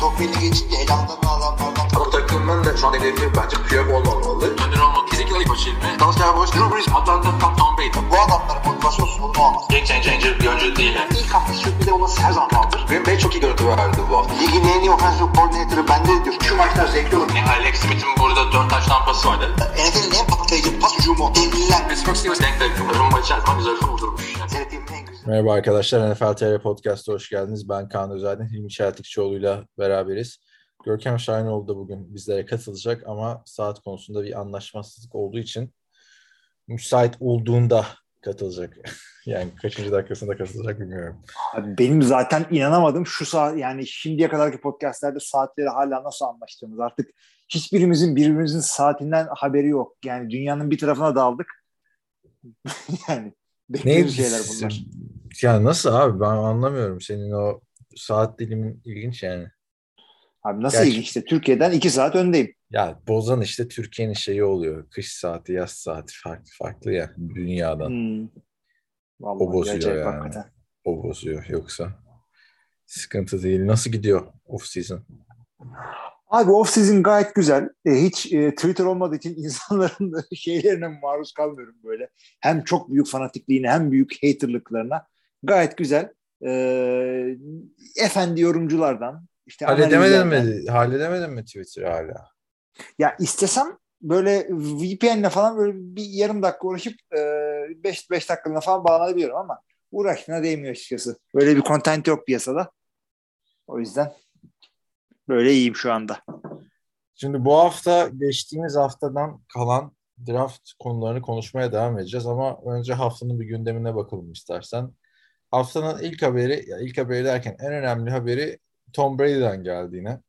Tokmen'i geçince elamdan adamlardan Bu takımın da şu an hedefi bence Piyok olmamalı. Dönür olmak Ezekiel Aybaşı ilmi. Dalsya Boş, Drew Brees, Atlanta, Tom, Tom Brady. bu adamların motivasyonsuz bunu olmaz. Game changer bir oyuncu değil. İlk hafta sürpriz olması her zaman vardır. Green Bay çok iyi görüntü verdi bu hafta. Ligin en iyi offensive coordinator'ı bende diyor. Şu maçlar zevkli olur. Alex Smith'in burada 4 taş tampası vardı. NFL'in en patlayıcı pas hücumu. Devliler. Pittsburgh Steelers denk denk. Rumba içerisinde güzel vurdurmuş. Yani. Merhaba arkadaşlar, NFL TR Podcast'a hoş geldiniz. Ben Kaan Özaydın, Hilmi Çeltikçioğlu'yla beraberiz. Görkem Şahinoğlu da bugün bizlere katılacak ama saat konusunda bir anlaşmazlık olduğu için müsait olduğunda katılacak. yani kaçıncı dakikasında katılacak bilmiyorum. Abi benim zaten inanamadım şu saat yani şimdiye kadarki podcastlerde saatleri hala nasıl anlaştığımız artık hiçbirimizin birbirimizin saatinden haberi yok. Yani dünyanın bir tarafına daldık. yani bekliyoruz şeyler bunlar. Ya nasıl abi ben anlamıyorum senin o saat dilimin ilginç yani. Abi nasıl Gerçi- işte Türkiye'den iki saat öndeyim. Ya bozan işte Türkiye'nin şeyi oluyor. Kış saati, yaz saati farklı farklı ya dünyadan. Hmm. Vallahi O bozuyor yani. hakikaten. O bozuyor yoksa sıkıntı değil. Nasıl gidiyor off season? Abi off season gayet güzel. E, hiç e, Twitter olmadığı için insanların şeylerine maruz kalmıyorum böyle. Hem çok büyük fanatikliğine hem büyük haterlıklarına. Gayet güzel. E, efendi yorumculardan. İşte Halledemedin mi? Halledemedin mi Twitter hala? Ya istesem böyle VPN'le falan böyle bir yarım dakika uğraşıp 5 5 dakikalığına falan bağlanabiliyorum ama uğraştığına değmiyor açıkçası. Böyle bir content yok piyasada. O yüzden böyle iyiyim şu anda. Şimdi bu hafta geçtiğimiz haftadan kalan draft konularını konuşmaya devam edeceğiz ama önce haftanın bir gündemine bakalım istersen. Haftanın ilk haberi, ya ilk haberi derken en önemli haberi Tom Brady'den geldi yine.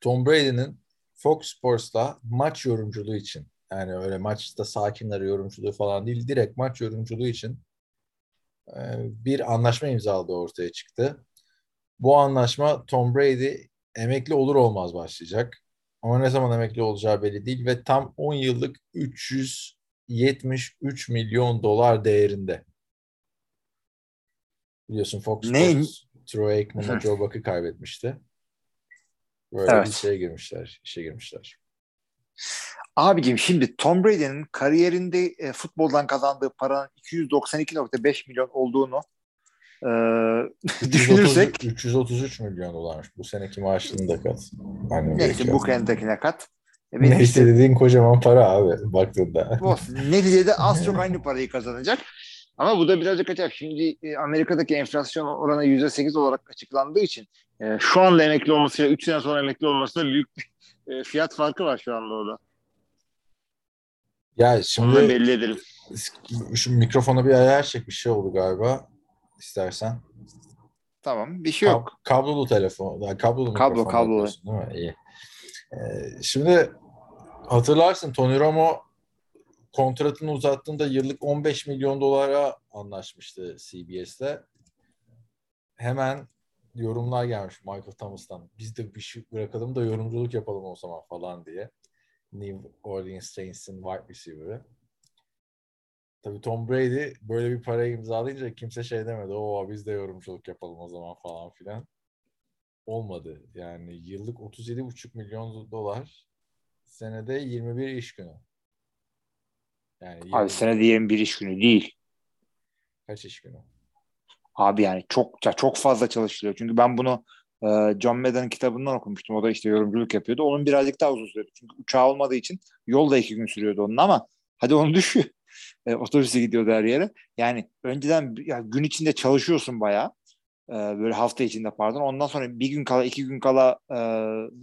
Tom Brady'nin Fox Sports'la maç yorumculuğu için yani öyle maçta sakinleri yorumculuğu falan değil direkt maç yorumculuğu için e, bir anlaşma imzaladığı ortaya çıktı. Bu anlaşma Tom Brady emekli olur olmaz başlayacak. Ama ne zaman emekli olacağı belli değil ve tam 10 yıllık 373 milyon dolar değerinde. Biliyorsun Fox Ne? Sports Troy Aikman'la. Joe Buck'ı kaybetmişti. Böyle Evet. bir şeye girmişler, işe girmişler. Abicim şimdi Tom Brady'nin kariyerinde e, futboldan kazandığı paranın 292.5 milyon olduğunu e, 330, düşünürsek 333 milyon dolarmış. Bu seneki maaşını da kat. Aynen neyse bu kendekine kat. E, Neyse işte dediğin kocaman para abi baktığında. olsun. Neticede az çok aynı parayı kazanacak. Ama bu da birazcık kaçak. Şimdi e, Amerika'daki enflasyon oranı %8 olarak açıklandığı için e, şu anda emekli olmasıyla 3 sene sonra emekli olmasında büyük bir e, fiyat farkı var şu anda orada. Ya Onu şimdi belli edelim. şu mikrofona bir ayar çek bir şey oldu galiba. İstersen. Tamam bir şey yok. Kab- kablolu telefon. Yani kablolu Kablo, mikrofon kablo. yapıyorsun, Değil mi? İyi. Ee, şimdi hatırlarsın Tony Romo kontratını uzattığında yıllık 15 milyon dolara anlaşmıştı CBS'le. Hemen yorumlar gelmiş Michael Thomas'tan. Biz de bir şey bırakalım da yorumculuk yapalım o zaman falan diye. New Orleans Saints'in wide receiver'ı. Tabii Tom Brady böyle bir parayı imzalayınca kimse şey demedi. Oo biz de yorumculuk yapalım o zaman falan filan. Olmadı. Yani yıllık 37,5 milyon dolar senede 21 iş günü. Yani Abi senede diyelim bir iş günü değil. kaç iş günü? Abi yani çok ya çok fazla çalışılıyor. Çünkü ben bunu e, John Madden'ın kitabından okumuştum. O da işte yorumculuk yapıyordu. Onun birazcık daha uzun sürdü. Çünkü uçağı olmadığı için yol da iki gün sürüyordu onun ama hadi onu düşün. E, otobüse gidiyordu her yere. Yani önceden ya, gün içinde çalışıyorsun bayağı. E, böyle hafta içinde pardon. Ondan sonra bir gün kala iki gün kala e,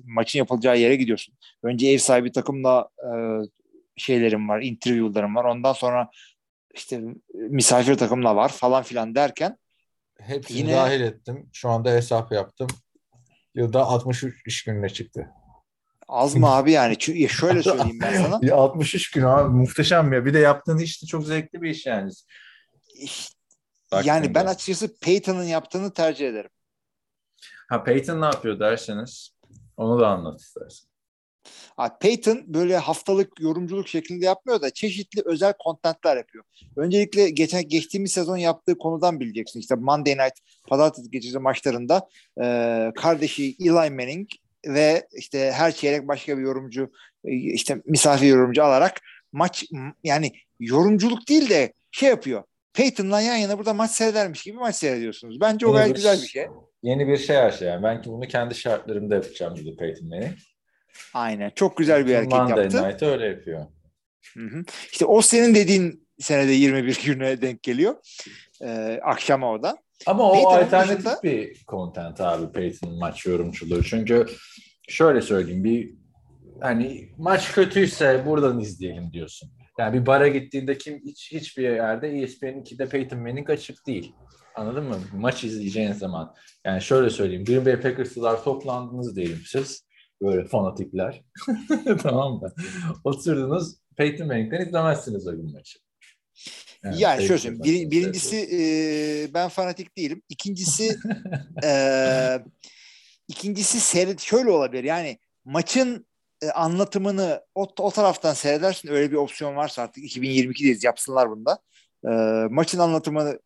maçın yapılacağı yere gidiyorsun. Önce ev sahibi takımla e, şeylerim var, interview'larım var. Ondan sonra işte misafir takımla var falan filan derken Hepsini Yine- dahil ettim. Şu anda hesap yaptım. Yılda 63 iş gününe çıktı. Az mı abi yani? Çünkü şöyle söyleyeyim ben sana. Ya 63 gün abi muhteşem ya. Bir de yaptığın iş de çok zevkli bir iş yani. Yani ben açıkçası Peyton'ın yaptığını tercih ederim. Ha Peyton ne yapıyor derseniz onu da anlat istersen. Peyton böyle haftalık yorumculuk şeklinde yapmıyor da çeşitli özel kontentler yapıyor. Öncelikle geçen geçtiğimiz sezon yaptığı konudan bileceksin. İşte Monday Night Pazartesi gecesi maçlarında e, kardeşi Eli Manning ve işte her çeyrek başka bir yorumcu işte misafir yorumcu alarak maç yani yorumculuk değil de şey yapıyor. Peyton'la yan yana burada maç seyredermiş gibi maç seyrediyorsunuz. Bence o Yeni gayet bir- güzel bir şey. Yeni bir şey her şey yani. Ben ki bunu kendi şartlarımda yapacağım dedi Peyton Manning. Aynen. Çok güzel bir hareket Monday yaptı. Night'ı öyle yapıyor. Hı hı. İşte o senin dediğin senede 21 güne denk geliyor. Ee, akşama o da. Ama o Peyton'un alternatif dışında- content abi Peyton'ın maç yorumculuğu. Çünkü şöyle söyleyeyim bir hani maç kötüyse buradan izleyelim diyorsun. Yani bir bara gittiğinde kim hiç hiçbir yerde E ESPN'in de Peyton Manning açık değil. Anladın mı? Maç izleyeceğin zaman. Yani şöyle söyleyeyim. Green Bay Packers'lar toplandınız diyelim siz. Böyle fanatikler. tamam mı? Oturdunuz Peyton Manning'den izlemezsiniz o gün maçı. Yani şöyle Peyton söyleyeyim. Bir- birincisi e, ben fanatik değilim. İkincisi e, ikincisi seyret şöyle olabilir. Yani maçın e, anlatımını o, o taraftan seyredersin. Öyle bir opsiyon varsa artık 2022'deyiz yapsınlar bunda. E, maçın anlatımını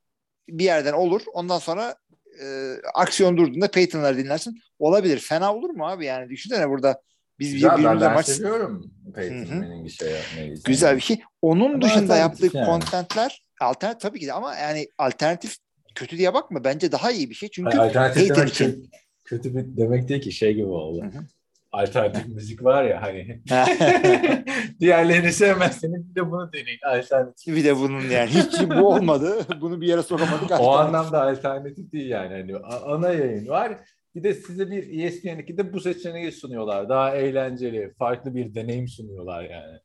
bir yerden olur. Ondan sonra e, aksiyon durduğunda Peyton'ları dinlersin. Olabilir. Fena olur mu abi? Yani düşünsene burada biz Güzel, ben, birbirimize ben maç seviyorum Peyton. Manning'i şey yapmayı. güzel bir şey. Onun Ama dışında yaptığı yani. kontentler alternatif tabii ki de ama yani alternatif kötü diye bakma. Bence daha iyi bir şey. Çünkü Hayır, alternatif Peyton demek için. kötü, kötü bir demek değil ki şey gibi oldu. Hı hı. Alternatif müzik var ya hani. Diğerlerini sevmezseniz bir de bunu deneyin. Alternatif. bir de bunun yani hiç bu olmadı. Bunu bir yere sokamadık. O anlamda alternatif değil yani. Hani ana yayın var. Bir de size bir E ESPN2'de bu seçeneği sunuyorlar. Daha eğlenceli, farklı bir deneyim sunuyorlar yani.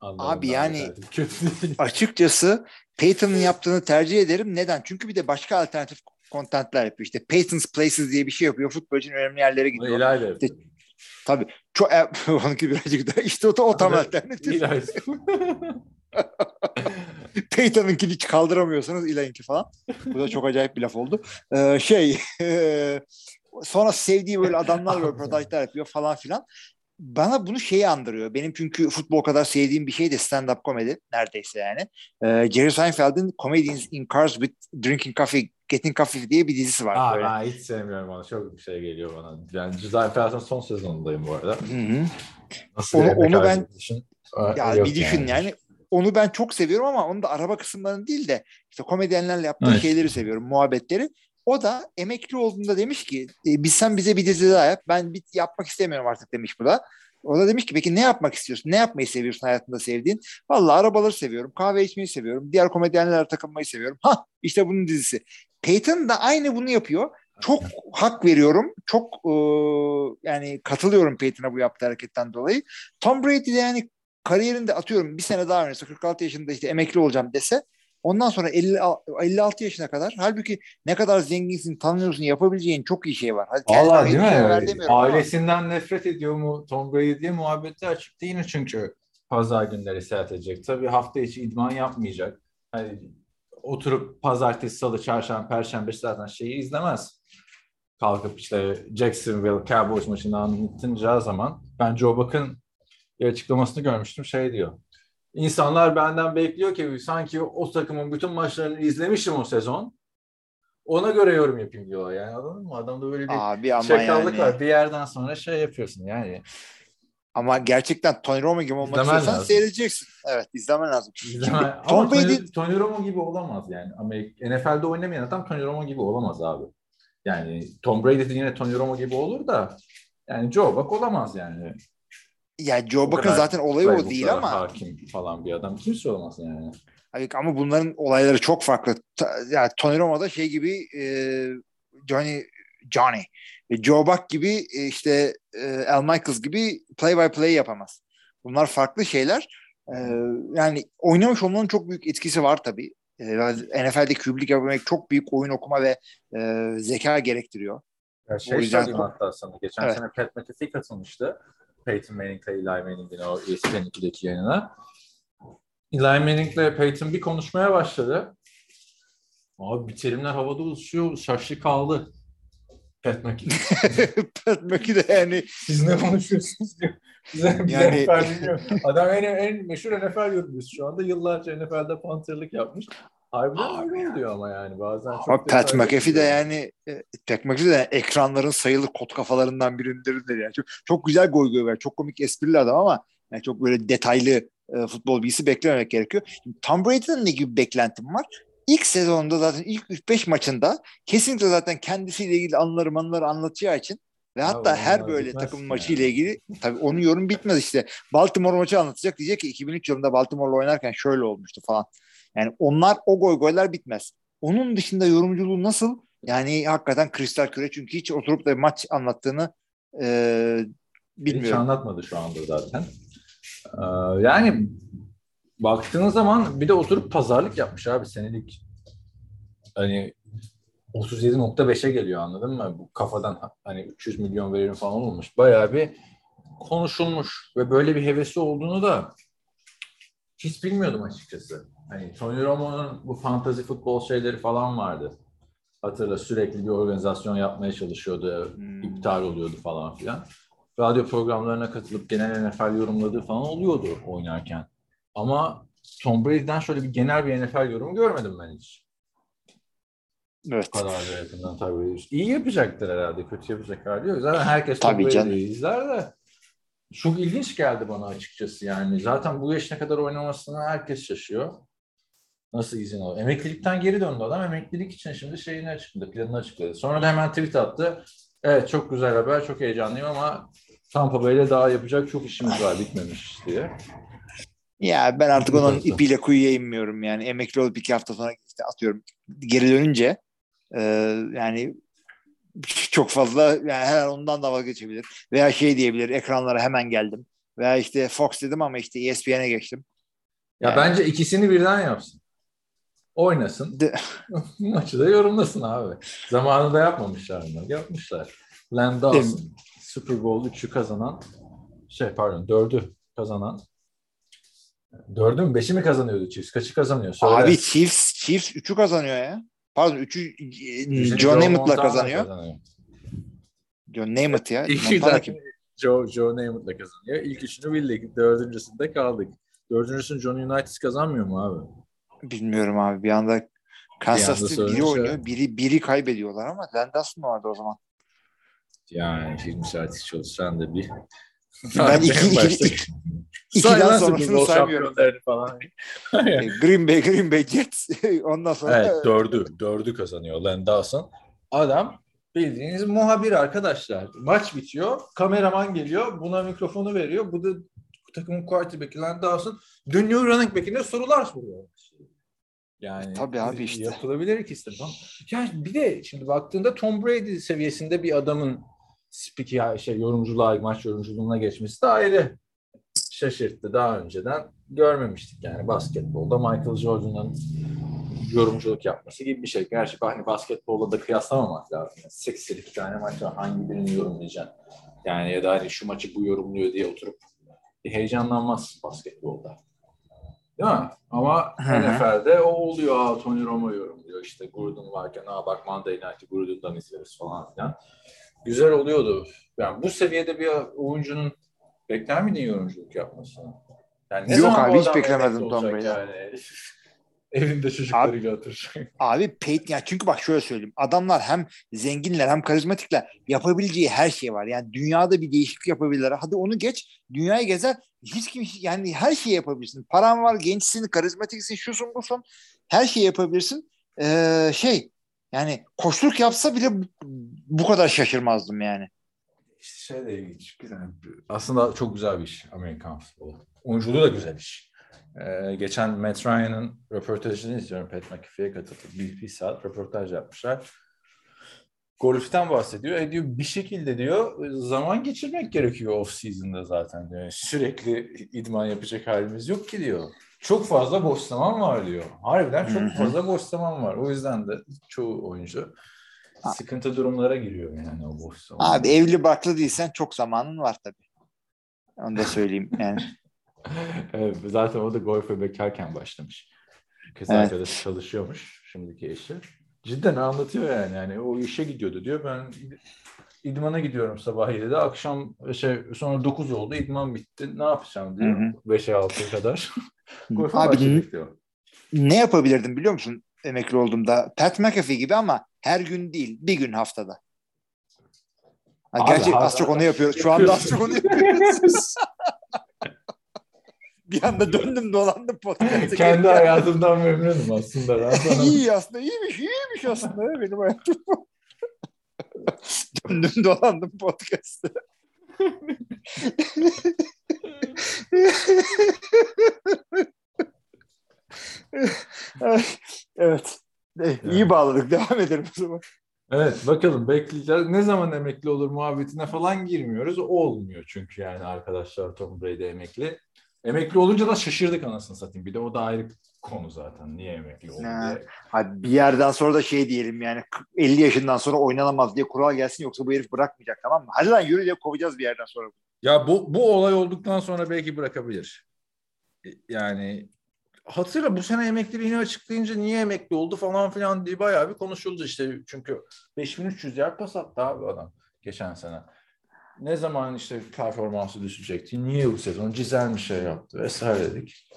Anlamında Abi yani-. Açıkçası Peyton'ın yaptığını tercih ederim. Neden? Çünkü bir de başka alternatif kontentler yapıyor. İşte Peyton's Places diye bir şey yapıyor. Futbol için önemli yerlere gidiyor. İlay da yapıyor. Tabii. Çok, e, onunki birazcık daha işte o, da- o tam alternatif. Peyton'ınkini hiç kaldıramıyorsanız İlay'ınki falan. Bu da çok acayip bir laf oldu. Ee, şey e, sonra sevdiği böyle adamlarla röportajlar yapıyor falan filan. Bana bunu şeyi andırıyor. Benim çünkü futbol kadar sevdiğim bir şey de stand-up komedi neredeyse yani. Ee, Jerry Seinfeld'in Comedians in Cars with Drinking Coffee, Getting Coffee diye bir dizisi var. Aa, böyle. ben hiç sevmiyorum onu. Çok bir şey geliyor bana. Yani Felsen son sezonundayım bu arada. Nasıl Onu- onu ben- düşün. Ya yok bir düşün yani. Onu ben çok seviyorum ama onu da araba kısımlarını değil de işte komedyenlerle yaptığı Evet. şeyleri seviyorum, muhabbetleri. O da emekli olduğunda demiş ki e, sen bize bir dizi daha yap. Ben bir yapmak istemiyorum artık demiş bu da. O da demiş ki peki ne yapmak istiyorsun? Ne yapmayı seviyorsun hayatında sevdiğin? Vallahi arabaları seviyorum. Kahve içmeyi seviyorum. Diğer komedyenlerle takılmayı seviyorum. Ha işte bunun dizisi. Peyton da aynı bunu yapıyor. Çok hak veriyorum. Çok e, yani katılıyorum Peyton'a bu yaptığı hareketten dolayı. Tom Brady de yani kariyerinde atıyorum bir sene daha oynasa 46 yaşında işte emekli olacağım dese ondan sonra 50, 56 yaşına kadar halbuki ne kadar zenginsin tanıyorsun yapabileceğin çok iyi şey var. Valla değil mi? ver demiyorum ama- Ailesinden nefret ediyor mu Tom Brady diye muhabbeti açık değil mi çünkü pazar günleri seyahat edecek. Tabii hafta içi idman yapmayacak. Hani oturup pazartesi, salı, çarşamba, perşembe zaten şeyi izlemez. Kalkıp işte Jacksonville Cowboys maçını anlatınacağı zaman ben Joe Buck'ın bir açıklamasını görmüştüm. Şey diyor. İnsanlar benden bekliyor ki sanki o takımın bütün maçlarını izlemişim o sezon. Ona göre yorum yapayım diyorlar. Yani anladın mı? Adamda böyle bir Abi ama yani. var. Bir yerden sonra şey yapıyorsun yani. Ama gerçekten Tony Romo gibi olmak İzlemen istiyorsan lazım. seyredeceksin. Evet izlemen lazım. İzleme- Şimdi Ama Tom Tony, Brady Tony Romo gibi olamaz yani. Amerika, NFL'de oynamayan adam Tony Romo gibi olamaz abi. Yani Tom Brady de yine Tony Romo gibi olur da yani Joe Buck olamaz yani. Ya Joe O Buck'ın zaten olayı o değil ama Hakim falan bir adam. Kimse olamaz yani. Hayır, ama bunların olayları çok farklı. Ta- Yani Tony Romo da şey gibi e, Johnny Johnny e, Joe Buck gibi e, işte e, Al Michaels gibi play by play yapamaz. Bunlar farklı şeyler. E, yani oynamış olmanın çok büyük etkisi var tabii. E, NFL'de QB'lik yapabilmek çok büyük oyun okuma ve e, zeka gerektiriyor. Ya O şey yüzden- söyleyeyim hatta sana. Geçen Evet. sene Pat McAfee katılmıştı. Peyton Manning'le Eli Manning'in o ESPN 2'deki yayınına. Eli Manning'le Peyton bir konuşmaya başladı. Abi bir terimler havada uçuşuyor. Şaşlı kaldı. Pat McAfee. Pat McAfee de yani Siz ne konuşuyorsunuz diyor. Bize, bize Yani- NFL. Adam en, en meşhur NFL yorumcusu şu anda. Yıllarca NFL'de panterlik yapmış. Harbiden öyle oluyor ama yani bazen çok ama Pat McAfee de yani e, Pat McAfee de ekranların sayılı kot kafalarından birindir yani. Çok, çok güzel goy goy var. Çok komik esprili adam ama yani çok böyle detaylı e, futbol bilgisi beklememek gerekiyor. Şimdi Tom Brady'den ne gibi beklentim var? İlk sezonda zaten ilk 3-5 maçında kesinlikle zaten kendisiyle ilgili anıları manıları anlatacağı için ve hatta her onlar böyle takım ki maçıyla yani. ilgili tabii onun yorum bitmez işte. Baltimore maçı anlatacak diyecek ki 2003 yılında Baltimore'la oynarken şöyle olmuştu falan. Yani onlar o goy goylar bitmez. Onun dışında yorumculuğu nasıl? Yani hakikaten kristal küre çünkü hiç oturup da maç anlattığını e, Hiç bilmiyorum. anlatmadı şu anda zaten. Ee, yani baktığınız zaman bir de oturup pazarlık yapmış abi senelik. Hani 37.5'e geliyor anladın mı? Bu kafadan hani 300 milyon veririm falan olmuş. Bayağı bir konuşulmuş ve böyle bir hevesi olduğunu da hiç bilmiyordum açıkçası. Hani Tony Romo'nun bu fantazi futbol şeyleri falan vardı. Hatırla sürekli bir organizasyon yapmaya çalışıyordu. Hmm. iptal oluyordu falan filan. Radyo programlarına katılıp genel NFL yorumladığı falan oluyordu oynarken. Ama Tom Brady'den şöyle bir genel bir NFL yorumu görmedim ben hiç. Evet. Kadar da yakından tabii. İyi yapacaktır herhalde. Kötü yapacak hali yok. Zaten herkes Tom. Brady'yi izler de çok ilginç geldi bana açıkçası yani. Zaten bu yaşına kadar oynamasına herkes şaşıyor. Nasıl izin alıyor? Emeklilikten geri döndü adam. Emeklilik için şimdi şeyini açıkladı, planını açıkladı. Sonra da hemen tweet attı. Evet çok güzel haber, çok heyecanlıyım ama Tampa Bay'le daha yapacak çok işimiz var, bitmemiş diye. Ya ben artık onun ipiyle kuyuya inmiyorum yani. Emekli olup iki hafta sonra işte atıyorum geri dönünce e, yani çok fazla yani her an ondan da vazgeçebilir. Veya şey diyebilir ekranlara hemen geldim. Veya işte Fox dedim ama işte ESPN'e geçtim. Ya Yani- bence ikisini birden yapsın. Oynasın. De- Maçı da yorumlasın abi. Zamanında yapmamışlar mı? Yapmışlar. Len Dawson, Super Bowl 3'ü kazanan şey pardon 4'ü kazanan 4'ü mü 5'i mi kazanıyordu Chiefs? Kaçı kazanıyor? Söyle. Abi Chiefs Chiefs 3'ü kazanıyor ya. Pardon 3'ü Üçüncü Joe Namath'la Montana kazanıyor. John Namath ya. De kim? Joe, Joe Namath'la kazanıyor. İlk üçünü bildik. Dördüncüsünde kaldık. Dördüncüsünü John United kazanmıyor mu abi? Bilmiyorum abi. Bir anda Kansas City biri sorunca- oynuyor. Biri, biri kaybediyorlar ama Landers mı vardı o zaman? Yani 20 saat hiç çalışsan da bir. Ben iki- iki- iki- Say ikiden sonrasını saymıyorum. falan. E, Green Bay, Green Bay Jets. Ondan sonra evet dördü. Dördü kazanıyor Len Dawson. Adam bildiğiniz muhabir arkadaşlar. Maç bitiyor. Kameraman geliyor. Buna mikrofonu veriyor. Bu da takımın quarterback'i Len Dawson dönüyor running back'ine sorular soruyor. Yani Tabii abi işte. Yapılabilir de. Tamam. Yani bir de şimdi baktığında Tom Brady seviyesinde bir adamın spiker şey yorumculuğa, maç yorumculuğuna geçmesi de ayrı şaşırttı. Daha önceden görmemiştik yani basketbolda Michael Jordan'ın yorumculuk yapması gibi bir şey. Gerçi hani basketbolla da kıyaslamamak lazım. Yani 82 tane maç var. Hangi birini yorumlayacaksın? Yani ya da hani şu maçı bu yorumluyor diye oturup heyecanlanmazsın basketbolda. Değil mi? Ama. NFL'de o oluyor. Aa, Tony Romo yorumluyor. İşte Gruden varken aa bak Monday Night'ı Gruden'dan izleriz falan filan. Güzel oluyordu. Yani bu seviyede bir oyuncunun bekler miydin yorumculuk yapmasını? Yani Yok zaman abi, hiç emekli Tom Brady. Yani. Evinde çocuklarıyla oturacak. Abi Peyton ya çünkü bak şöyle söyleyeyim. Adamlar hem zenginler hem karizmatikler. Yapabileceği her şey var. Yani dünyada bir değişiklik yapabilirler. Hadi onu geç. Dünyayı gezer. Hiç kim yani her şeyi yapabilirsin. Paran var, gençsin, karizmatiksin, şusun busun. Her şeyi yapabilirsin. Ee, şey yani koşluk yapsa bile bu, bu kadar şaşırmazdım yani. İşte şey de ilginç. Güzel. Aslında çok güzel bir iş Amerikan futbolu. Oyunculuğu da güzel iş. Ee, geçen Matt Ryan'ın röportajını izliyorum. Pat McAfee'ye katıldı. Bir, bir saat röportaj yapmışlar. Golf'ten bahsediyor. E diyor bir şekilde diyor zaman geçirmek gerekiyor off season'da zaten diyor. Sürekli idman yapacak halimiz yok ki diyor. Çok fazla boş zaman var diyor. Harbiden çok fazla boş zaman var. O yüzden de çoğu oyuncu sıkıntı durumlara giriyor yani o boş zaman. Abi evli barklı değilsen çok zamanın var tabii. Onu da söyleyeyim yani. evet, zaten o da golfe bekarken başlamış. Kız Evet. arkadaşı çalışıyormuş şimdiki eşi. Cidden anlatıyor yani. yani o işe gidiyordu diyor. Ben idmana gidiyorum sabah 7'de. Akşam şey sonra 9 oldu. İdman bitti. Ne yapacağım diyor. Hı hı. 5'e 6'ya kadar. Golfe Abi ne yapabilirdim biliyor musun emekli olduğumda? Pat McAfee gibi ama her gün değil, bir gün haftada. Ha, gerçi az çok onu yapıyoruz. Şu anda az çok onu yapıyoruz. bir anda döndüm dolandım podcast'a. Kendi hayatımdan memnunum aslında. Ben İyi aslında, iyiymiş, iyiymiş aslında benim hayatım. döndüm dolandım podcast'ta. Ay, evet. Eh, İyi bağladık. Devam edelim o zaman. Evet bakalım bekleyeceğiz. Ne zaman emekli olur muhabbetine falan girmiyoruz. O olmuyor çünkü yani arkadaşlar Tom Brady emekli. Emekli olunca da şaşırdık anasını satayım. Bir de o da ayrı konu zaten. Niye emekli oldu Ha. diye. Hadi bir yerden sonra da şey diyelim yani 50 yaşından sonra oynanamaz diye kural gelsin yoksa bu herif bırakmayacak tamam mı? Hadi lan yürü diye kovacağız bir yerden sonra. Ya bu, bu olay olduktan sonra belki bırakabilir. Yani hatırla bu sene emekliliğini açıklayınca niye emekli oldu falan filan diye bayağı bir konuşuldu işte. Çünkü 5300 yer pas attı abi adam geçen sene. Ne zaman işte performansı düşecekti, niye bu sezon cizel bir şey yaptı vesaire dedik.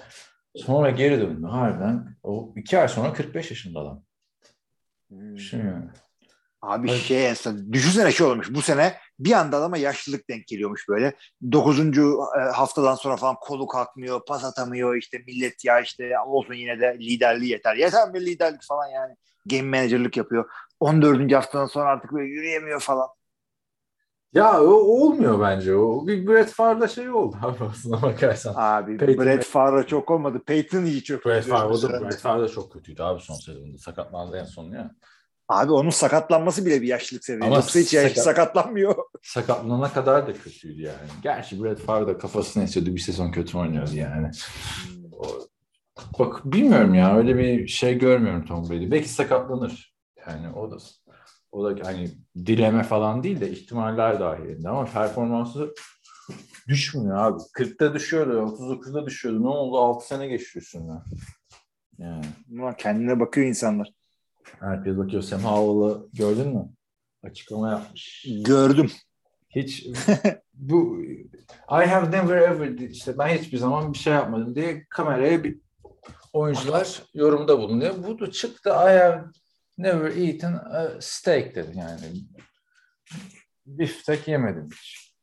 Sonra geri döndü harbiden. O iki ay sonra 45 yaşında adam. Düşün yani. Abi Evet. şey son, düşünsene şey olmuş bu sene bir anda adama yaşlılık denk geliyormuş böyle. Dokuzuncu e, haftadan sonra falan kolu kalkmıyor, pas atamıyor işte millet ya işte olsun yine de liderliği yeter. Yeter mi liderlik falan yani. Game managerlık yapıyor. 14. haftadan sonra artık böyle yürüyemiyor falan. Ya o olmuyor bence. O bir Brett Favre'da şey oldu abi aslına bakarsan. Abi Peyton Brett Favre çok olmadı. Peyton iyi çok. Brett kötü Favre, bu o da, sene. Brett Favre de çok kötüydü abi son sezonda. Sakatlandı en son ya. Abi onun sakatlanması bile bir yaşlılık seviyesi. Ama Yoksa hiç sakat- sakatlanmıyor. Sakatlanana kadar da kötüydü yani. Gerçi Brett Favre de kafasını esiyordu. Bir sezon kötü oynuyordu yani. O- Bak bilmiyorum ya öyle bir şey görmüyorum Tom Brady. Belki sakatlanır. Yani o da o da hani dileme falan değil de ihtimaller dahilinde ama performansı düşmüyor abi. 40'ta düşüyordu, 39'da düşüyordu. Ne oldu? 6 sene geçti üstünden. Yani Ulan kendine bakıyor insanlar. herkes bakıyor. Sam Howell'ı gördün mü? Açıklama yapmış. Gördüm. Hiç bu I have never ever işte ben hiçbir zaman bir şey yapmadım diye kameraya bir oyuncular yorumda bulunuyor. Bu da çıktı I have never eaten a steak dedi yani. Biftek yemedim hiç.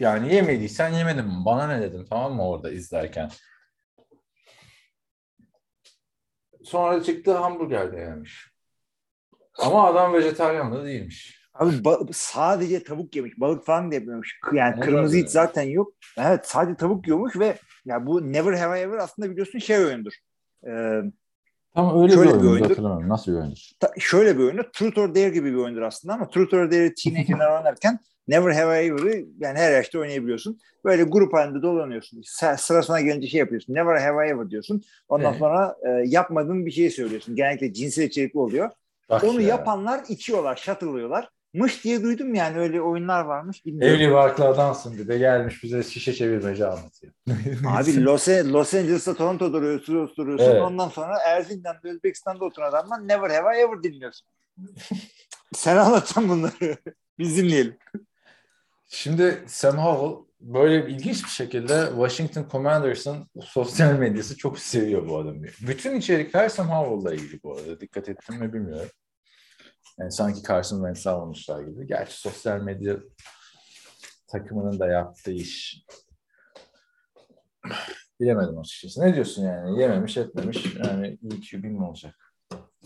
Yani yemediysen yemedim. Bana ne dedim tamam mı orada izlerken. Sonra çıktı hamburger de yemiş. Ama adam vejetaryen de değilmiş. Abi sadece tavuk yemiş. Balık falan da. K- Yani Onu kırmızı da- et zaten yok. Evet sadece tavuk yiyormuş ve ya bu Never Have I Ever aslında biliyorsun şey oyundur. Ee, Tam öyle Şöyle bir bir oyundur. hatırlamıyorum. Nasıl bir oyundur? ta- şöyle bir oyundur. Truth or Dare gibi bir oyundur aslında ama Truth or Dare'i teenager'lar oynarken Never Have I Ever'ı yani her yaşta oynayabiliyorsun. Böyle grup halinde dolanıyorsun. Sırasına gelince şey yapıyorsun. Never Have I Ever diyorsun. Ondan Evet. sonra e, yapmadığın bir şey söylüyorsun. Genellikle cinsel içerikli oluyor. Bak Onu ya. yapanlar içiyorlar, şatırlıyorlar. Mış diye duydum yani öyle oyunlar varmış. Bilmiyorum. Evli barklı adamsın bir de gelmiş bize şişe çevirmeci anlatıyor. Abi Los, Los Angeles'ta Toronto'da duruyorsun, oturuyorsun. Evet. Ondan sonra Erzincan'da Özbekistan'da oturan adamdan Never Have I Ever dinliyorsun. Sen anlatan bunları. Biz dinleyelim. Şimdi Sam Howell böyle ilginç bir şekilde Washington Commanders'ın sosyal medyası çok seviyor bu adamı. Bütün içerikler Sam Howell'la ilgili bu arada. Dikkat ettim mi bilmiyorum. Yani sanki Carson Wentz'i almışlar gibi. Gerçi sosyal medya takımının da yaptığı iş bilemedim açıkçası. Ne diyorsun yani? Yememiş etmemiş. Yani iyi QB mi olacak?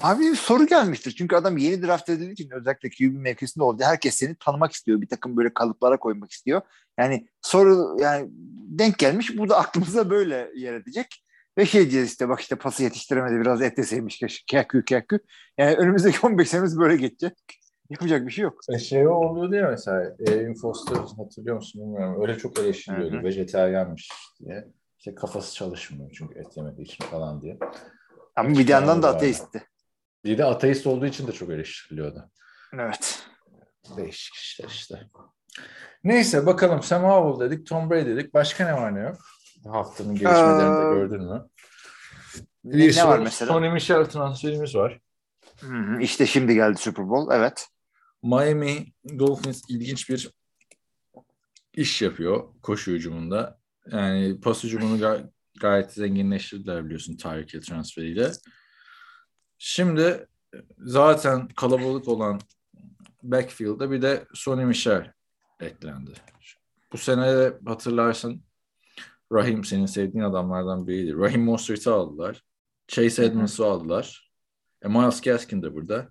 Abi soru gelmiştir. Çünkü adam yeni draft edildiği için özellikle QB mevkisinde oldu. Herkes seni tanımak istiyor. Bir takım böyle kalıplara koymak istiyor. Yani soru yani denk gelmiş. Bu da aklımıza böyle yer edecek. Ve şey diyeceğiz işte bak işte pası yetiştiremedi biraz et deseymiş kekü kekü. Yani önümüzdeki 15 senemiz böyle geçecek. Yapacak bir şey yok. E şey oluyordu ya mesela Erin Foster hatırlıyor musun bilmiyorum. Öyle çok hı. Vejeteryanmış diye. İşte kafası çalışmıyor çünkü et yemediği için falan diye. Ama bir yandan da ateistti. Bir de ateist olduğu için de çok eleştiriliyordu. Evet. Değişik işler işte. Neyse bakalım Sam Howell dedik, Tom Brady dedik. Başka ne var ne yok? Haftanın gelişmelerini de gördün mü? Ne, ne var mesela? Sonny Michel transferimiz var. Hı hı, İşte şimdi geldi Super Bowl. Evet. Miami Dolphins ilginç bir iş yapıyor koşu hücumunda. Yani pas hücumunu ga- gayet zenginleştirdiler biliyorsun Tyreek Hill transferiyle. Şimdi zaten kalabalık olan backfield'da bir de Sonny Michel eklendi. Bu sene de hatırlarsın Rahim senin sevdiğin adamlardan biriydi. Rahim Mostert'ı aldılar. Chase Edmonds'ı aldılar. E, Miles Gaskin de burada.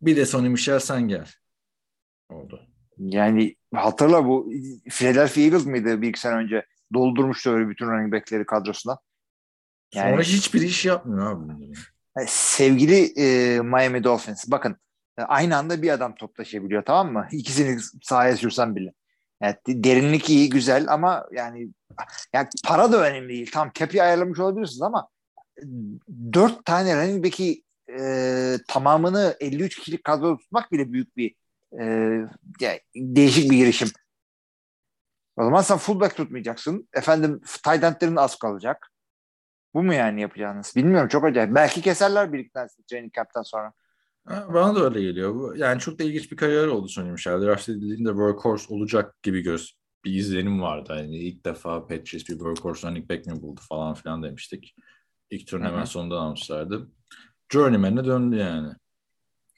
Bir de Sonny Michel sen gel. Oldu. Yani hatırla bu Philadelphia Eagles mıydı bir iki sene önce? Doldurmuştu öyle bütün running backleri kadrosuna. Sonra Yani- hiçbir iş yapmıyor abi. Yani sevgili e, Miami Dolphins bakın e, aynı anda bir adam top taşıyabiliyor tamam mı? İkisini sahaya sürsen bile. Yani derinlik iyi güzel ama yani yani para da önemli değil. Tam cap'i ayarlamış olabilirsiniz ama dört tane running back'i e, tamamını 53 kişilik kadroda tutmak bile büyük bir e, değişik bir girişim. O zaman sen fullback tutmayacaksın. Efendim tight endlerin az kalacak. Bu mu yani yapacağınız? Bilmiyorum çok acayip. Belki keserler birlikten training camp'ten sonra. Bana da öyle geliyor. Yani çok da ilginç bir kariyer oldu Sonny Michel. Draft edildiğinde workhorse olacak gibi göz bir izlenim vardı. Yani ilk defa Patriots bir workhorse running back mi buldu falan filan demiştik. İlk turun hemen sonundan almışlardı. Journeyman'e döndü yani.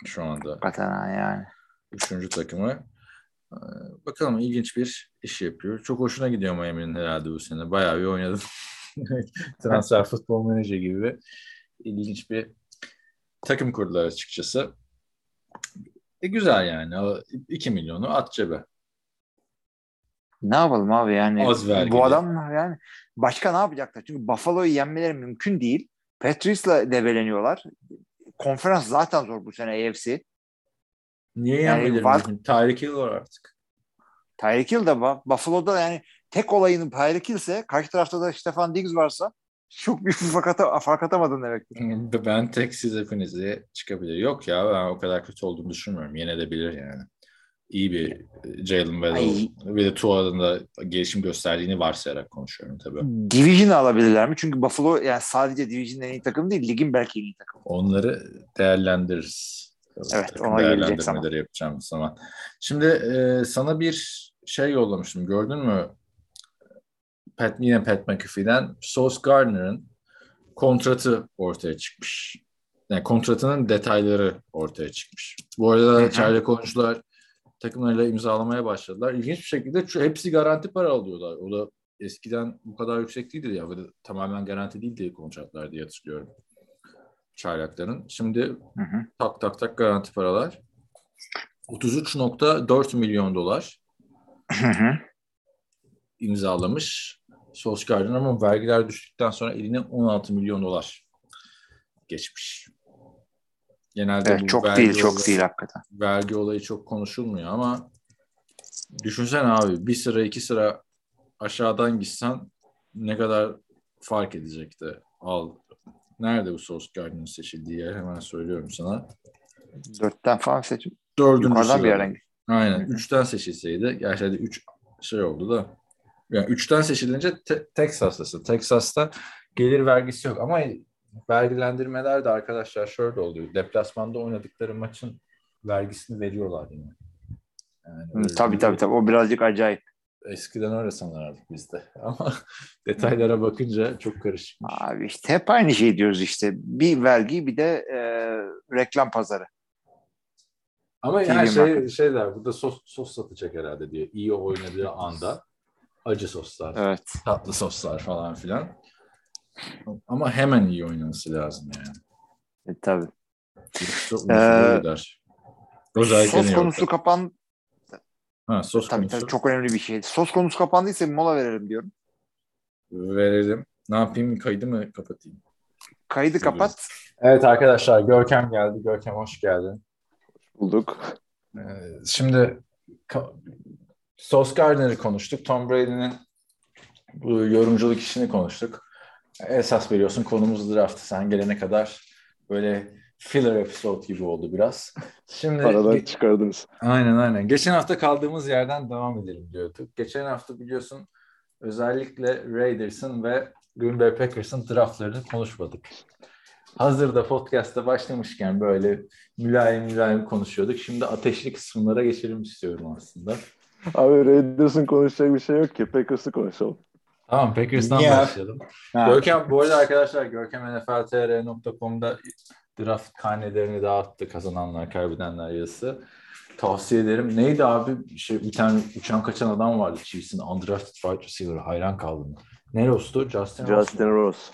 Şu anda. Hakikaten ha yani. Üçüncü takımı. Ee, Bakalım ilginç bir iş yapıyor. Çok hoşuna gidiyor Miami'nin herhalde bu sene. Bayağı bir oynadım. Transfer futbol menajer gibi ilginç bir takım kurdular açıkçası. E güzel yani. O 2 milyonu at cebe. Ne yapalım abi yani. Az vergili. Bu adam yani başka ne yapacaklar? Çünkü Buffalo'yu yenmeleri mümkün değil. Patriots'la debeleniyorlar. Konferans zaten zor bu sene AFC. Niye Yani yenmeleri var- mümkün? Tyreek Hill var artık. Tyreek Hill de ba- Buffalo'da yani tek olayının Tyreek Hill ise karşı tarafta da Stefan Diggs varsa çok bir fark, ata- fark atamadın demektir. Ben tek siz hepinize çıkabilir. Yok ya ben o kadar kötü olduğunu düşünmüyorum. Yenebilir yani. İyi bir e, Jalen Waddle ve de Tua'nın da gelişim gösterdiğini varsayarak konuşuyorum tabii. Division alabilirler mi? Çünkü Buffalo yani sadece Division'ın en iyi takımı değil, ligin belki en iyi takımı. Onları değerlendiririz. Evet, Takım ona gelecek değerlendirmeleri yapacağım zaman. Şimdi e, sana bir şey yollamıştım. Gördün mü? Pat, yine Pat McAfee'den Sauce Gardner'ın kontratı ortaya çıkmış. Yani kontratının detayları ortaya çıkmış. Bu arada çaylak oyuncular takımlarıyla imzalamaya başladılar. İlginç bir şekilde şu, hepsi garanti para alıyorlar. O da eskiden bu kadar yüksek değildi ya. Böyle tamamen garanti değildi kontratlar diye hatırlıyorum. Çaylakların. Şimdi Hı hı. tak tak tak garanti paralar. 33.4 milyon dolar Hı hı. imzalamış Solskjaer'den ama vergiler düştükten sonra eline 16 milyon dolar geçmiş. Genelde Evet, bu çok vergi değil, çok olayı- değil hakikaten. Vergi olayı çok konuşulmuyor ama düşünsene abi bir sıra iki sıra aşağıdan gitsen ne kadar fark edecekti. Al. Nerede bu Solskjaer'in seçildiği yer hemen söylüyorum sana. Dörtten falan seçim. Dördüncü Yukarıdan bir sırada. yerden. Aynen. Üçten seçilseydi. Gerçi hadi üç şey oldu da. Yani üçten seçilince te- Texas'tasın. Texas'ta gelir vergisi yok ama vergilendirmeler de arkadaşlar şöyle oluyor. Deplasmanda oynadıkları maçın vergisini veriyorlar yine. Yani Hı, Tabii tabii tabii. O birazcık acayip. Eskiden öyle sanardık biz de. Ama detaylara bakınca çok karışıkmış. Abi işte hep aynı şey diyoruz işte. Bir vergi bir de e, reklam pazarı. Ama yani şey, market. şeyler burada sos, sos satacak herhalde diyor. İyi oynadığı anda acı soslar. Evet. tatlı soslar falan filan. Ama hemen iyi oynaması lazım yani. E, tabii. Ee. Özellikle Sos New konusu York'ta. kapan Ha, sos tabii, konusu tabii çok önemli bir şey. Sos konusu kapandıysa bir mola verelim diyorum. verelim. Ne yapayım? Kaydı mı kapatayım? Kaydı kapat. Evet arkadaşlar Görkem geldi. Görkem hoş geldin. Bulduk. Ee, şimdi ka- Sauce Gardner'ı konuştuk. Tom Brady'nin bu yorumculuk işini konuştuk. Esas veriyorsun konumuz draft. Sen gelene kadar böyle filler episode gibi oldu biraz. Şimdi Aradan çıkardınız. Aynen aynen. Geçen hafta kaldığımız yerden devam edelim diyorduk. Geçen hafta biliyorsun özellikle Raiders'ın ve Green Bay Packers'ın draftlarını konuşmadık. hazırda podcast'a başlamışken böyle mülayim mülayim konuşuyorduk. Şimdi ateşli kısımlara geçelim istiyorum aslında. Abi Raiders'ın konuşacak bir şey yok ki. Packers'ı konuşalım. Tamam Packers'tan Niye? başlayalım. Ha. Görkem bu arada arkadaşlar Görkem NFLTR.com'da draft karnelerini dağıttı kazananlar kaybedenler yazısı. Tavsiye ederim. Neydi abi? Şey, bir tane uçan kaçan adam vardı Chiefs'in undrafted wide receiver. Hayran kaldım. Ne Ross'tu? Justin, Ross. Justin Ross.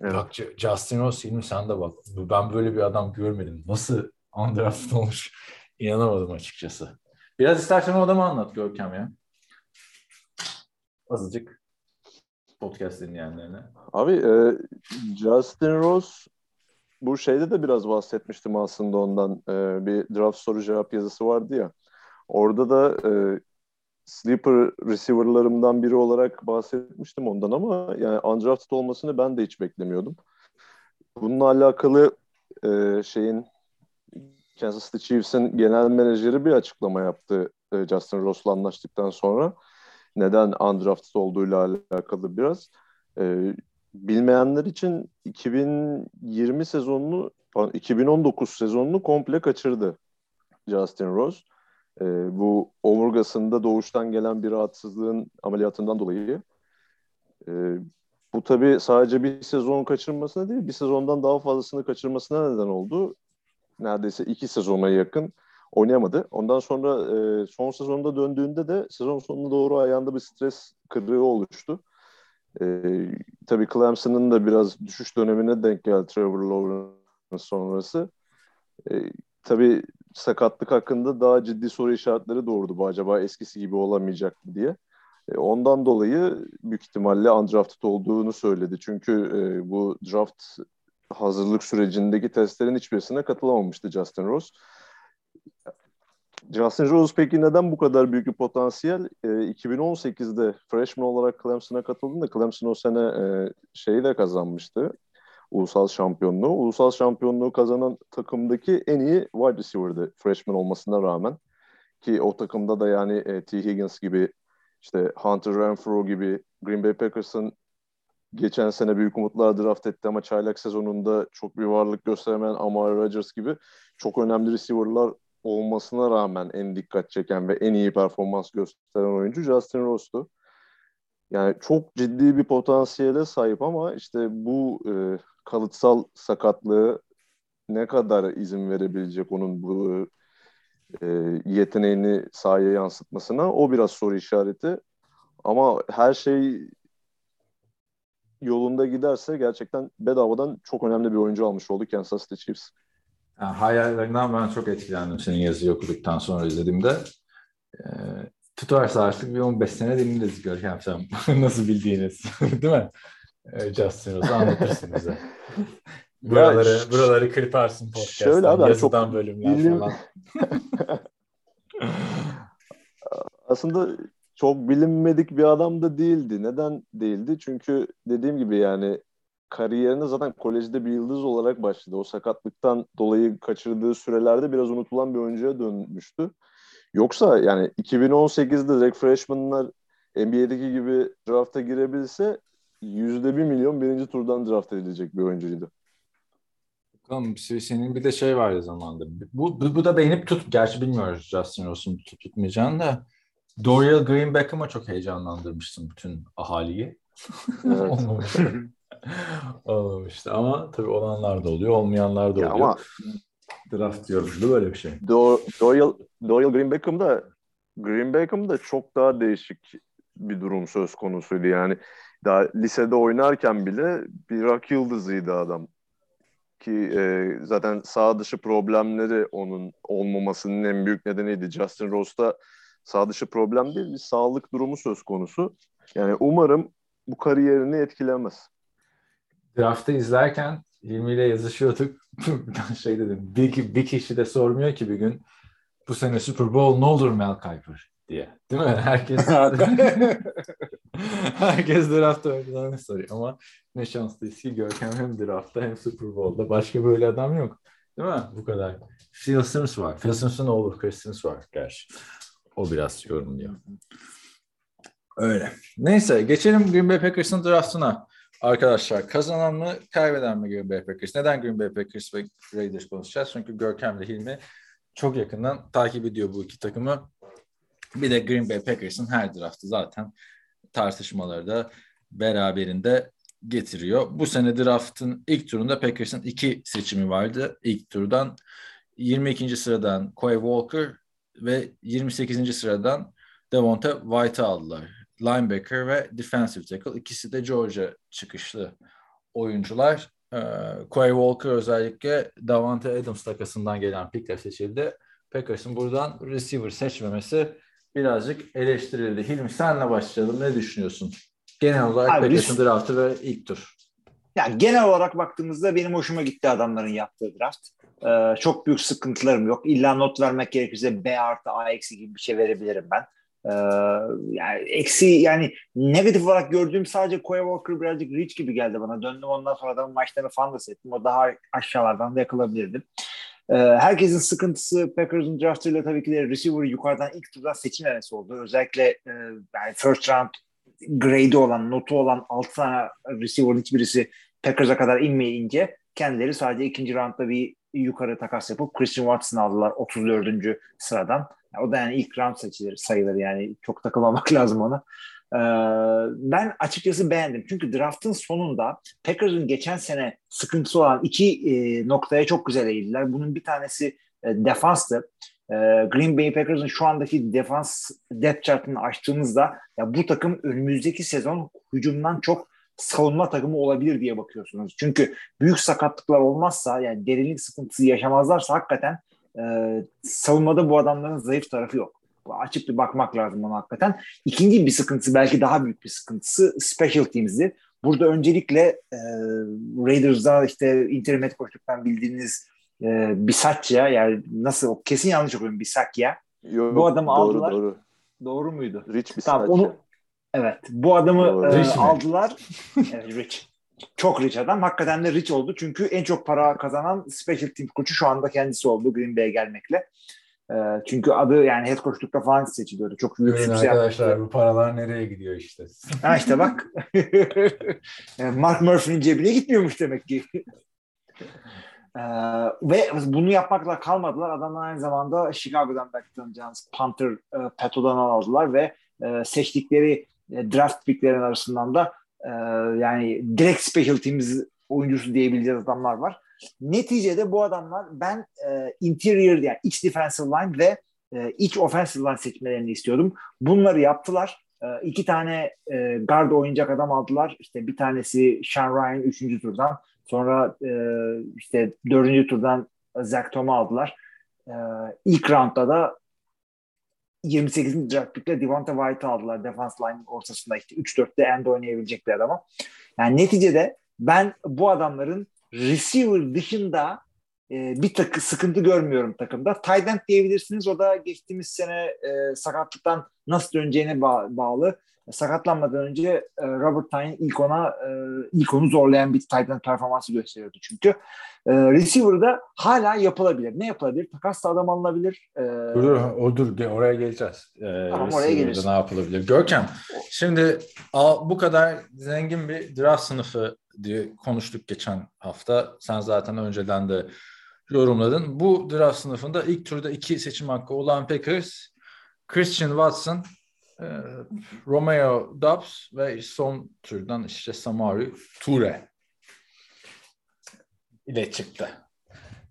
Evet. Bak Justin Ross Hilmi sen de bak. Ben böyle bir adam görmedim. Nasıl undrafted olmuş? İnanamadım açıkçası. Biraz istersen o adamı anlat Görkem ya. Azıcık podcast dinleyenlerine. Abi e, Justin Ross bu şeyde de biraz bahsetmiştim aslında ondan. E, bir draft soru cevap yazısı vardı ya. Orada da e, sleeper receiver'larımdan biri olarak bahsetmiştim ondan ama yani undrafted olmasını ben de hiç beklemiyordum. Bununla alakalı e, şeyin Kansas City Chiefs'in genel menajeri bir açıklama yaptı e, Justin Ross'la anlaştıktan sonra. Neden undrafted olduğuyla alakalı biraz. E, bilmeyenler için 2020 sezonunu, pardon, 2019 sezonunu komple kaçırdı Justin Ross. E, bu omurgasında doğuştan gelen bir rahatsızlığın ameliyatından dolayı. E, bu tabii sadece bir sezon kaçırmasına değil, bir sezondan daha fazlasını kaçırmasına neden oldu. Neredeyse iki sezona yakın oynayamadı. Ondan sonra e, son sezonda döndüğünde de sezon sonuna doğru ayağında bir stres kırığı oluştu. E, tabii Clemson'ın da biraz düşüş dönemine denk geldi Trevor Lawrence sonrası. E, tabii sakatlık hakkında daha ciddi soru işaretleri doğurdu bu acaba eskisi gibi olamayacak mı diye. E, ondan dolayı büyük ihtimalle undrafted olduğunu söyledi. Çünkü e, bu draft hazırlık sürecindeki testlerin hiçbirisine katılamamıştı Justin Rose. Justin Rose peki neden bu kadar büyük bir potansiyel? E, 2018'de freshman olarak Clemson'a katıldığında Clemson o sene e, şeyi de kazanmıştı. Ulusal şampiyonluğu. Ulusal şampiyonluğu kazanan takımdaki en iyi wide receiver'dı freshman olmasına rağmen. Ki o takımda da yani e, T. Higgins gibi işte Hunter Renfro gibi Green Bay Packers'ın geçen sene büyük umutlar draft etti ama çaylak sezonunda çok bir varlık gösteremeyen Amari Rodgers gibi çok önemli receiver'lar olmasına rağmen en dikkat çeken ve en iyi performans gösteren oyuncu Justin Ross'tu. Yani çok ciddi bir potansiyele sahip ama işte bu e, kalıtsal sakatlığı ne kadar izin verebilecek onun bu e, yeteneğini sahaya yansıtmasına o biraz soru işareti. Ama her şey yolunda giderse gerçekten bedavadan çok önemli bir oyuncu almış oldu Kansas City Chiefs. Yani hayallerinden ben çok etkilendim senin yazıyı okuduktan sonra izlediğimde. Ee, tutarsa artık bir 15 sene dinleriz Görkem sen nasıl bildiğiniz. Değil mi? Ee, Justin Rose'u anlatırsın bize. buraları, Ya, buraları kırparsın podcast'tan. şöyle abi, yazıdan çok bölümler bilim- falan. aslında çok bilinmedik bir adam da değildi. Neden değildi? Çünkü dediğim gibi yani kariyerine zaten kolejde bir yıldız olarak başladı. O sakatlıktan dolayı kaçırdığı sürelerde biraz unutulan bir oyuncuya dönmüştü. Yoksa yani 2018'de direkt freshmanlar NBA'deki gibi drafta girebilse yüzde bir milyon birinci turdan draft edilecek bir oyuncuydu. Bakalım senin bir de şey vardı zamanda. Bu, bu, bu da beğenip tut. Gerçi bilmiyoruz Justin Rose'un tutup tutmayacağını da. Dorial Green Beckham'a çok heyecanlandırmıştım bütün ahaliyi. Evet. Olmamış. Olmamıştı ama tabii olanlar da oluyor, olmayanlar da Ya oluyor. ama Draft yorumculuğu böyle bir şey. Do- Doyle, Doyle Green Beckham'da Green Beckham'da çok daha değişik bir durum söz konusuydu. Yani daha lisede oynarken bile bir rock yıldızıydı adam. Ki e, zaten sağ dışı problemleri onun olmamasının en büyük nedeniydi. Justin Rose'da sağ dışı problem değil, bir sağlık durumu söz konusu. Yani umarım bu kariyerini etkilemez. Draft'ı izlerken Hilmi ile yazışıyorduk. ben şey dedim, bir, bir kişi de sormuyor ki bir gün bu sene Super Bowl ne olur Mel Kiper diye. Değil mi? Herkes herkes draft oyuncularını soruyor ama ne şanslıyız ki Görkem hem draftta hem Super Bowl'da. Başka böyle adam yok. Değil mi? Bu kadar. Phil Sims var. Phil Sims'in oğlu Chris Sims var gerçi. O biraz yorumluyor. Öyle. Neyse geçelim Green Bay Packers'ın draftına. Arkadaşlar kazanan mı kaybeden mi Green Bay Packers? Neden Green Bay Packers ve Raiders konuşacağız? Çünkü Görkem ile Hilmi çok yakından takip ediyor bu iki takımı. Bir de Green Bay Packers'ın her draftı zaten tartışmaları da beraberinde getiriyor. Bu sene draftın ilk turunda Packers'ın iki seçimi vardı. İlk turdan 22. sıradan Quay Walker ve 28. sıradan Devonta White'ı aldılar. Linebacker ve defensive tackle. İkisi de Georgia çıkışlı oyuncular. Ee, Quay Walker özellikle Davante Adams takasından gelen pickle seçildi. Packers'ın buradan receiver seçmemesi birazcık eleştirildi. Hilmi senle başlayalım. Ne düşünüyorsun? Genel olarak Abi Packers'ın draftı ve ilk tur. Yani genel olarak baktığımızda benim hoşuma gitti adamların yaptığı draft. Ee, çok büyük sıkıntılarım yok. İlla not vermek gerekirse B artı A eksi gibi bir şey verebilirim ben. Ee, yani eksi yani negatif olarak gördüğüm sadece Quay Walker birazcık rich gibi geldi bana. Döndüm ondan sonra adamın maçlarını falan da seyrettim. O daha aşağılardan da yakılabilirdi. Ee, herkesin sıkıntısı Packers'ın draftıyla tabii ki de receiver'ı yukarıdan ilk turdan seçilmemesi oldu. Özellikle e, yani first round grade'i olan, notu olan 6 tane receiver'ın hiçbirisi Packers'a kadar inmeyince kendileri sadece ikinci roundda bir yukarı takas yapıp Christian Watson aldılar 34. sıradan. Yani o da yani ilk round seçilir sayılır yani çok takılmamak lazım ona. Ee, ben açıkçası beğendim. Çünkü draftın sonunda Packers'ın geçen sene sıkıntısı olan iki e, noktaya çok güzel eğildiler. Bunun bir tanesi e, defanstı. E, Green Bay Packers'ın şu andaki defans depth chartını açtığınızda ya bu takım önümüzdeki sezon hücumdan çok savunma takımı olabilir diye bakıyorsunuz. Çünkü büyük sakatlıklar olmazsa yani derinlik sıkıntısı yaşamazlarsa hakikaten e, savunmada bu adamların zayıf tarafı yok. Açık bir bakmak lazım ona hakikaten. İkinci bir sıkıntısı belki daha büyük bir sıkıntısı special teams'di. Burada öncelikle e, Raiders'da işte internet koştuktan bildiğiniz e, Bisaccia yani nasıl o kesin yanlış okuyorum Bisaccia. Yok, Bu adamı doğru, aldılar. Doğru. Doğru muydu? Rich bir Tamam onu evet bu adamı e, Rich aldılar. evet, Rich. Çok rich adam. Hakikaten de rich oldu. Çünkü en çok para kazanan special team koçu şu anda kendisi oldu Green Bay'e gelmekle. E, çünkü adı yani head coachlukta falan seçiliyordu. Çok büyük Görün arkadaşlar yapmıştı. bu paralar nereye gidiyor işte. Ha işte bak. Yani Mark Murphy'nin cebine gitmiyormuş demek ki. Ee, ve bunu yapmakla kalmadılar. Adamlar aynı zamanda Chicago'dan belki tanıyacağınız Panther e, Peto'dan aldılar ve e, seçtikleri e, draft picklerin arasından da e, yani direkt special teams oyuncusu diyebileceğiz adamlar var. Neticede bu adamlar ben e, interior yani iç defensive line ve e, iç offensive line seçmelerini istiyordum. Bunları yaptılar. E, iki tane e, guard oynayacak adam aldılar. İşte bir tanesi Sean Ryan 3. turdan. Sonra e, işte 4. turdan Zach Tom'u aldılar. E, ilk roundda da 28. draft pickle Devonta White'ı aldılar. Defense line ortasında işte 3-4'te end oynayabilecek bir adama. Yani neticede ben bu adamların receiver dışında e, bir takı sıkıntı görmüyorum takımda. Tight end diyebilirsiniz. O da geçtiğimiz sene e, sakatlıktan nasıl döneceğine ba- bağlı. Sakatlanmadan önce e, Robert Tyne ilk ona e, ilk onu zorlayan bir tight end performansı gösteriyordu çünkü. E, receiver'da hala yapılabilir. Ne yapılabilir? Takasla adam alınabilir. Dur dur o dur oraya geleceğiz. Tamam, oraya geliriz. Ne yapılabilir? Görkem şimdi bu kadar zengin bir draft sınıfı diye konuştuk geçen hafta. Sen zaten önceden de yorumladın. Bu draft sınıfında ilk turda iki seçim hakkı olan Packers Christian Watson, e, Romeo Dobbs ve son turdan işte Samari Ture ile çıktı.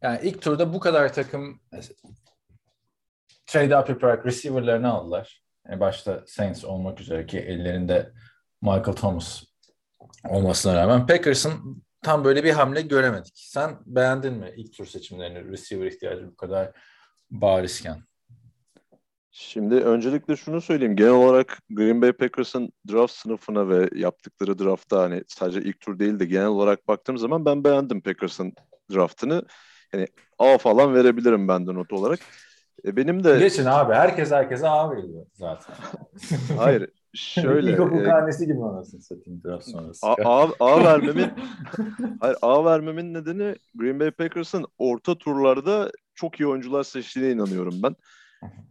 Yani ilk turda bu kadar takım trade up yaparak receiver'larını aldılar. Yani başta Saints olmak üzere ki ellerinde Michael Thomas olmasına rağmen Packers'ın tam böyle bir hamle göremedik. Sen beğendin mi ilk tur seçimlerini receiver ihtiyacı bu kadar barizken? Şimdi öncelikle şunu söyleyeyim. Genel olarak Green Bay Packers'ın draft sınıfına ve yaptıkları draftta hani sadece ilk tur değil de genel olarak baktığım zaman ben beğendim Packers'ın draftını. Yani A falan verebilirim ben de not olarak. E, benim de Geçin abi. Herkes herkese A veriyor zaten. hayır şöyle İlkokul e, karnesi gibi anasını satayım draft sonrası. A, A, A vermemin hayır A vermemin nedeni Green Bay Packers'ın orta turlarda çok iyi oyuncular seçtiğine inanıyorum ben.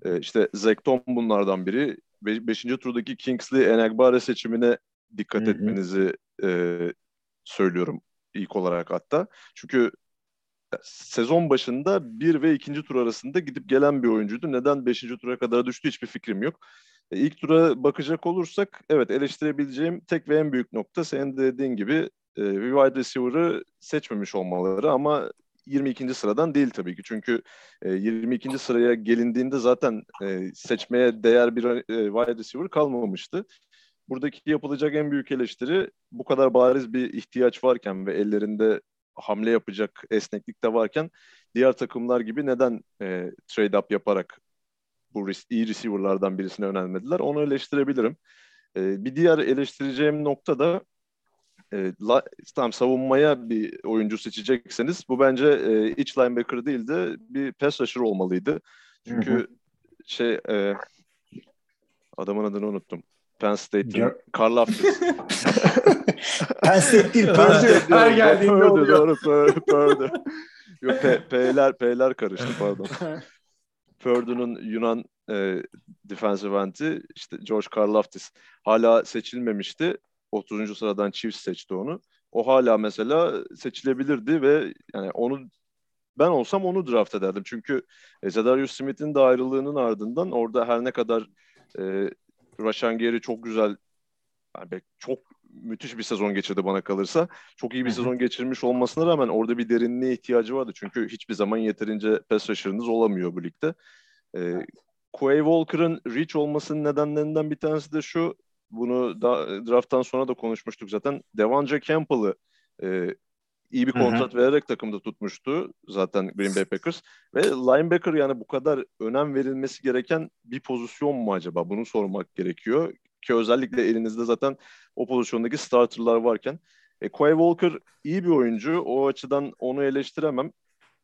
Ee, işte Zach Tom bunlardan biri. Be- beşinci turdaki Kingsley Enagbare seçimine dikkat Hı hı. etmenizi e, söylüyorum ilk olarak hatta. Çünkü sezon başında bir ve ikinci tur arasında gidip gelen bir oyuncuydu. Neden beşinci tura kadar düştü hiçbir fikrim yok. E, ilk tura bakacak olursak evet eleştirebileceğim tek ve en büyük nokta senin de dediğin gibi e, wide receiver'ı seçmemiş olmaları ama 22. sıradan değil tabii ki. Çünkü e, 22. sıraya gelindiğinde zaten e, seçmeye değer bir e, wide receiver kalmamıştı. Buradaki yapılacak en büyük eleştiri bu kadar bariz bir ihtiyaç varken ve ellerinde hamle yapacak esneklik de varken diğer takımlar gibi neden e, trade up yaparak bu iyi receiver'lardan birisine önermediler? Onu eleştirebilirim. E, bir diğer eleştireceğim nokta da e, la, tam savunmaya bir oyuncu seçecekseniz bu bence e, iç linebacker değil de bir pass rusher olmalıydı. Çünkü hı hı. şey e, adamın adını unuttum. Penn State'in Carl. Penn State değil. Penn State. Her geldiğinde oluyor. Doğru, Purdy, Purdy. Yok, P, P'ler, P'ler karıştı pardon. Purdue'nun Yunan e, defensive end'i işte George Karlaftis hala seçilmemişti. 30. sıradan Chiefs seçti onu. O hala mesela seçilebilirdi ve yani onu ben olsam onu draft ederdim. Çünkü e, Zedarius Smith'in de ayrılığının ardından orada her ne kadar e, Rashan Gary çok güzel yani çok müthiş bir sezon geçirdi bana kalırsa. Çok iyi bir sezon geçirmiş olmasına rağmen orada bir derinliğe ihtiyacı vardı. Çünkü hiçbir zaman yeterince pass rusher'ınız olamıyor bu ligde. Ee, Quay Walker'ın reach olmasının nedenlerinden bir tanesi de şu. Bunu da, drafttan sonra da konuşmuştuk zaten. Devonca Campbell'ı e, iyi bir kontrat Hı-hı. vererek takımda tutmuştu zaten Green Bay Packers. Ve linebacker yani bu kadar önem verilmesi gereken bir pozisyon mu acaba? Bunu sormak gerekiyor. Ki özellikle elinizde zaten o pozisyondaki starterlar varken. E, Quay Walker iyi bir oyuncu. O açıdan onu eleştiremem.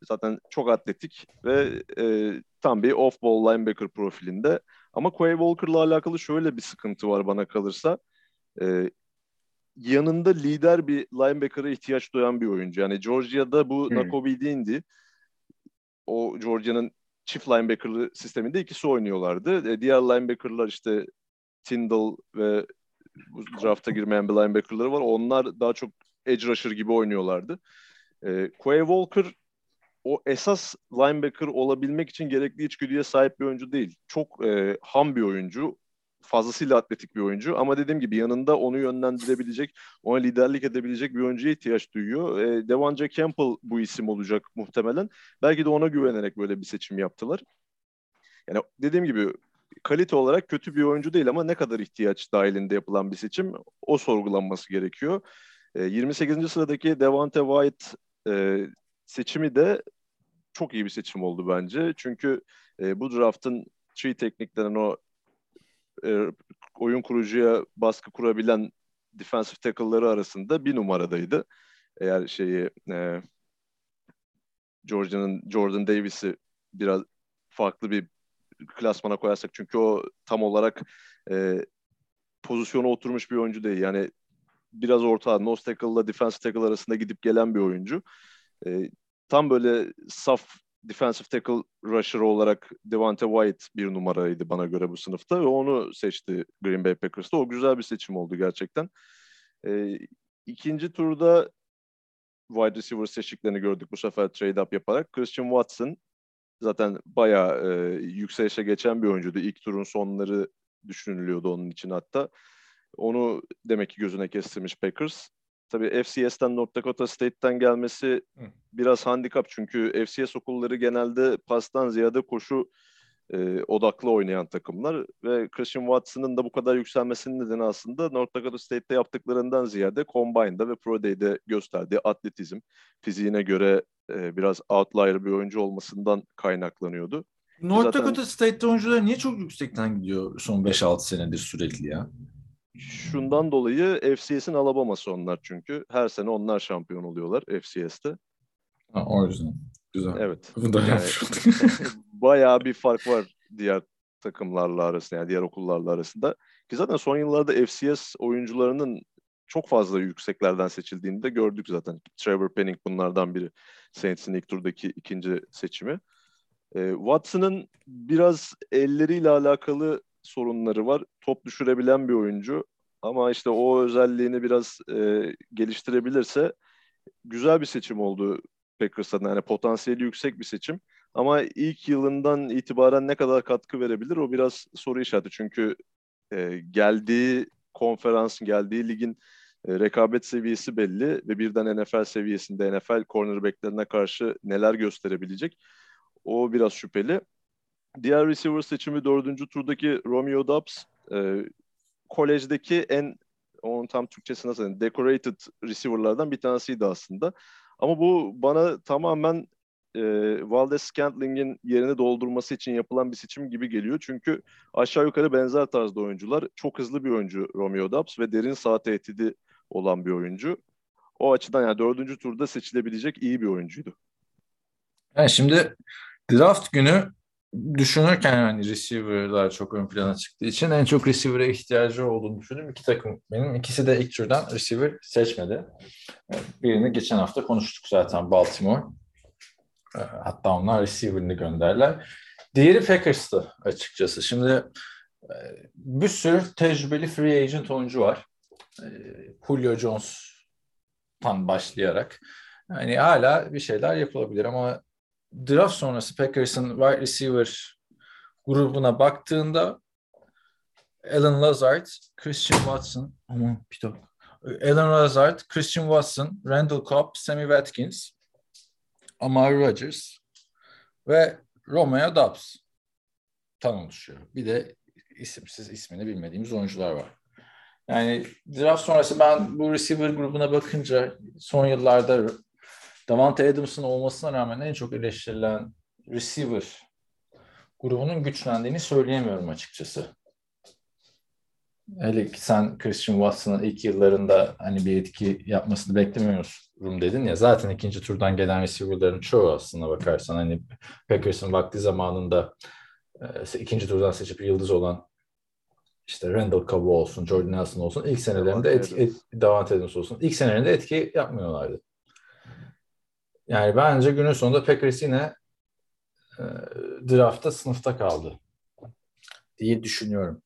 Zaten çok atletik ve e, tam bir off-ball linebacker profilinde. Ama Quay Walker'la alakalı şöyle bir sıkıntı var bana kalırsa. E, yanında lider bir linebacker'a ihtiyaç duyan bir oyuncu. Yani Georgia'da bu hmm. Nakobe Dean'di. O Georgia'nın çift linebacker'lı sisteminde ikisi oynuyorlardı. E, diğer linebacker'lar işte Tyndall ve bu drafta girmeyen bir linebacker'ları var. Onlar daha çok edge rusher gibi oynuyorlardı. E, Quay Walker o esas linebacker olabilmek için gerekli içgüdüye sahip bir oyuncu değil. Çok e, ham bir oyuncu. Fazlasıyla atletik bir oyuncu. Ama dediğim gibi yanında onu yönlendirebilecek, ona liderlik edebilecek bir oyuncuya ihtiyaç duyuyor. E, Devonca Campbell bu isim olacak muhtemelen. Belki de ona güvenerek böyle bir seçim yaptılar. Yani dediğim gibi kalite olarak kötü bir oyuncu değil ama ne kadar ihtiyaç dahilinde yapılan bir seçim o sorgulanması gerekiyor. E, 28. sıradaki Devante White e, seçimi de çok iyi bir seçim oldu bence. Çünkü e, bu draftın tree tekniklerin o e, oyun kurucuya baskı kurabilen defensive tackle'ları arasında bir numaradaydı. Eğer şeyi e, Georgia'nın Jordan Davis'i biraz farklı bir klasmana koyarsak çünkü o tam olarak e, pozisyona oturmuş bir oyuncu değil. Yani biraz orta nose tackle ile defensive tackle arasında gidip gelen bir oyuncu. E, tam böyle saf defensive tackle rusher olarak Devante White bir numaraydı bana göre bu sınıfta ve onu seçti Green Bay Packers'ta. O güzel bir seçim oldu gerçekten. E, ikinci turda wide receiver seçtiklerini gördük bu sefer trade up yaparak. Christian Watson zaten bayağı e, yükselişe geçen bir oyuncuydu. İlk turun sonları düşünülüyordu onun için hatta. Onu demek ki gözüne kestirmiş Packers. Tabii FCS'ten North Dakota State'ten gelmesi Hı. biraz handikap çünkü FCS okulları genelde pastan ziyade koşu e, odaklı oynayan takımlar ve Christian Watson'ın da bu kadar yükselmesinin nedeni aslında North Dakota State'te yaptıklarından ziyade Combine'da ve Pro Day'de gösterdiği atletizm, fiziğine göre e, biraz outlier bir oyuncu olmasından kaynaklanıyordu. North Zaten... Dakota State'te oyuncular niye çok yüksekten gidiyor son 5-6 senedir sürekli ya? Şundan dolayı FCS'in Alabama'sı onlar çünkü. Her sene onlar şampiyon oluyorlar FCS'te. Ha, o yüzden. Güzel. Evet. Yani, bayağı bir fark var diğer takımlarla arasında yani diğer okullarla arasında. Ki zaten son yıllarda FCS oyuncularının çok fazla yükseklerden seçildiğini de gördük zaten. Trevor Penning bunlardan biri. Saints'in ilk turdaki ikinci seçimi. E, Watson'ın biraz elleriyle alakalı sorunları var. Top düşürebilen bir oyuncu Ama işte o özelliğini biraz e, geliştirebilirse güzel bir seçim oldu Packers'tan. Yani potansiyeli yüksek bir seçim. Ama ilk yılından itibaren ne kadar katkı verebilir o biraz soru işareti. Çünkü e, geldiği konferansın, geldiği ligin e, rekabet seviyesi belli ve birden NFL seviyesinde NFL cornerbacklerine karşı neler gösterebilecek o biraz şüpheli. Diğer receiver seçimi dördüncü turdaki Romeo Dobbs e, kolejdeki en onun tam Türkçesi nasıl decorated receiver'lardan bir tanesiydi aslında. Ama bu bana tamamen e, Valdez Scantling'in yerini doldurması için yapılan bir seçim gibi geliyor. Çünkü aşağı yukarı benzer tarzda oyuncular. Çok hızlı bir oyuncu Romeo Dobbs ve derin sağ tehdidi olan bir oyuncu. O açıdan yani dördüncü turda seçilebilecek iyi bir oyuncuydu. Yani şimdi draft günü düşünürken yani receiver'lar çok ön plana çıktığı için en çok receiver'e ihtiyacı olduğunu düşündüm. İki takım benim. ikisi de ilk turdan receiver seçmedi. Birini geçen hafta konuştuk zaten Baltimore. Hatta onlar receiver'ını gönderler. Diğeri Packers'tı açıkçası. Şimdi e, bir sürü tecrübeli free agent oyuncu var. E, Julio Jones'tan başlayarak. Yani hala bir şeyler yapılabilir ama draft sonrası Packers'ın wide receiver grubuna baktığında Alan Lazard, Christian Watson, aman bir dakika. Alan Lazard, Christian Watson, Randall Cobb, Sammy Watkins, Amari Rodgers ve Romeo Dobbs tan oluşuyor. Bir de isimsiz ismini bilmediğimiz oyuncular var. Yani draft sonrası ben bu receiver grubuna bakınca son yıllarda Davante Adams'ın olmasına rağmen en çok eleştirilen receiver grubunun güçlendiğini söyleyemiyorum açıkçası. Hele ki sen Christian Watson'ın ilk yıllarında hani bir etki yapmasını beklemiyorum dedin ya. Zaten ikinci turdan gelen receiver'ların çoğu aslında bakarsan hani Packers'ın vakti zamanında e, ikinci turdan seçip yıldız olan işte Randall Cobb olsun, Jordan Nelson olsun ilk senelerinde etki, et, Davante Adams olsun ilk senelerinde etki yapmıyorlardı. Yani bence günün sonunda Packers yine e, draftta sınıfta kaldı diye düşünüyorum.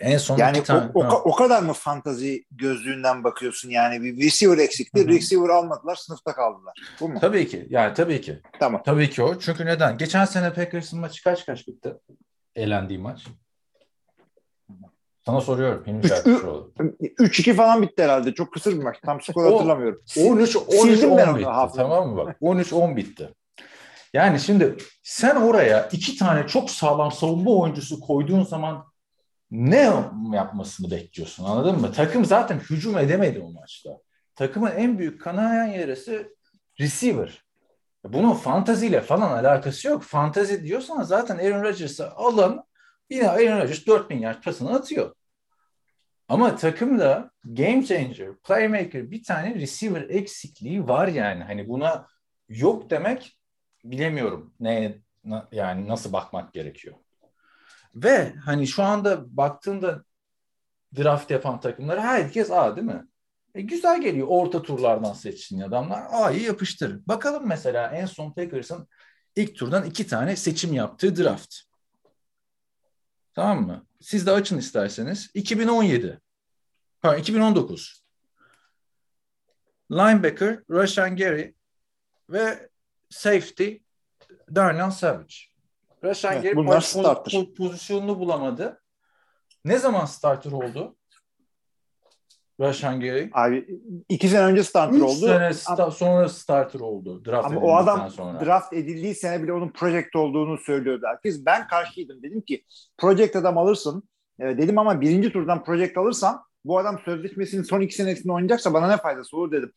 En son yani bir tane, o, o, o kadar mı fantazi gözlüğünden bakıyorsun yani bir receiver eksikti. Hı-hı. Receiver almadılar, sınıfta kaldılar. Bu mu? Tabii ki. Yani tabii ki. Tamam. Tabii ki o. Çünkü neden? Geçen sene Packers'ın maçı kaç kaç bitti? Elendiği maç. Sana soruyorum. 3-2 falan bitti herhalde. Çok kısır bir maç. Tam skor hatırlamıyorum. 13 13 10 bitti. Tamam mı bak? 13 10 bitti. Yani şimdi sen oraya iki tane çok sağlam savunma oyuncusu koyduğun zaman ne yapmasını bekliyorsun anladın mı? Takım zaten hücum edemedi o maçta. Takımın en büyük kanayan yarısı receiver. Bunun fantaziyle falan alakası yok. Fantazi diyorsan zaten Aaron Rodgers'ı alın yine Aaron Rodgers 4000 yard pasını atıyor. Ama takımda game changer, playmaker bir tane receiver eksikliği var yani. Hani buna yok demek bilemiyorum. Ne yani nasıl bakmak gerekiyor. Ve hani şu anda baktığında draft yapan takımlar herkes A değil mi? E, güzel geliyor orta turlardan seçsin adamlar. A'yı yapıştır. Bakalım mesela en son Packers'ın ilk turdan iki tane seçim yaptığı draft. Tamam mı? Siz de açın isterseniz. 2017. Pardon 2019. Linebacker Rashan Gary ve safety Darnell Savage. Rashan evet, Gary bunlar po- pozisyonunu bulamadı. Ne zaman starter oldu? Rashan Gary. Abi iki sene önce starter Üç oldu. sene sta- sonra starter oldu. Draft ama o adam sonra. draft edildiği sene bile onun project olduğunu söylüyordu herkes. Ben karşıydım. Dedim ki project adam alırsın. E, dedim ama birinci turdan project alırsan bu adam sözleşmesinin son iki senesinde oynayacaksa bana ne faydası olur dedim.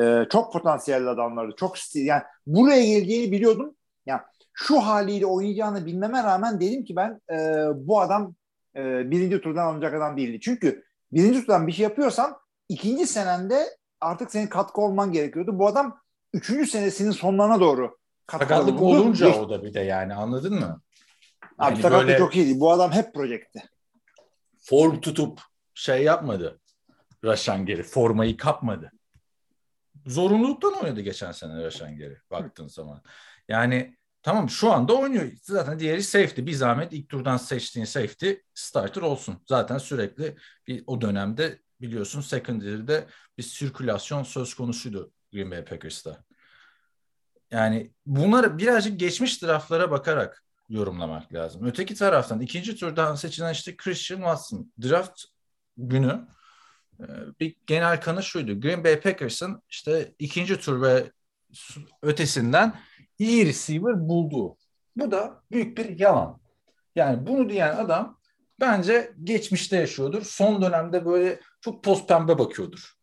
E, çok potansiyelli adamlardı. Çok stil. Yani buraya geleceğini biliyordum. Yani şu haliyle oynayacağını bilmeme rağmen dedim ki ben e, bu adam e, birinci turdan alınacak adam değildi. Çünkü birinci turdan bir şey yapıyorsan ikinci senende artık senin katkı olman gerekiyordu. Bu adam üçüncü senesinin sonlarına doğru Sakatlık olunca o da bir de yani anladın mı? Abi yani sakatlık böyle... çok iyiydi. Bu adam hep projekti. Form tutup şey yapmadı. Raşan geri formayı kapmadı. Zorunluluktan oynadı geçen sene Raşan geri baktığın zaman. Yani Tamam şu anda oynuyor. Zaten diğeri safety. Bir zahmet ilk turdan seçtiğin safety starter olsun. Zaten sürekli bir, o dönemde biliyorsun secondary'de bir sirkülasyon söz konusuydu Green Bay Packers'ta. Yani bunları birazcık geçmiş draftlara bakarak yorumlamak lazım. Öteki taraftan ikinci turdan seçilen işte Christian Watson. Draft günü e, bir genel kanı şuydu. Green Bay Packers'ın işte ikinci tur ve ötesinden iyi receiver bulduğu. Bu da büyük bir yalan. Yani bunu diyen adam bence geçmişte yaşıyordur. Son dönemde böyle çok toz pembe bakıyordur.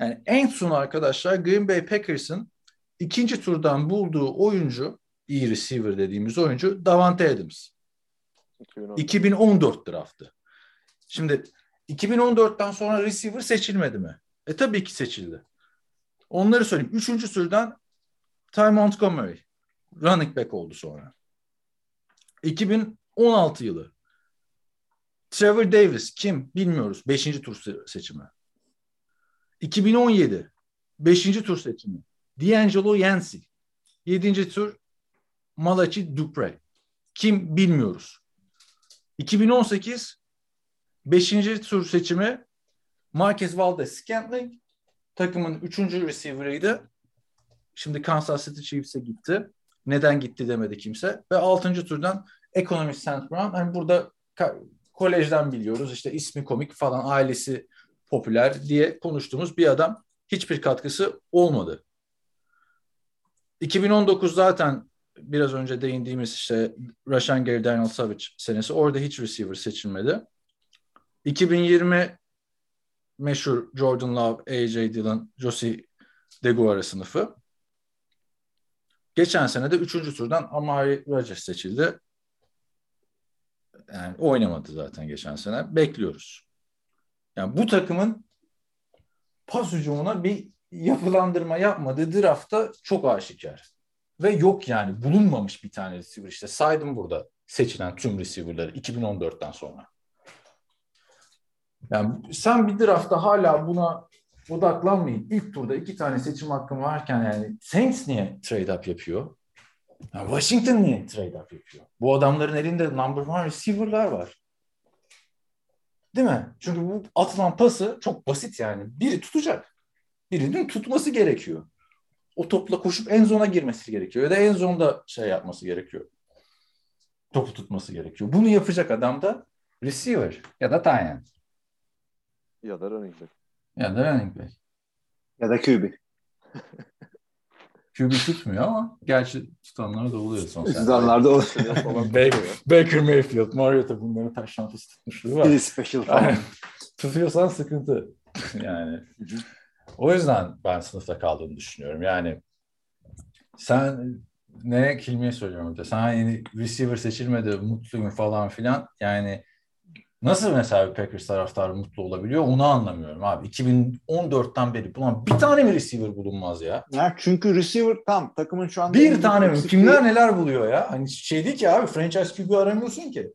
Yani en son arkadaşlar Green Bay Packers'ın ikinci turdan bulduğu oyuncu, iyi receiver dediğimiz oyuncu Davante Adams. 2010. 2014 draftı. Şimdi 2014'ten sonra receiver seçilmedi mi? E tabii ki seçildi. Onları söyleyeyim. Üçüncü türden Ty Montgomery. Running back oldu sonra. 2016 yılı. Trevor Davis kim bilmiyoruz. Beşinci tur se- seçimi. 2017 beşinci tur seçimi. D'Angelo Yancey. Yedinci tur Malachi Dupre. Kim bilmiyoruz. 2018 beşinci tur seçimi Marquez Valdez Scantling takımın üçüncü receiver'ıydı. Şimdi Kansas City Chiefs'e gitti. Neden gitti demedi kimse. Ve altıncı turdan Economist St. Brown. Hani burada kolejden biliyoruz. İşte ismi komik falan ailesi popüler diye konuştuğumuz bir adam. Hiçbir katkısı olmadı. 2019 zaten biraz önce değindiğimiz işte Rashan Gary Daniel Savage senesi. Orada hiç receiver seçilmedi. 2020 meşhur Jordan Love, AJ Dillon, Josie Deguara sınıfı. Geçen sene de 3. turdan Amari Rodgers seçildi. Yani oynamadı zaten geçen sene. Bekliyoruz. Yani bu takımın pas hücumuna bir yapılandırma yapmadığı draftta çok aşikar. Ve yok yani bulunmamış bir tane receiver işte. Saydım burada seçilen tüm receiver'ları 2014'ten sonra. Yani sen bir draftta hala buna odaklanmayın. İlk turda iki tane seçim hakkım varken yani Saints niye trade up yapıyor? Yani Washington niye trade up yapıyor? Bu adamların elinde number one receiver'lar var. Değil mi? Çünkü bu atılan pası çok basit yani. Biri tutacak. Birinin tutması gerekiyor. O topla koşup en zona girmesi gerekiyor. Ya da en zonda şey yapması gerekiyor. Topu tutması gerekiyor. Bunu yapacak adam da receiver ya da tight end Ya da running back. Ya da running back. Ya da QB. QB tutmuyor ama gerçi tutanlar da oluyor son sene. Tutanlarda o. Baker, Baker Mayfield, Mariota bunların taş şampiyonu tutmuşluğu var. Special falan. Tutuyorsan sıkıntı. Yani o yüzden ben sınıfta kaldığını düşünüyorum. Yani sen ne kelimeyi söylüyorum burada. Sen yeni receiver seçilmedi, mutluyum falan filan. Yani nasıl mesela bir Packers taraftarı mutlu olabiliyor onu anlamıyorum abi. 2014'ten beri bulan bir tane mi receiver bulunmaz ya? Ya çünkü receiver tam takımın şu anda Bir tane mi? Kimler neler buluyor ya? Hani şey değil ki abi franchise QB aramıyorsun ki.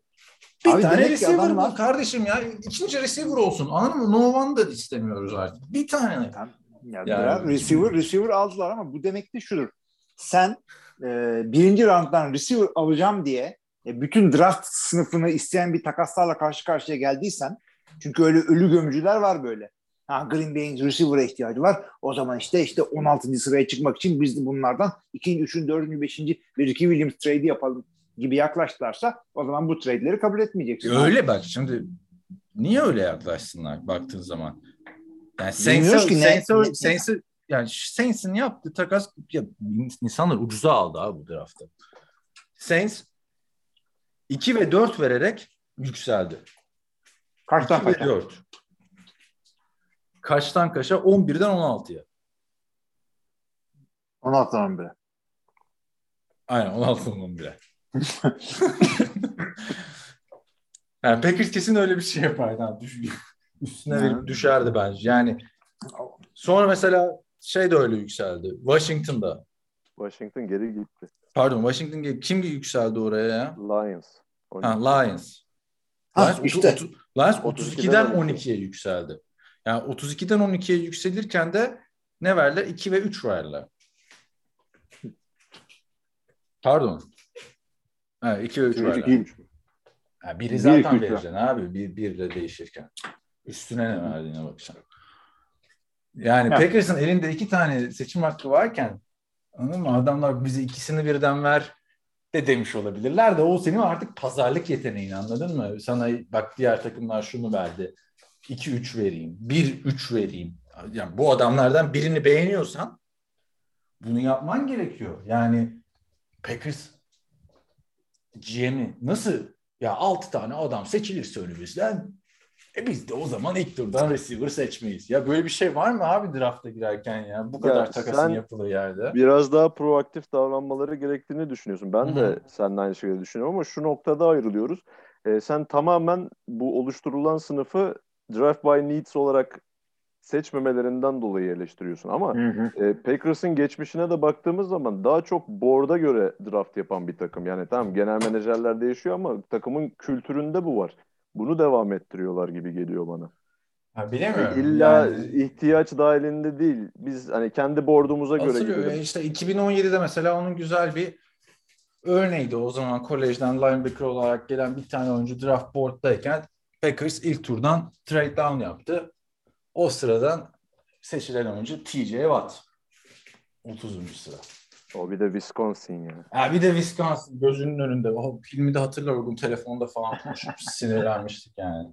Bir Abi tane receiver bul kardeşim ya. İkinci receiver olsun. Anladın mı? No one da istemiyoruz artık. Bir tane. Ya Yani- biraz receiver receiver aldılar ama bu demek de şudur. Sen e, birinci rounddan receiver alacağım diye bütün draft sınıfını isteyen bir takaslarla karşı karşıya geldiysen çünkü öyle ölü gömücüler var böyle. Ha, Green Bay'in receiver'a ihtiyacı var. O zaman işte işte 16. sıraya çıkmak için biz de bunlardan 2. 3. 4. 5. bir iki Williams trade yapalım gibi yaklaştılarsa o zaman bu trade'leri kabul etmeyeceksin. Öyle bak şimdi niye öyle yaklaşsınlar baktığın zaman? Yani ki Saints'e yani Saints'in yaptığı takas ya, insanlar ucuza aldı abi bu draftta. Saints 2 ve 4 vererek yükseldi. Kaçtan 2 ve kaça? 4. Kaçtan kaça? 11'den 16'ya. 16'dan bile. Aynen 16'dan 11'e. yani Packers kesin öyle bir şey yapardı. Düş- üstüne verip düşerdi bence. Yani sonra mesela şey de öyle yükseldi. Washington'da. Washington geri gitti. Pardon Washington gibi kim yükseldi oraya ya? Lions. Ha, Lions. Ha, Lions, işte. otu- Lions 32'den 32'den 12'ye yükseldi. Yani 32'den 12'ye yükselirken de ne verdiler? 2 ve 3 verdiler. Pardon. Ha, 2 ve 3 var. 3 2'ymiş. Ha, biri Bir, zaten üç vereceksin abi. Bir, birle değişirken. Üstüne ne verdiğine bakacaksın. Yani Ya. Packers'ın elinde iki tane seçim hakkı varken anladın mı? Adamlar bize ikisini birden ver de demiş olabilirler de o senin artık pazarlık yeteneğin anladın mı? Sana bak diğer takımlar şunu verdi. 2-3 vereyim. 1-3 vereyim. Yani bu adamlardan birini beğeniyorsan bunu yapman gerekiyor. Yani Packers GM'i nasıl ya 6 tane adam seçilirse önümüzden e biz de o zaman ilk turdan receiver seçmeyiz. Ya böyle bir şey var mı abi drafta girerken ya? Bu kadar takasın sen- yapılır yerde. Biraz daha proaktif davranmaları gerektiğini düşünüyorsun. Ben Hı de seninle aynı şekilde düşünüyorum ama şu noktada ayrılıyoruz. Ee, sen tamamen bu oluşturulan sınıfı draft by needs olarak seçmemelerinden dolayı eleştiriyorsun. Ama Hı hı. e, Packers'ın geçmişine de baktığımız zaman daha çok board'a göre draft yapan bir takım. Yani tamam genel menajerler değişiyor ama takımın kültüründe bu var. Bunu devam ettiriyorlar gibi geliyor bana. Ha, bilemiyorum. İlla Yani- ihtiyaç dahilinde değil. Biz hani kendi board'umuza göre Hatırlıyor. gidelim. İşte 2017'de mesela onun güzel bir örneğiydi. O zaman kolejden linebacker olarak gelen bir tane oyuncu draft board'dayken Packers ilk turdan trade down yaptı. O sıradan seçilen oyuncu TJ Watt. 30. sıra. O bir de Wisconsin ya. Ha bir de Wisconsin gözünün önünde. O filmi de hatırlıyorum. Bugün telefonda falan konuşup sinirlenmiştik yani.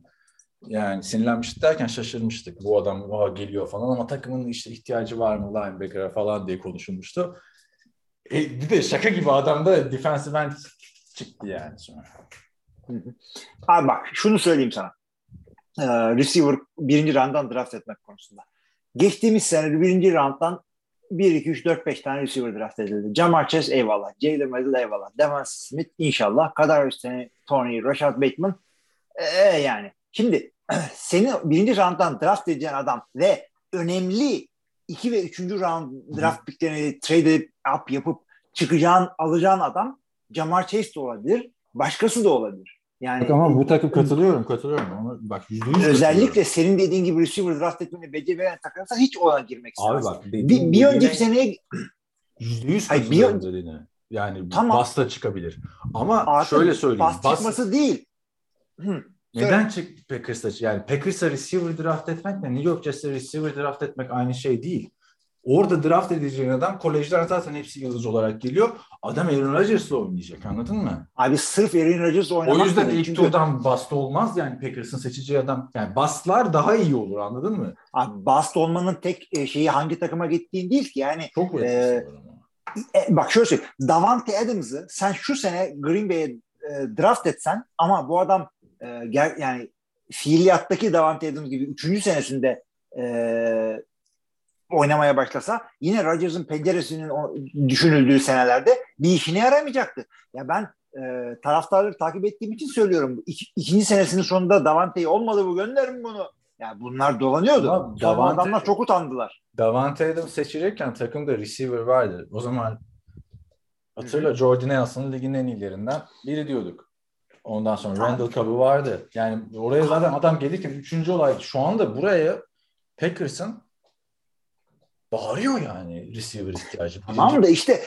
Yani sinirlenmiştik derken şaşırmıştık. Bu adam "Aa, geliyor falan ama takımın işte ihtiyacı var mı linebacker'a falan diye konuşulmuştu. E, bir de şaka gibi adam da defensive end çıktı yani sonra. Abi bak şunu söyleyeyim sana. Ee, receiver birinci rounddan draft etmek konusunda. Geçtiğimiz sene birinci rounddan 1, 2, 3, 4, 5 tane receiver draft edildi. Jamar Chase eyvallah. Jalen Waddle eyvallah. Devon Smith inşallah. Kadar Tony, Tony, Rashad Bateman ee, yani. Şimdi senin birinci rounddan draft edeceğin adam ve önemli 2 ve 3. round draft picklerini trade edip up yapıp çıkacağın, alacağın adam Jamar Chase de olabilir. Başkası da olabilir. Yani ama bu takım katılıyorum katılıyorum. Ama bak %100 Özellikle senin dediğin gibi receiver draft etmeni becerilen takımsa hiç ona girmek Abi istemez. bak bir, bir önceki seneye %100 Hayır, bir katılıyorum dediğine. Yani Tamam. basta çıkabilir. Ama artık şöyle söyleyeyim. pas Bas- çıkması değil. Hı. Neden çık Packers'a? Yani Packers'a receiver draft etmekle New York Jets'e receiver draft etmek aynı şey değil. Orada draft edeceğin adam kolejden zaten hepsi yıldız olarak geliyor. Adam Aaron Rodgers'la oynayacak anladın mı? Abi sırf Aaron Rodgers oynamak O yüzden ilk Çünkü turdan bast olmaz yani Packers'ın seçeceği adam. Yani bastlar daha iyi olur anladın mı? abi bast olmanın tek e, şeyi hangi takıma gittiğin değil ki. Yani Çok ama. e, bak şöyle söyleyeyim. Davante Adams'ı sen şu sene Green Bay'e e, draft etsen ama bu adam e, ger, yani fiiliyattaki Davante Adams gibi 3. senesinde e, oynamaya başlasa yine Rodgers'ın penceresinin düşünüldüğü senelerde bir işine yaramayacaktı. Ya ben e, taraftarları takip ettiğim için söylüyorum. İki, ikinci senesinin sonunda Davante'yi olmadı bu gönderin bunu. Yani bunlar dolanıyordu. Ama Davante- adamlar çok utandılar. Davante Adams seçilirken takımda receiver vardı. O zaman hatırla Jordan Nelson'ın ligin en iyilerinden biri diyorduk. Ondan sonra Randall Cobb'ı vardı. Yani oraya zaten adam gelirken üçüncü olay. Şu anda buraya Packers'ın bağırıyor yani receiver ihtiyacı. Tamam da işte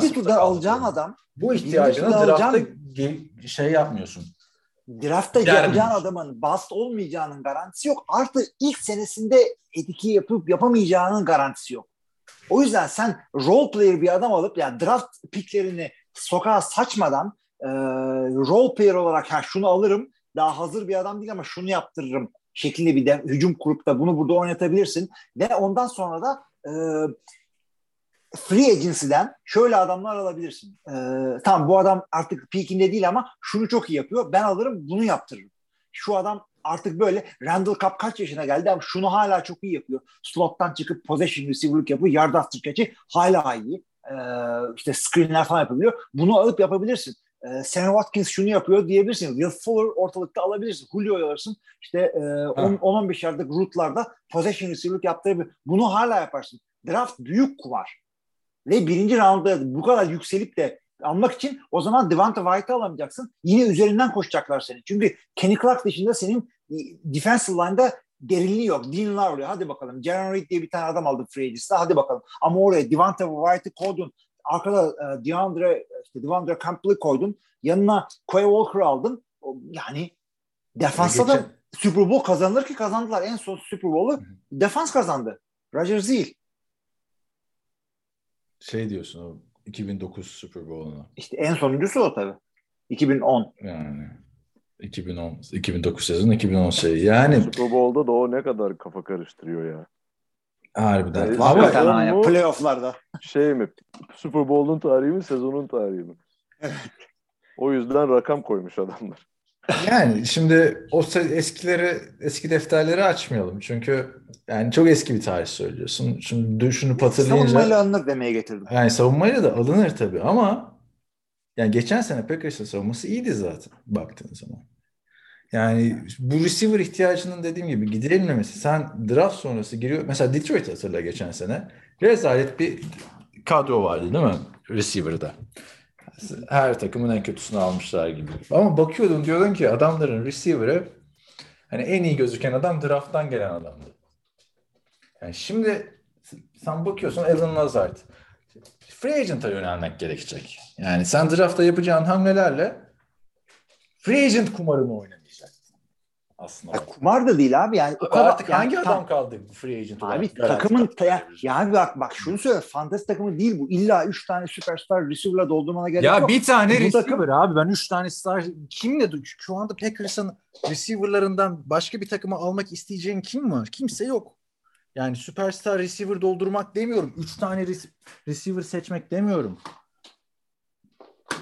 birinci turda alacağın adam Bu ihtiyacını draftta alacağın- şey yapmıyorsun. draftta yapacağın adamın bast olmayacağının garantisi yok. Artı ilk senesinde etki yapıp yapamayacağının garantisi yok. O yüzden sen role player bir adam alıp yani draft picklerini sokağa saçmadan e, role player olarak ha şunu alırım daha hazır bir adam değil ama şunu yaptırırım şeklinde bir de, hücum kurup da bunu burada oynatabilirsin ve ondan sonra da e, free agency'den şöyle adamlar alabilirsin. E, tamam bu adam artık peakinde değil ama şunu çok iyi yapıyor. Ben alırım bunu yaptırırım. Şu adam artık böyle Randall Cobb kaç yaşına geldi ama şunu hala çok iyi yapıyor. Slot'tan çıkıp possession receiver'lık yapıyor. Yard after catch'i hala iyi. Ee, işte screenler falan yapabiliyor. Bunu alıp yapabilirsin. Ee, Sam Watkins şunu yapıyor diyebilirsin. Will Fuller ortalıkta alabilirsin. Julio'yu alırsın. İşte e, 10-15 yardlık route'larda possession receiver'lık yaptırabilir. Bunu hala yaparsın. Draft büyük kumar. Ve birinci roundda bu kadar yükselip de almak için o zaman Devonta White'ı alamayacaksın. Yine üzerinden koşacaklar seni. Çünkü Kenny Clark dışında senin e, defensive line'da derinliği yok. Dean Lowry hadi bakalım. Jaron Reed diye bir tane adam aldı free agency'de hadi bakalım. Ama oraya Devonta White'ı koydun. Arkada e, DeAndre, işte DeAndre Campbell'ı koydun. Yanına Quay Walker aldın. O, yani defansta da Super Bowl kazanılır ki kazandılar. En son Super Bowl'u defans kazandı. Rodgers değil. Şey diyorsun o 2009 Super Bowl'una. İşte en sonuncusu o tabii. 2010. Yani 2010 2009 sezonu 2010 şey. Yani Super Bowl'da da o ne kadar kafa karıştırıyor ya. Harbiden. Evet. Ama ha ya, playoff'larda. Şey mi? Super Bowl'un tarihi mi, sezonun tarihi mi? O yüzden rakam koymuş adamlar. Yani şimdi o eskileri eski defterleri açmayalım. Çünkü yani çok eski bir tarih söylüyorsun. Şimdi düşünüp hatırlayınca Savunmayla alınır demeye getirdim. yani savunmayla da alınır tabii ama yani geçen sene Packers'ın savunması iyiydi zaten baktığın zaman. Yani bu receiver ihtiyacının dediğim gibi giderilmemesi. Sen draft sonrası giriyor. Mesela Detroit hatırla geçen sene. Rezalet bir kadro vardı değil mi? Receiver'da. Her takımın en kötüsünü almışlar gibi. Ama bakıyordun diyordun ki adamların receiver'ı hani en iyi gözüken adam draft'tan gelen adamdı. Yani şimdi sen bakıyorsun Alan Lazard. Free agent'a yönelmek gerekecek. Yani sen draft'ta yapacağın hamlelerle free agent kumarını oynamayacaksın. Aslında. Ya, kumar da değil abi yani. o kadar, Artık yani hangi tam- adam kaldı free agent olarak? Abi takımın ya, ya abi bak bak şunu söyle fantasy takımı değil bu. İlla 3 tane süperstar receiver'la doldurmana gerek Ya yok. bir tane Bu receiver takım- abi ben 3 tane star kimle şu anda Packers'ın receiver'larından başka bir takıma almak isteyeceğin kim var? Kimse yok. Yani süperstar receiver doldurmak demiyorum. 3 tane rec- receiver seçmek demiyorum.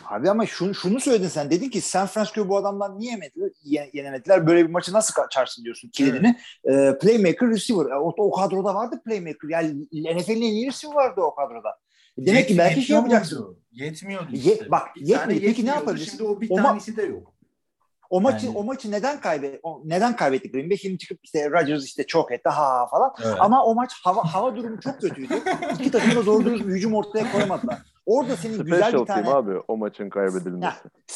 Abi ama şunu, şunu söyledin sen. Dedin ki San Francisco bu adamlar niye yemediler, ye- yenemediler? Böyle bir maçı nasıl kaçarsın diyorsun kilidini. Ee, playmaker receiver. E, O, o kadroda vardı playmaker. Yani NFL'in en iyi receiver vardı o kadroda. Demek ki belki şey yapacaksın. Yetmiyordu Ye- işte. bak, Bir yetmedi. Peki ne yapabilirsin? Şimdi o bir O tanesi de yok. O maçı Yani- o maçı neden kaybet o- neden kaybettik Green Bay? Şimdi çıkıp işte Rodgers işte çok etti ha ha falan. Evet. Ama o maç hava hava durumu çok kötüydü. İki takım da doğru dürüst hücum ortaya koyamadılar. Orada senin güzel Special bir tane team abi o maçın kaybedilmesi.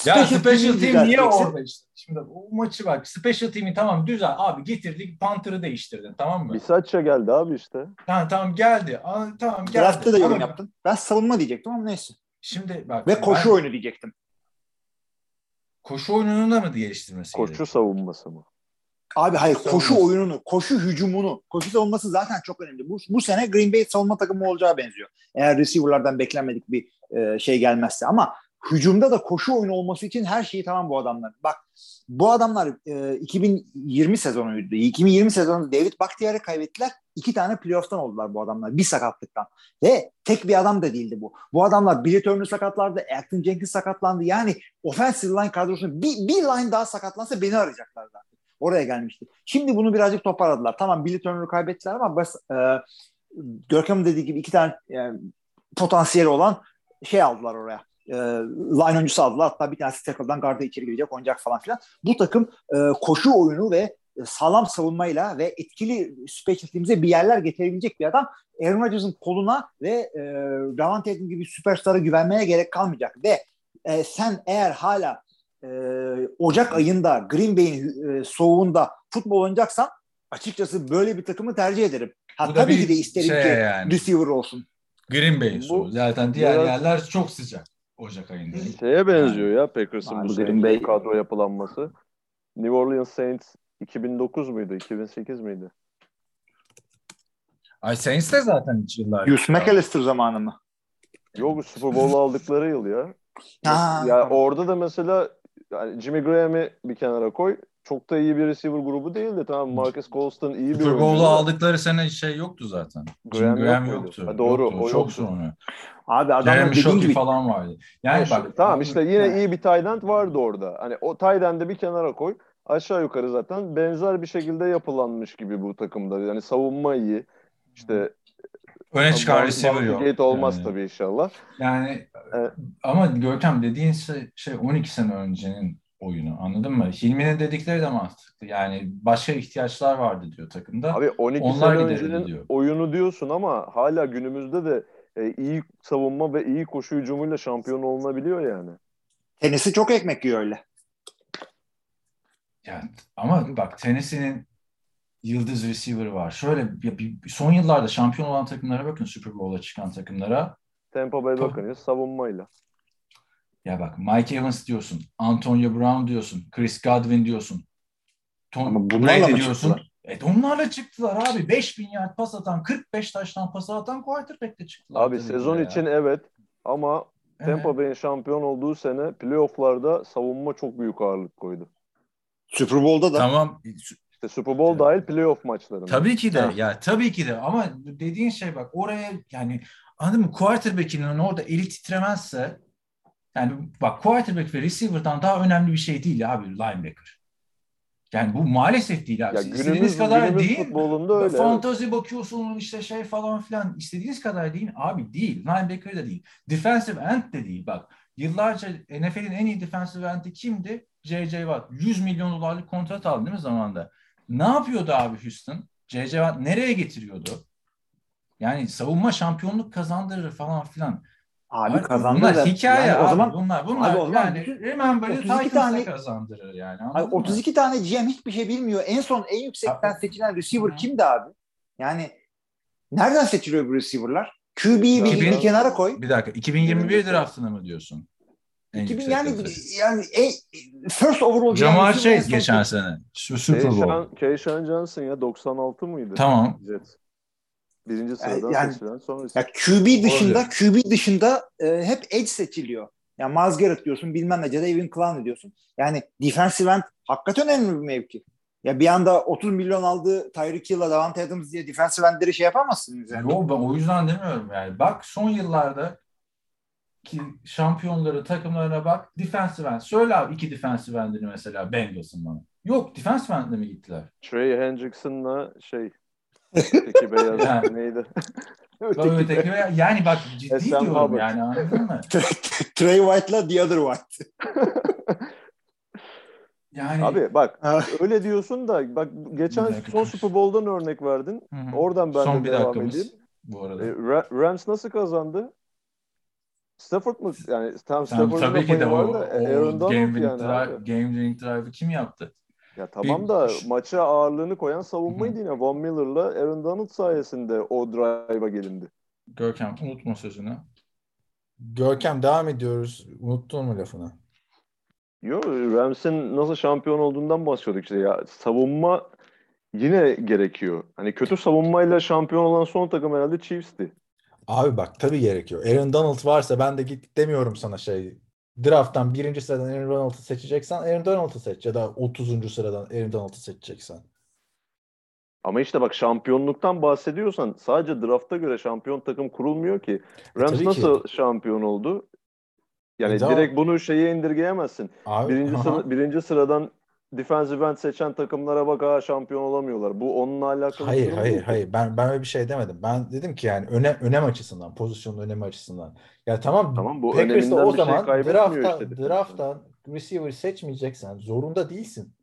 Ya special special team'i team niye orada işte? Şimdi o maçı bak special team'i tamam güzel abi getirdik Panther'ı değiştirdin tamam mı? Bisaccia geldi abi işte. Tamam tamam geldi. Aa, tamam geldi. Draft'ta da yorum yaptın. Ben savunma diyecektim ama neyse. Şimdi bak. Ve koşu ben- oyunu diyecektim. Koşu oyununu da mı geliştirmesi Koşu gerekiyor? savunması mı? Abi hayır koşu oyununu, koşu hücumunu, koşu savunması zaten çok önemli. Bu, bu sene Green Bay savunma takımı olacağı benziyor. Eğer receiver'lardan beklenmedik bir e, şey gelmezse ama hücumda da koşu oyunu olması için her şeyi tamam bu adamlar. Bak bu adamlar e, 2020 sezonuydu. 2020 sezonunda David Bakhtiar'ı kaybettiler. İki tane playoff'tan oldular bu adamlar. Bir sakatlıktan. Ve tek bir adam da değildi bu. Bu adamlar Billy Turner sakatlandı. Acton Jenkins sakatlandı. Yani offensive line kadrosunu bir, bir line daha sakatlansa beni arayacaklar zaten. Oraya gelmişti. Şimdi bunu birazcık toparladılar. Tamam Billy Turner'ı kaybettiler ama bas, e, Görkem'in dediği gibi iki tane e, potansiyeli olan şey aldılar oraya. E, line oyuncusu aldılar. Hatta bir tanesi tackle'dan garda içeri girecek, oynayacak falan filan. Bu takım e, koşu oyunu ve sağlam savunmayla ve etkili special bir yerler getirebilecek bir adam. Aaron Rodgers'ın koluna ve e, Davante Adams gibi süperstara güvenmeye gerek kalmayacak. Ve e, sen eğer hala e, Ocak ayında Green Bay'in e, soğuğunda futbol oynayacaksan açıkçası böyle bir takımı tercih ederim. Ha, Bu tabii ki de isterim şey ki yani. receiver olsun. Green Bay'in soğuğu. Zaten diğer biraz- yerler çok sıcak Ocak ayında. Şeye benziyor ya Packers'ın bu Green Bay- kadro yapılanması. New Orleans Saints 2009 muydu? 2008 miydi? Ay Saints de zaten hiç yıllar. Yus McAllister zamanı mı? Yok Super Bowl'u aldıkları yıl ya. Ha, ya tamam. orada da mesela yani Jimmy Graham'i bir kenara koy. Çok da iyi bir receiver grubu değildi. Tamam Marcus Colston iyi bir Super. Bowl'u aldıkları sene şey yoktu zaten. Graham Jim Graham yok muydu? yoktu. Ha, doğru, Yoktu. o Çok yoktu. sonra. Abi Jeremy Shockey gibi falan vardı. Yani bak. tamam işte yine Ha. iyi bir tight end vardı orada. Hani o tight end'i bir kenara koy. Aşağı yukarı zaten benzer bir şekilde yapılanmış gibi bu takımda. Yani savunma iyi. İşte öne çıkan receiver yok. gate olmaz Yani. tabii inşallah. Yani Evet. ama Görkem dediğin şey, şey 12 sene öncenin oyunu anladın mı? Hilmi'nin dedikleri de mantıklı. Yani başka ihtiyaçlar vardı diyor takımda. Abi 12 Onlar sene öncenin diyor. oyunu diyorsun ama hala günümüzde de e, iyi savunma ve iyi koşu hücumuyla şampiyon olunabiliyor yani. tenisi çok ekmek yiyor öyle. Yani, ama bak Tennessee'nin yıldız receiver var. Şöyle bir, bir- son yıllarda şampiyon olan takımlara bakın Super Bowl'a çıkan takımlara. Tampa Bay. Buccaneers savunmayla. Ya bak Mike Evans diyorsun, Antonio Brown diyorsun, Chris Godwin diyorsun. Tom Ama bunlarla Brady mı diyorsun. çıktılar? Evet onlarla çıktılar abi. 5000 yard pas atan, 45 taştan pas atan quarterback'le çıktılar. Abi sezon ya. için evet ama Evet. Tampa Bay'in şampiyon olduğu sene playofflarda savunma çok büyük ağırlık koydu. Super Bowl'da da Tamam. İşte Super Bowl dahil playoff maçlarında. Tabii ki de Ha. ya tabii ki de ama dediğin şey bak oraya yani anladın mı quarterback'inin orada eli titremezse yani bak quarterback ve receiver'dan daha önemli bir şey değil abi linebacker. Yani bu maalesef değil abi. Ya günümüz, istediğiniz kadar günümüz değil. futbolunda öyle. evet. Fantazi bakıyorsun işte şey falan filan. İstediğiniz kadar değil. Abi değil. Linebacker da değil. Defensive end de değil. Bak yıllarca NFL'in en iyi defensive end'i kimdi? J.J. Watt. 100 milyon dolarlık kontrat aldı değil mi zamanda? Ne yapıyordu abi Houston? J.J. Watt nereye getiriyordu? Yani savunma şampiyonluk kazandırır falan filan. abi kazandı bunlar da. hikaye Yani abi. o zaman bunlar bunlar Abi o zaman yani bütün- Remember'ı 32 Titans'a tane- kazandırır yani. Abi anladın mı? 32 tane GM hiçbir şey bilmiyor. En son en yüksekten Abi- seçilen receiver Hı. kimdi abi? Yani nereden seçiliyor bu receiver'lar? QB'yi bir, bir kenara koy. Bir dakika 2021 Birinci draftını mı diyorsun? En 2000 yüksek yani yani en, first overall Jamar Chase son- geçen sene. Şu Super Bowl. Keyshawn, Johnson ya 96 mıydı? Tamam. Jets. Birinci sıradan yani- seçilen sonra Ya QB dışında. QB dışında e, hep edge seçiliyor. Yani Miles Garrett diyorsun bilmem ne Jadavion Clowney diyorsun. Yani defensive end hakikaten önemli bir mevki. Ya bir anda 30 milyon aldığı Tyreek Hill'la Davante Adams diye defensive endleri şey yapamazsınız yani. Yo, ben o yüzden demiyorum yani. Bak son yıllarda ki şampiyonları takımlarına bak. Defensive end. Söyle abi iki defensive endini mesela Bengals'ın bana. Yok defensive end'le mi gittiler? Trey Hendrickson'la şey öteki beyaz Yani. neydi? Öteki, öteki yani bak ciddi Sam diyorum Hubbard. yani anladın mı? Trey White'la the other White. Yani Abi bak öyle diyorsun da bak geçen son Super Bowl'dan örnek verdin. Hı hı. Oradan ben son de bir devam dakikamız edeyim. bu arada. E, Ra- Rams nasıl kazandı? Stafford mı? Yani tam Stafford'un tabii da ki de o, da o Aaron Donald game, winning yani drive, game winning drive'ı kim yaptı? Ya tamam Bir- da maça ağırlığını koyan savunmaydı yine. Von Miller'la Aaron Donald sayesinde o drive'a gelindi. Görkem unutma sözünü. Görkem devam ediyoruz. Unuttun mu lafını? Yo Rams'in nasıl şampiyon olduğundan bahsediyorduk işte ya. Savunma yine gerekiyor. Hani kötü savunmayla şampiyon olan son takım herhalde Chiefs'ti. Abi bak tabii gerekiyor. Aaron Donald varsa ben de git demiyorum sana şey. Draft'tan birinci sıradan Aaron Donald'ı seçeceksen Aaron Donald'ı seç ya da 30. sıradan Aaron Donald'ı seçeceksen. Ama işte bak şampiyonluktan bahsediyorsan sadece drafta göre şampiyon takım kurulmuyor ki. Rams tabii ki. nasıl şampiyon oldu? Yani E direkt bunu şeye indirgeyemezsin. Abi, Birinci, aha. sıra, birinci sıradan defensive end seçen takımlara bak ha şampiyon olamıyorlar. Bu onunla alakalı Hayır hayır ki. hayır ben ben öyle bir şey demedim. Ben dedim ki yani önem önem açısından, pozisyonun önemi açısından. Ya tamam Tamam, bu Packers'ta öneminden o bir şey zaman kaybetmiyor draft'tan işte draft'tan receiver seçmeyeceksen zorunda değilsin.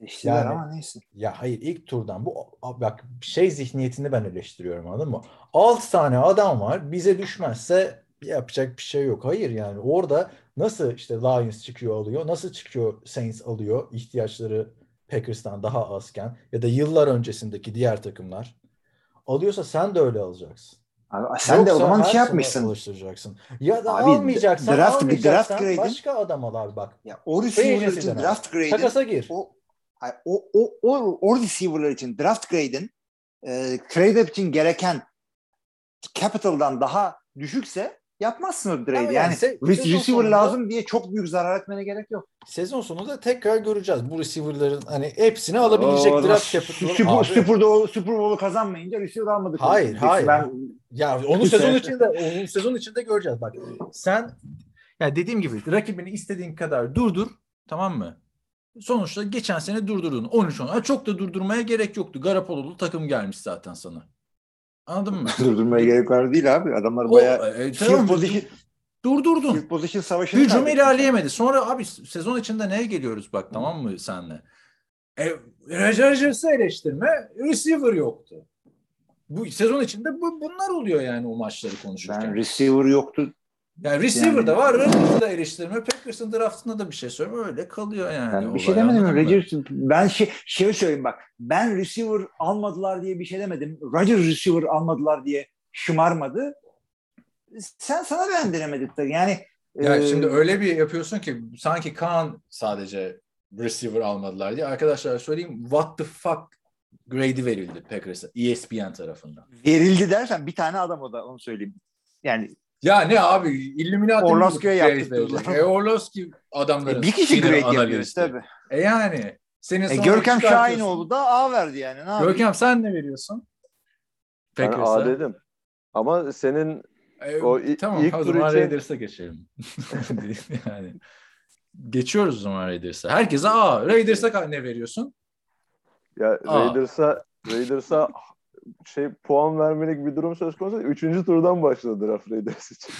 Seçtiler Yani- ama neyse. Ya hayır ilk turdan bu bak şey zihniyetini ben eleştiriyorum anladın mı? 6 tane adam var bize düşmezse yapacak bir şey yok. Hayır yani orada nasıl işte Lions çıkıyor alıyor, nasıl çıkıyor Saints alıyor ihtiyaçları Packers'tan daha azken ya da yıllar öncesindeki diğer takımlar alıyorsa sen de öyle alacaksın. Abi, sen de o Yoksa zaman şey yapmışsın. alıştıracaksın. Ya da Abi, almayacaksan, draft- almayacaksan draft grade'in- başka adam al abi bak. Ya o Beğenirsin için draft grade'in Takasa gir. o, o, o, o, o receiver'lar için draft grade'in e, trade için gereken capital'dan daha düşükse yapmazsın o trade'i. Ama Yani, yani se- receiver sonunda- lazım diye çok büyük zarar etmene gerek yok. Sezon sonunda tekrar göreceğiz. Bu receiver'ların hani hepsini alabilecek O draft zaman capital. Super, Bowl, Super Bowl'u kazanmayınca receiver almadık. Hayır, Diyeceksin. hayır. Ben, ya onu sezon içinde onu sezon içinde göreceğiz. Bak sen ya dediğim gibi rakibini istediğin kadar durdur tamam mı? Sonuçta geçen sene durdurdun. 13 10. Çok da durdurmaya gerek yoktu. Garapololu takım gelmiş zaten sana. Anladın mı? durdurmaya gerek var değil abi. Adamlar O, bayağı e, field tamam, position, durdurdun. field position savaşını Hücum kaybettin. ilerleyemedi. Sonra abi sezon içinde neye geliyoruz bak tamam mı senle? E, Rodgers'ı eleştirme, receiver yoktu. Bu sezon içinde bu, bunlar oluyor yani o maçları konuşurken. Ben receiver yoktu. Yani receiver yani- var, Rodgers'ı da eleştirme. Packers'ın draftında da bir şey söyleme. Öyle kalıyor yani. Ben bir şey demedim. mı? Rodgers, ben şey, şey söyleyeyim bak. Ben receiver almadılar diye bir şey demedim. Rodgers receiver almadılar diye şımarmadı. sen sana beğendiremedik de yani Ya e, şimdi öyle bir yapıyorsun ki sanki Kaan sadece receiver almadılar diye. Arkadaşlar söyleyeyim what the fuck grade'i verildi Packers'a ESPN tarafından. verildi dersen bir tane adam o da onu söyleyeyim. Yani Ya ne abi Illuminati mi Orlovski'ye grade yaptırdılar. E Orlovski adamların e, bir kişi grade yapıyor analisti. tabii. E yani senin E, Görkem. Şahinoğlu da A verdi yani. Ne yapayım? Görkem sen ne veriyorsun? Ben Packers'a. A dedim. Ama senin E, O tamam ilk o zaman için- Raiders'a geçelim. yani geçiyoruz o zaman Raiders'a. Herkese A. Raiders'a ne veriyorsun? ya Aa. Raiders'a Raiders'a şey puan vermelik bir durum söz konusu. Üçüncü turdan başladı draft Raiders için.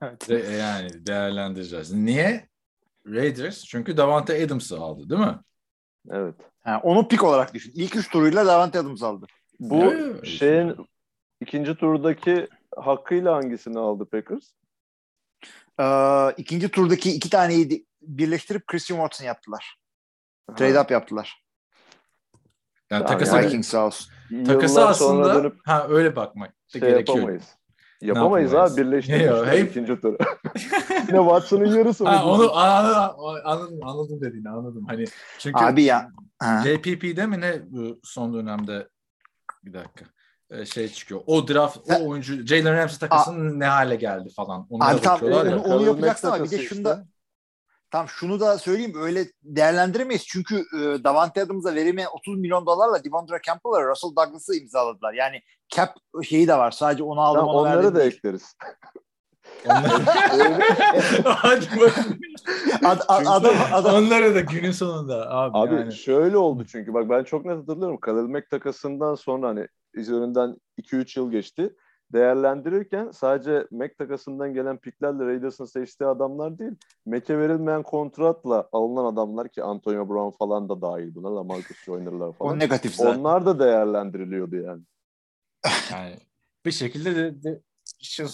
De- yani değerlendireceğiz. Niye? Raiders çünkü Davante Adams'ı aldı değil mi? Evet. Ha, onu pik olarak düşün. İlk üç turuyla Davante Adams aldı. Bu Evet. şeyin ikinci turdaki hakkıyla hangisini aldı Packers? Ee, ikinci turdaki iki taneyi birleştirip Christian Watson yaptılar. Trade up yaptılar. Yani Yani takası, yani- Vikings sağ olsun. Takası aslında dönüp ha öyle bakmak şey gerekiyor. yapamayız. Yapamayız abi birleştirmişler hep- ikinci turu. Yine Watson'ın yarısı mı? Onu anladım, anladım, anladım dediğini anladım. Hani çünkü Abi ya. Ha. JPP'de mi ne bu son dönemde bir dakika e, şey çıkıyor. O draft, o oyuncu Jalen Ramsey takasının ne hale geldi falan. Onlara Abi tam onu, onu Kalın yapacaksın ama bir de takası şunu da tam şunu da söyleyeyim öyle değerlendiremeyiz. Çünkü e, Davante Adams'a verimi 30 milyon dolarla Devondre Campbell'a Russell Douglas'ı imzaladılar. Yani cap şeyi de var. Sadece onu aldım Tamam, onu onları da değil. ekleriz. Ad- ad- adam, adam, Onlara da günün sonunda abi, Abi yani. şöyle oldu çünkü bak ben çok net hatırlıyorum. Khalil Mack takasından sonra hani üzerinden 2-3 yıl geçti. Değerlendirirken sadece Mack takasından gelen piklerle Raiders'ın seçtiği adamlar değil. Mack'e verilmeyen kontratla alınan adamlar ki Antonio Brown falan da dahil buna da Marcus Joyner'lar o falan. negatif zaten. Onlar da değerlendiriliyordu yani. yani bir şekilde de, de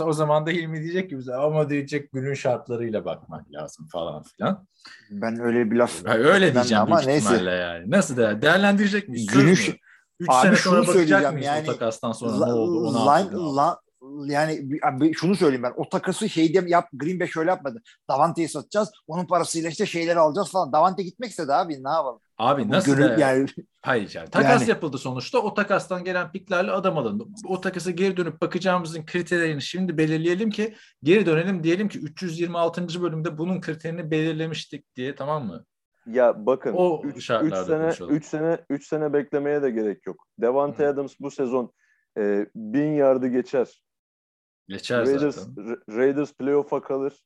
o zaman da Hilmi diyecek ki bize ama diyecek günün şartlarıyla bakmak lazım falan filan. Ben öyle bir laf Ha, öyle diyeceğim ama büyük neyse. yani. Nasıl değer? Değerlendirecek miyiz? Günün 3 Abi sene şunu sonra bakacak mıyız yani, o takastan sonra ne La- oldu? Onu line- la- yani şunu söyleyeyim ben. O takası şey diye yap Green Bay şöyle yapmadı. Davante'yi satacağız. Onun parasıyla işte şeyleri alacağız falan. Davante gitmek istedi abi. Ne yapalım? Abi Bu nasıl gönül- yani Hayır yani. Takas Yani- yapıldı sonuçta. O takastan gelen piklerle adam alındı. O takasa geri dönüp bakacağımızın kriterlerini şimdi belirleyelim ki geri dönelim diyelim ki 326. bölümde bunun kriterini belirlemiştik diye tamam mı? Ya bakın O 3 şartlarda sene konuşalım. 3 sene 3 sene beklemeye de gerek yok. Devante Hı. Adams bu sezon e, 1000 yardı geçer. Geçer Raiders, zaten. Ra- Raiders playoff'a kalır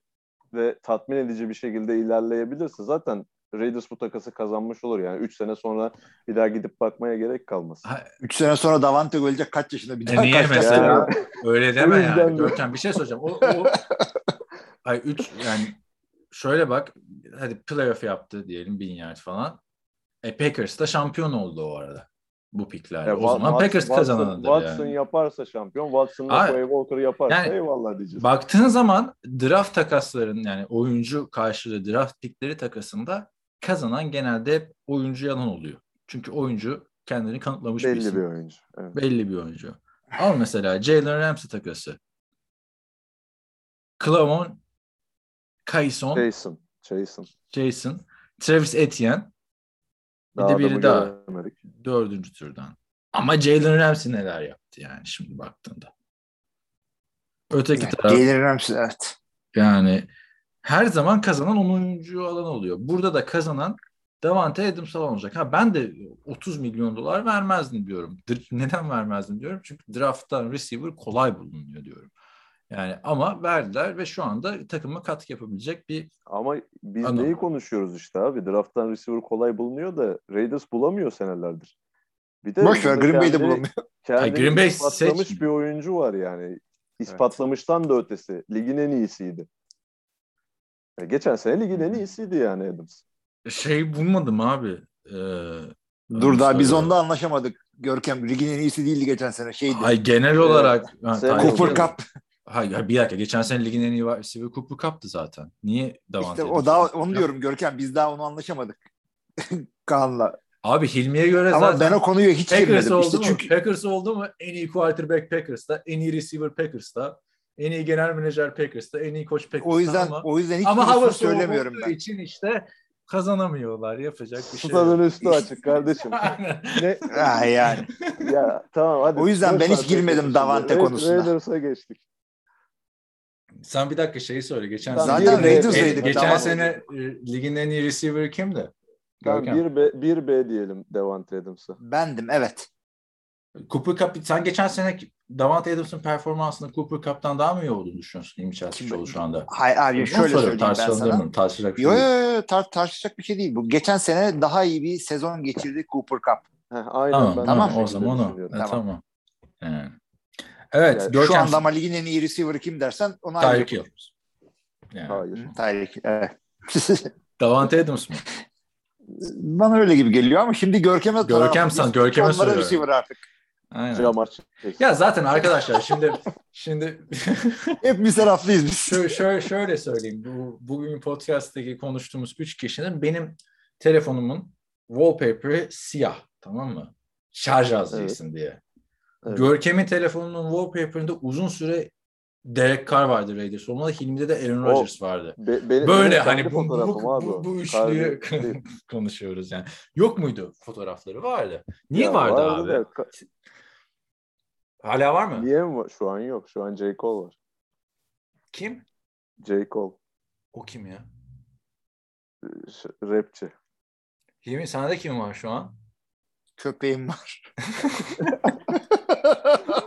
ve tatmin edici bir şekilde ilerleyebilirse zaten Raiders bu takası kazanmış olur. Yani 3 sene sonra bir daha gidip bakmaya gerek kalmaz. Ha, 3 sene sonra Davante ölecek kaç yaşında bir E daha niye kaç mesela? Yani- Öyle deme yani. Görkem bir şey soracağım. O, o ay 3 yani şöyle bak hadi playoff yaptı diyelim bin yard falan. E Packers da şampiyon oldu o arada. Bu piklerle. Ya o zaman Watson- Packers Watson- kazananıdır Watson yani. yaparsa şampiyon, Watson'la Quay Walker yaparsa yani- eyvallah diyeceğiz. Baktığın zaman draft takasların yani oyuncu karşılığı draft pikleri takasında kazanan genelde hep oyuncu yalan oluyor. Çünkü oyuncu kendini kanıtlamış bir Belli isim. bir oyuncu. Evet. Belli bir oyuncu. Al mesela Jalen Ramsey takası. Clavon, Kayson, Jason. Jason. Jason, Travis Etienne bir Daha de biri daha göremedik. dördüncü turdan. Ama Jalen Ramsey neler yaptı yani şimdi baktığında. Öteki Yani taraf Jalen Ramsey evet. yani her zaman kazanan 10 oyuncu alan oluyor. Burada da kazanan Davante Adams falan olacak. Ha ben de 30 milyon dolar vermezdim diyorum. Neden vermezdim diyorum? Çünkü drafttan receiver kolay bulunuyor diyorum. Yani ama verdiler ve şu anda takıma katkı yapabilecek bir Ama biz Anladım. neyi konuşuyoruz işte abi? Draft'tan receiver kolay bulunuyor da Raiders bulamıyor senelerdir. Bir de Boş ver Green Bay'de kendi- bulamıyor. Kendini Green Bay ispatlamış seç- bir oyuncu var yani. İspatlamıştan da ötesi. Ligin en iyisiydi. Ya geçen sene ligin en iyisiydi yani Adams. şey bulmadım abi. Ee, Dur daha biz onda anlaşamadık. Görkem ligin en iyisi değildi geçen sene şeydi. Ay genel olarak ha, Sen- Tyler Cooper Cup. Hayır, bir dakika. Geçen sene ligin en iyi wide receiver Cooper Cup'tı zaten. Niye Davante İşte o daha onu diyorum Görkem biz daha onu anlaşamadık. Kaan'la. Abi Hilmi'ye göre Ama zaten ben o konuya hiç Packers girmedim. oldu İşte mu? çünkü Packers oldu mu? En iyi quarterback Packers'ta, en iyi receiver Packers'ta, En iyi genel menajer Packers'ta, en iyi koç Packers'ta O yüzden ama, o yüzden hiç ama hava söylemiyorum ben. için işte kazanamıyorlar. Yapacak bir şey Stadın yok. üstü açık kardeşim. Aynen. ne? Ha yani. Ya tamam hadi. O yüzden ben hiç girmedim. Davante konusuna. Raiders'a geçtik. Sen bir dakika şeyi söyle. Geçen sene, Zaten Raiders'daydık. geçen Tamam. sene e, ligin en iyi receiver kimdi? Görkem. 1B, 1B diyelim Devante Adams'a. Bendim evet. Cooper Cup, sen geçen sene Davante Adams'ın performansında Cooper Cup'tan daha mı iyi olduğunu düşünüyorsun? İlmi Çeltikçioğlu şu anda. Hayır abi şöyle söyleyeyim ben sana. Tartışacak bir Yo şey yo değil. yo tar- tartışacak bir şey değil. Bu geçen sene daha iyi bir sezon geçirdi Cooper Cup. Heh, aynen Tamam, ben tamam, o zaman o. düşünüyorum. Ha, Tamam. tamam. Yani. Evet, Yani Şu Görkem anda ama ligin en iyi receiver'ı kim dersen ona ayrı Tyreek Hill. Yani. Hayır. Tyreek evet. Davante Adams mı? Bana öyle gibi geliyor ama şimdi Görkem'e Görkem san- Görkem'e Onlara söylüyorum. receiver artık. Aynen. Jamar Chase. Ya zaten arkadaşlar şimdi şimdi Hep misafirliyiz biz. şöyle, şöyle, şöyle söyleyeyim. Bu, bugün podcast'taki konuştuğumuz üç kişinin benim telefonumun wallpaper'ı siyah. Tamam mı? Şarj az Evet. değilsin diye. Evet. Görkem'in telefonunun wallpaper'ında uzun süre Derek Carr vardı Raiders. Onunla da Hilmi'de de Aaron Rodgers vardı. Be- benim- Böyle benim hani bu, bu, bu, bu, üçlüyü konuşuyoruz yani. Yok muydu fotoğrafları? Vardı. Niye Ya vardı, vardı abi? da ka- Hala var mı? Niye mi var? Şu an yok. Şu an J. Cole var. Kim? J. Cole. O kim ya? Ş- Rapçi. Hilmi sende kim var şu an? Köpeğim var.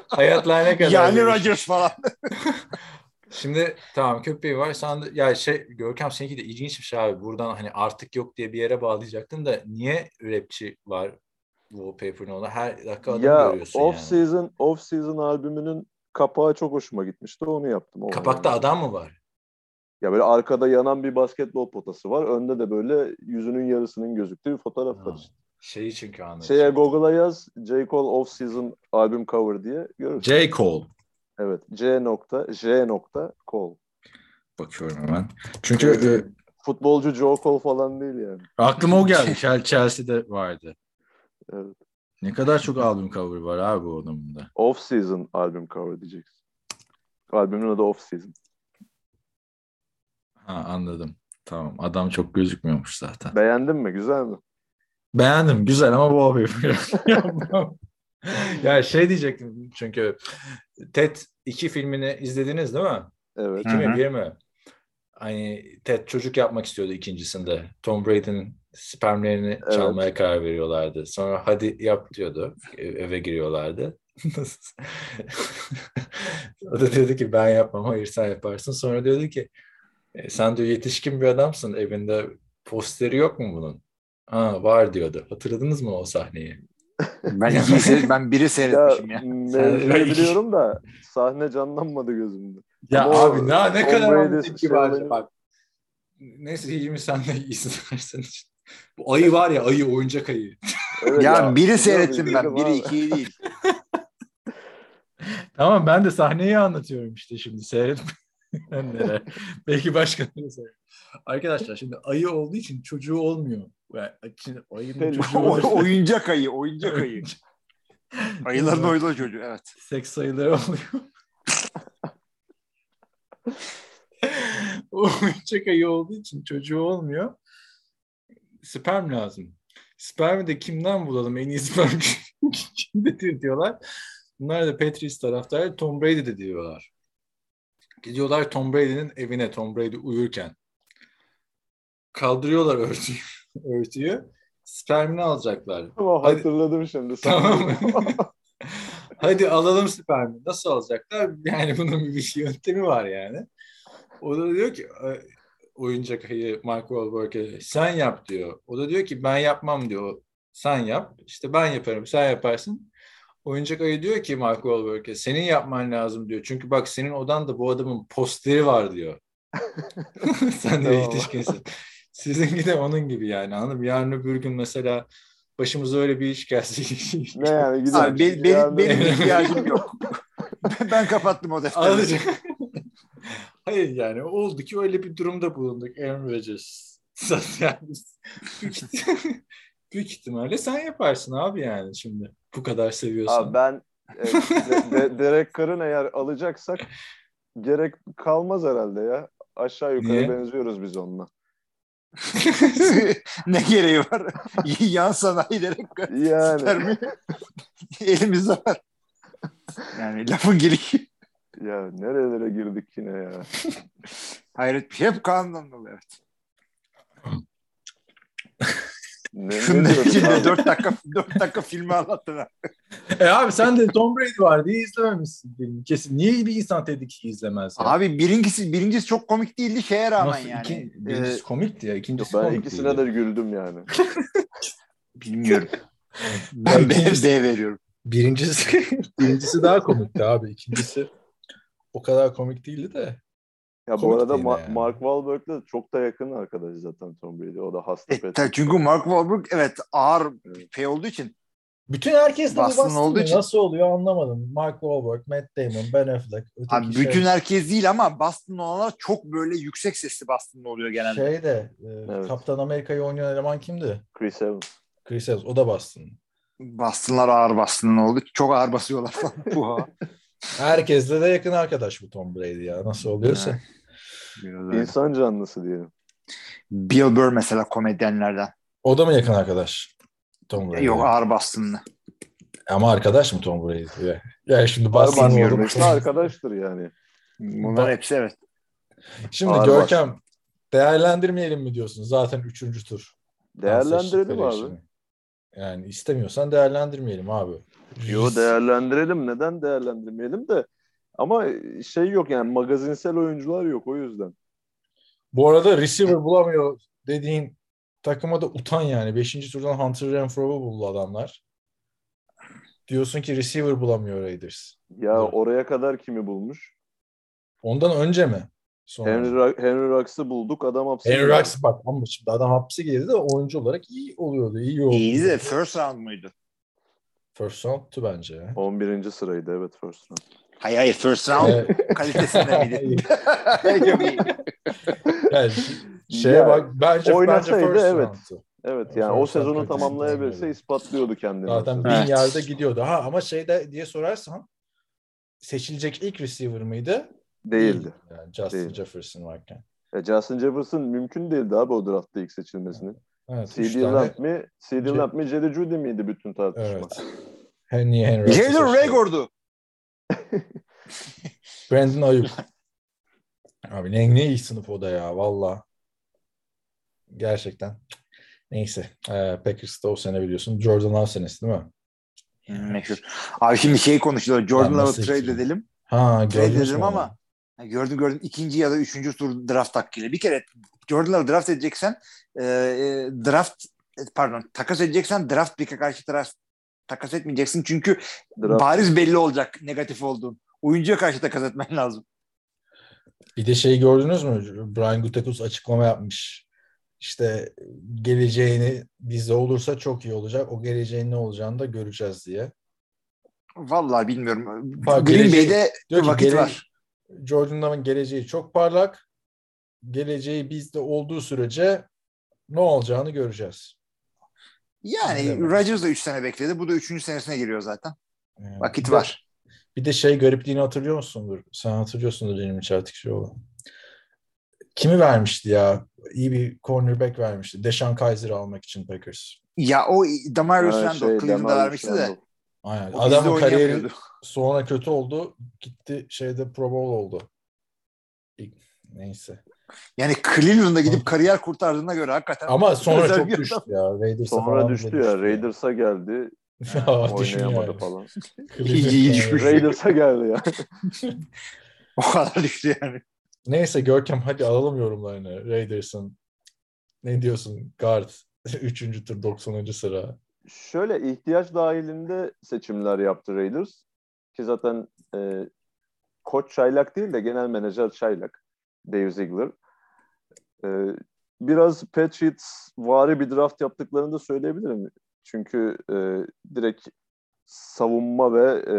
Hayatlar ne kadar? yani değişmiş. Rodgers falan. Şimdi tamam köpeği var. Sen de, ya şey Görkem seninki de ilginç bir şey abi. Buradan hani artık yok diye bir yere bağlayacaktın da niye rapçi var wallpaper'ın ona? Her dakika adam Ya görüyorsun off yani. season off season albümünün kapağı çok hoşuma gitmişti. Onu yaptım. O Kapakta yani. adam mı var? Ya böyle arkada yanan bir basketbol potası var. Önde de böyle yüzünün yarısının gözüktüğü bir fotoğraf var işte. Şeyi çünkü anladım. Şeye Google'a yaz J. Cole off season albüm cover diye görürsün. J. Cole. Evet. C nokta J nokta Cole. Bakıyorum hemen. Çünkü e, Futbolcu Joe Cole falan değil yani. aklıma o geldi. Chel- Chelsea'de vardı. Evet. Ne kadar çok albüm cover var abi bu adamın da. Off season albüm cover diyeceksin. Albümün adı off season. Ha anladım. Tamam. Adam çok gözükmüyormuş zaten. Beğendin mi? Güzel mi? Beğendim. Güzel ama wallpaper. Yapmam. ya şey diyecektim çünkü Ted 2 filmini izlediniz değil mi? Evet. 2 mi Hı hı. 1 mi? Hani Ted çocuk yapmak istiyordu ikincisinde. Tom Brady'nin spermlerini Evet. çalmaya karar veriyorlardı. Sonra hadi yap diyordu. Eve giriyorlardı. o da dedi ki ben yapmam hayır sen yaparsın. Sonra diyordu ki "E, sen diyor yetişkin bir adamsın evinde posteri yok mu bunun? Ha var diyordu. Hatırladınız mı o sahneyi? Ben ikiyi seyret- ben biri Ya seyretmişim ya. mevzuyu biliyorum da sahne canlanmadı gözümde. Ya Ama abi ne, ne Tom kadar tepki şey var bak. Neyse Hilmi sen de istersen. Bu ayı var ya ayı oyuncak ayı. Evet Ya, biri biliyorum, seyrettim ben. Biri ikiyi değil. Tamam ben de sahneyi anlatıyorum işte şimdi seyretmeyenlere. Belki başkaları söylüyor. Arkadaşlar şimdi ayı olduğu için çocuğu olmuyor. Yani Şimdi ayının Belli. çocuğu O- olursa- oyuncak ayı, oyuncak ayı. Ayıların oyunu çocuğu evet. Seks sayıları oluyor. oyuncak ayı olduğu için çocuğu olmuyor. Sperm lazım. Spermi de kimden bulalım? En iyi sperm kimdedir diyorlar. Bunlar da Patriots taraftarı Tom Brady de diyorlar. Gidiyorlar Tom Brady'nin evine Tom Brady uyurken. Kaldırıyorlar örtüyü. Örtüyü. Spermini alacaklar. Tamam Hadi. hatırladım şimdi. Tamam? Hadi alalım spermi. Nasıl alacaklar? Yani bunun bir yöntemi var yani. O da diyor ki oyuncak ayı Mark Wahlberg'e sen yap diyor. O da diyor ki ben yapmam diyor. Sen yap. İşte ben yaparım. Sen yaparsın. Oyuncak ayı diyor ki Mark Wahlberg'e senin yapman lazım diyor. Çünkü bak senin odanda bu adamın posteri var diyor. sen de yetişkinsin. Sizinki de onun gibi yani anladın mı? Yarın öbür gün mesela başımıza öyle bir iş gelse. ne yani güzel. Abi, benim, benim, Yani- benim ihtiyacım yok. ben kapattım o defteri. Alacak. Hayır yani oldu ki öyle bir durumda bulunduk Aaron Rodgers. Yani büyük, ihtim- büyük ihtimalle sen yaparsın abi yani şimdi bu kadar seviyorsan. Abi ben e, de, de, Derek Carr'ın eğer alacaksak gerek kalmaz herhalde ya. Aşağı yukarı Niye? benziyoruz biz onunla. ne gereği var? Yan sanayilere Yani vermiyor. Elimizde var. Yani lafın gelişi. ya nerelere girdik yine ya. Hayret bir şey. Hep dolayı evet. Ne, ne Şunun diyoruz içinde abi? 4 dakika 4 dakika filmi anlattın. E abi sen de Tom Brady var diye izlememişsin filmi. Kesin. Niye bir insan Ted 2'yi izlemez ya? Abi birincisi birincisi çok komik değildi şeye rağmen Nasıl? yani. İki, birincisi Ee, komikti ya. ikincisi Ben komik ikisine değildi. de güldüm yani. bilmiyorum. Ben B, B veriyorum. Birincisi, birincisi daha komikti abi. İkincisi o kadar komik değildi de. Ya bu Komik arada değil Ma- yani. Mark Wahlberg'le çok da yakın arkadaş zaten Tom Brady. O da hasta E, ta- çünkü Mark Wahlberg evet ağır şey olduğu için Bütün herkes de bu Boston Boston olduğu için- Nasıl oluyor anlamadım. Mark Wahlberg, Matt Damon, Ben Affleck. Öteki abi şey, bütün herkes değil ama Boston'lı olanlar çok böyle yüksek sesli Boston'lı oluyor genelde. Şey de e, Evet. Kaptan Amerika'yı oynayan eleman kimdi? Chris Evans. Chris Evans. O da Boston. Boston'lar ağır Boston'lı oldu. Çok ağır basıyorlar falan. Herkesle de yakın arkadaş bu Tom Brady ya. Nasıl oluyorsa. Biraz öyle. İnsan canlısı diyelim. Bill Burr mesela komedyenlerden. O da mı yakın arkadaş? Tom Brady. Yok ağır Boston'lı. Ama arkadaş mı Tom Brady? Ya, ya şimdi oldum. işte arkadaştır yani. Bunlar Ba- hepsi evet. Şimdi Ağır Görkem değerlendirmeyelim mi diyorsun? Zaten üçüncü tur. Değerlendirelim abi. işini. Yani istemiyorsan değerlendirmeyelim abi. Yo değerlendirelim. Neden değerlendirmeyelim de ama şey yok yani magazinsel oyuncular yok o yüzden. Bu arada receiver bulamıyor dediğin takıma da utan yani. Beşinci turdan Hunter Renfro'yu buldu adamlar. Diyorsun ki receiver bulamıyor Raiders. Ya Evet. oraya kadar kimi bulmuş? Ondan önce mi? Sonra. Henry, Henry Rux'ı bulduk adam hapse Henry. Rux bak ama şimdi adam hapse girdi de oyuncu olarak iyi oluyordu. iyi oldu. İyi de first round muydu? First round'tu bence ya. 11. sıraydı evet first round. Hayır hayır first round Evet. kalitesinde miydi? Yani şeye Ya, bak bence bence first evet. round'tu. Evet yani o First round sezonu tamamlayabilse ispatlıyordu kendini. Zaten bin Evet. yerde gidiyordu. Ha ama şeyde diye sorarsan seçilecek ilk receiver mıydı? Değildi. Yani Justin Değil. Jefferson varken. E, Justin Jefferson mümkün değildi abi o draftta ilk seçilmesini. Evet, CD. Lamb mi? CD Lamb mi? Jerry Judy miydi bütün tartışma? Evet. Henry Henry. Jalen. Raygord'u. Brandon Ayuk. Abi ne, ne iyi sınıf o da ya valla. Gerçekten. Neyse. Ee, Packers'ta o sene biliyorsun. Jordan Love senesi değil mi? Meşhur. Abi şimdi şey konuşuyorlar. Jordan Love'ı trade içeyim? edelim. Ha Trade edelim ama gördüm gördüm ikinci ya da üçüncü tur draft hakkıyla. Bir kere Jordan Love'ı draft edeceksen e, e, draft e, pardon takas edeceksen draft pick'e karşı draft takas etmeyeceksin. Çünkü Draft. bariz belli olacak negatif olduğun. Oyuncuya karşı takas etmen lazım. Bir de şey gördünüz mü? Brian Gutekunst açıklama yapmış. İşte geleceğini bizde olursa çok iyi olacak. O geleceğin ne olacağını da göreceğiz diye. Vallahi bilmiyorum. Bak, Green geleceği- Bay'de Diyor ki vakit gele- var. Jordan Love'ın geleceği çok parlak. Geleceği bizde olduğu sürece ne olacağını göreceğiz. Yani. Rodgers da 3 sene bekledi. Bu da 3. senesine giriyor zaten. Yani Vakit bir de- var. Bir de şey garipliğini hatırlıyor musundur? Sen hatırlıyorsundur benim Çeltikçioğlu. Kimi vermişti ya? İyi bir cornerback vermişti. Deshaun Kaiser'ı almak için Packers. Ya o Damarius Randall şey, Cleveland'da vermişti de. Aynen. O Adamın kariyeri sonra kötü oldu. Gitti şeyde Pro Bowl oldu. Neyse. Yani Cleveland'a gidip kariyer kurtardığına göre hakikaten. Ama sonra çok bir düştü ya. Raiders'a Sonra düştü ya. Raiders'a geldi. Ya, Oynayamadı yani. falan. İyi, iyi düşmüş. Raiders'a geldi ya. O kadar düştü yani. Neyse Görkem hadi alalım yorumlarını. Raiders'ın ne diyorsun? Guard. Üçüncü tur 90. sıra. Şöyle ihtiyaç dahilinde seçimler yaptı Raiders. Ki zaten e, koç Çaylak değil de genel menajer Çaylak. Dave Ziegler. E, biraz Patriots vari bir draft yaptıklarını da söyleyebilirim. Çünkü e, direkt savunma ve e,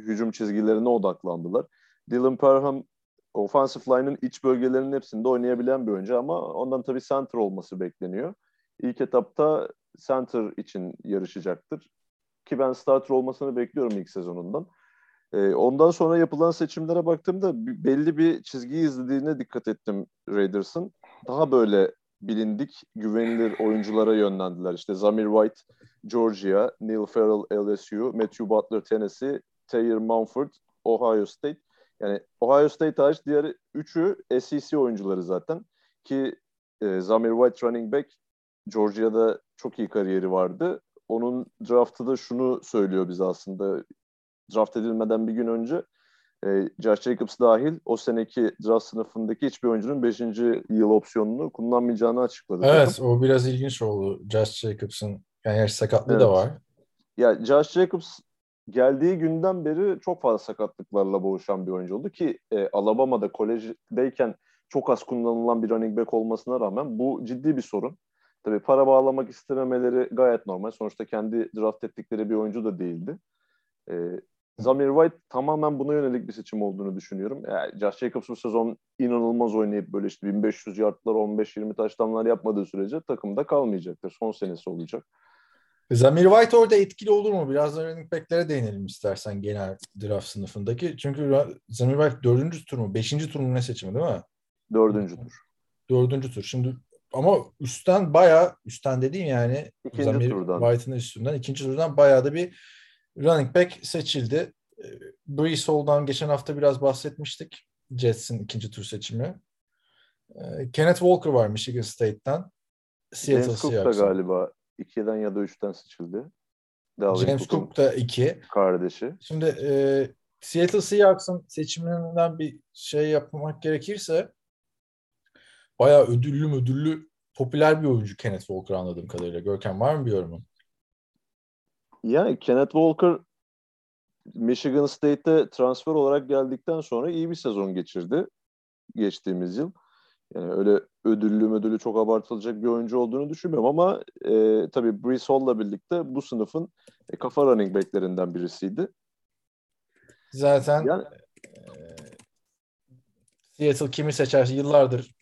hücum çizgilerine odaklandılar. Dylan Parham offensive line'ın iç bölgelerinin hepsinde oynayabilen bir oyuncu ama ondan tabii center olması bekleniyor. İlk etapta center için yarışacaktır. Ki ben starter olmasını bekliyorum ilk sezonundan. E, ondan sonra yapılan seçimlere baktığımda belli bir çizgiyi izlediğine dikkat ettim Raiders'ın. Daha böyle bilindik, güvenilir oyunculara yönlendiler. İşte Zamir White, Georgia, Neil Farrell, LSU, Matthew Butler, Tennessee, Taylor Mumford, Ohio State. Yani Ohio State hariç diğer üçü SEC oyuncuları zaten. Ki e, Zamir White running back Georgia'da çok iyi kariyeri vardı. Onun draftı da şunu söylüyor bize aslında. Draft edilmeden bir gün önce e, Josh Jacobs dahil o seneki draft sınıfındaki hiçbir oyuncunun 5. yıl opsiyonunu kullanmayacağını açıkladı. Evet o biraz ilginç oldu. Josh Jacobs'ın yani sakatlığı da Evet. var. Ya Josh Jacobs geldiği günden beri çok fazla sakatlıklarla boğuşan bir oyuncu oldu ki e, Alabama'da kolejdeyken çok az kullanılan bir running back olmasına rağmen bu ciddi bir sorun. Tabii para bağlamak istememeleri gayet normal. Sonuçta kendi draft ettikleri bir oyuncu da değildi. E, Zamir White tamamen buna yönelik bir seçim olduğunu düşünüyorum. Yani Josh Jacobs bu sezon inanılmaz oynayıp böyle işte 1500 yardlar 15-20 taşlamlar yapmadığı sürece takımda kalmayacaktır. Son senesi olacak. Zamir White orada etkili olur mu? Biraz da running back'lere değinelim istersen genel draft sınıfındaki. Çünkü Zamir White dördüncü tur mu? Beşinci tur mu ne seçimi değil mi? Dördüncü tur. Dördüncü tur. Şimdi ama üstten bayağı üstten dediğim yani İkinci Zamir turdan. White'ın üstünden ikinci turdan bayağı da bir running back seçildi. Ee, Brees Hall'dan geçen hafta biraz bahsetmiştik. Jets'in ikinci tur seçimi. Ee, Kenneth Walker var Michigan State'ten. Seattle James Cook da galiba 2'den ya da 3'ten seçildi. Dalvin James Cook da iki. kardeşi. Şimdi e, Seattle Seahawks'ın seçiminden bir şey yapmak gerekirse bayağı ödüllü ödüllü popüler bir oyuncu Kenneth Walker anladığım kadarıyla. Görkem var mı bir yorumun? Yani Kenneth Walker Michigan State'te transfer olarak geldikten sonra iyi bir sezon geçirdi geçtiğimiz yıl. Yani öyle ödüllü ödülü çok abartılacak bir oyuncu olduğunu düşünmüyorum ama e, tabii Brees Hall'la birlikte bu sınıfın e, kafa running back'lerinden birisiydi. Zaten Yani e, Seattle kimi seçerse yıllardır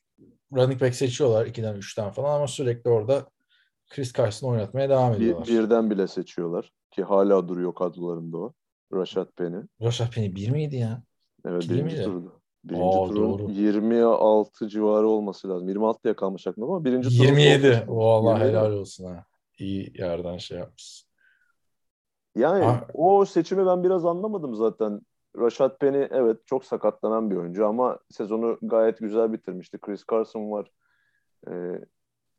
running back seçiyorlar 2'den 3'ten falan ama sürekli orada Chris Carson oynatmaya devam bir, ediyorlar. birden bile seçiyorlar ki hala duruyor kadrolarında o. Rashad Penny. Rashad Penny 1 miydi ya? Evet İkili birinci miydi? turda. Birinci Aa, turun doğru. 26 civarı olması lazım. 26 diye kalmış aklımda ama birinci turun 27. sonrası. O Allah 27. helal olsun ha. İyi yerden şey yapmışsın. Yani Ha. o seçimi ben biraz anlamadım zaten. Rashad Penny evet çok sakatlanan bir oyuncu ama sezonu gayet güzel bitirmişti. Chris Carson var. Ee,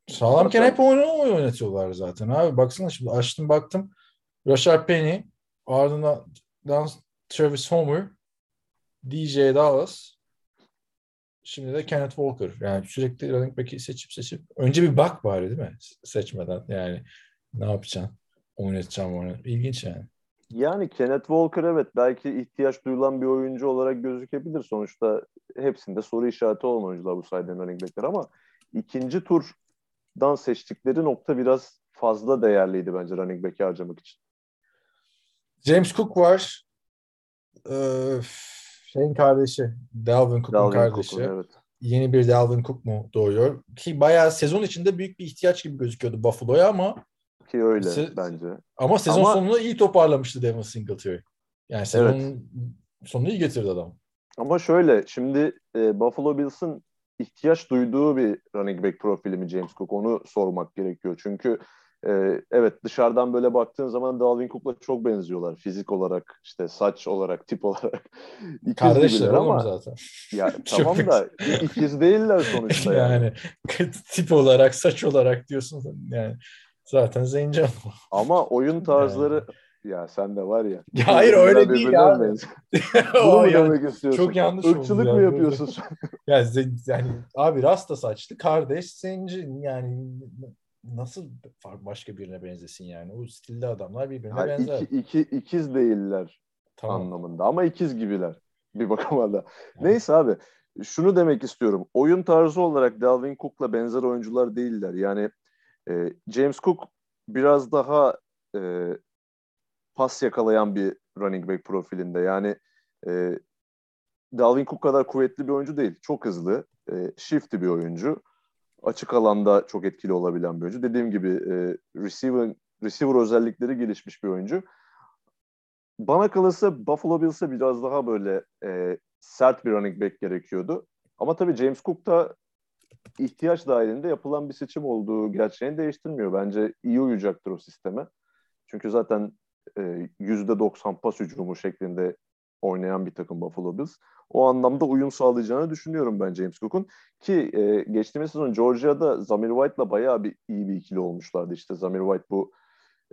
Sağlamken hep oyunu oynatıyorlar zaten abi. Baksana şimdi açtım baktım. Rashard Penny, ardından Travis Homer, DJ Dallas, şimdi de Kenneth Walker. Yani sürekli running back'i seçip seçip. Önce bir bak bari değil mi? Se- Seçmeden yani ne yapacaksın? Oynatacağım onu. İlginç yani. yani Kenneth Walker evet belki ihtiyaç duyulan bir oyuncu olarak gözükebilir. Sonuçta hepsinde soru işareti olan oyuncular bu saydığım running backler ama ikinci turdan seçtikleri nokta biraz fazla değerliydi bence running back'i harcamak için. James Cook var. Ee, şeyin kardeşi. Dalvin Cook'un Dalvin kardeşi. Cook'un, evet. yeni bir Dalvin Cook mu doğuyor? Ki bayağı sezon içinde büyük bir ihtiyaç gibi gözüküyordu Buffalo'ya ama Ki öyle Se- bence. ama sezon Ama- sonunda iyi toparlamıştı Devin Singletary. Yani sezonun sonunu iyi getirdi adam. Ama şöyle şimdi e, Buffalo Bills'ın ihtiyaç duyduğu bir running back profili mi James Cook onu sormak gerekiyor. Çünkü e, evet dışarıdan böyle baktığın zaman Dalvin Cook'la çok benziyorlar. Fizik olarak işte saç olarak tip olarak. İkiz Kardeşler ama zaten. ya tamam da ikiz değiller sonuçta yani. yani tip olarak, saç olarak diyorsun yani zaten zenci adam. Ama oyun tarzları ya sen de var ya. Ya hayır, öyle değil abi. Bunu mu yani- demek istiyorsun? çok yanlış Irkçılık ya. mı yapıyorsun sen? Yani, yani abi rasta saçlı kardeş zenci yani nasıl başka birine benzesin yani. O stilde adamlar birbirine Ha, benzer. iki, iki, ikiz değiller. Tamam. anlamında ama ikiz gibiler bir bakıma da. Neyse abi şunu demek istiyorum. Oyun tarzı olarak Dalvin Cook'la benzer oyuncular değiller. Yani e, James Cook biraz daha e, pas yakalayan bir running back profilinde. Yani e, Dalvin Cook kadar kuvvetli bir oyuncu değil. Çok hızlı, e, shifty bir oyuncu. Açık alanda çok etkili olabilen bir oyuncu. Dediğim gibi e, receiver, receiver özellikleri gelişmiş bir oyuncu. bana kalırsa Buffalo Bills'e biraz daha böyle e, sert bir running back gerekiyordu. Ama tabii James Cook da ihtiyaç dahilinde yapılan bir seçim olduğu gerçeğini değiştirmiyor. Bence iyi uyacaktır o sisteme. Çünkü zaten %90 pas hücumu şeklinde oynayan bir takım Buffalo Bills. O anlamda uyum sağlayacağını düşünüyorum ben James Cook'un. Ki e, geçtiğimiz sezon Georgia'da Zamir White'la bayağı bir iyi bir ikili olmuşlardı. İşte Zamir White bu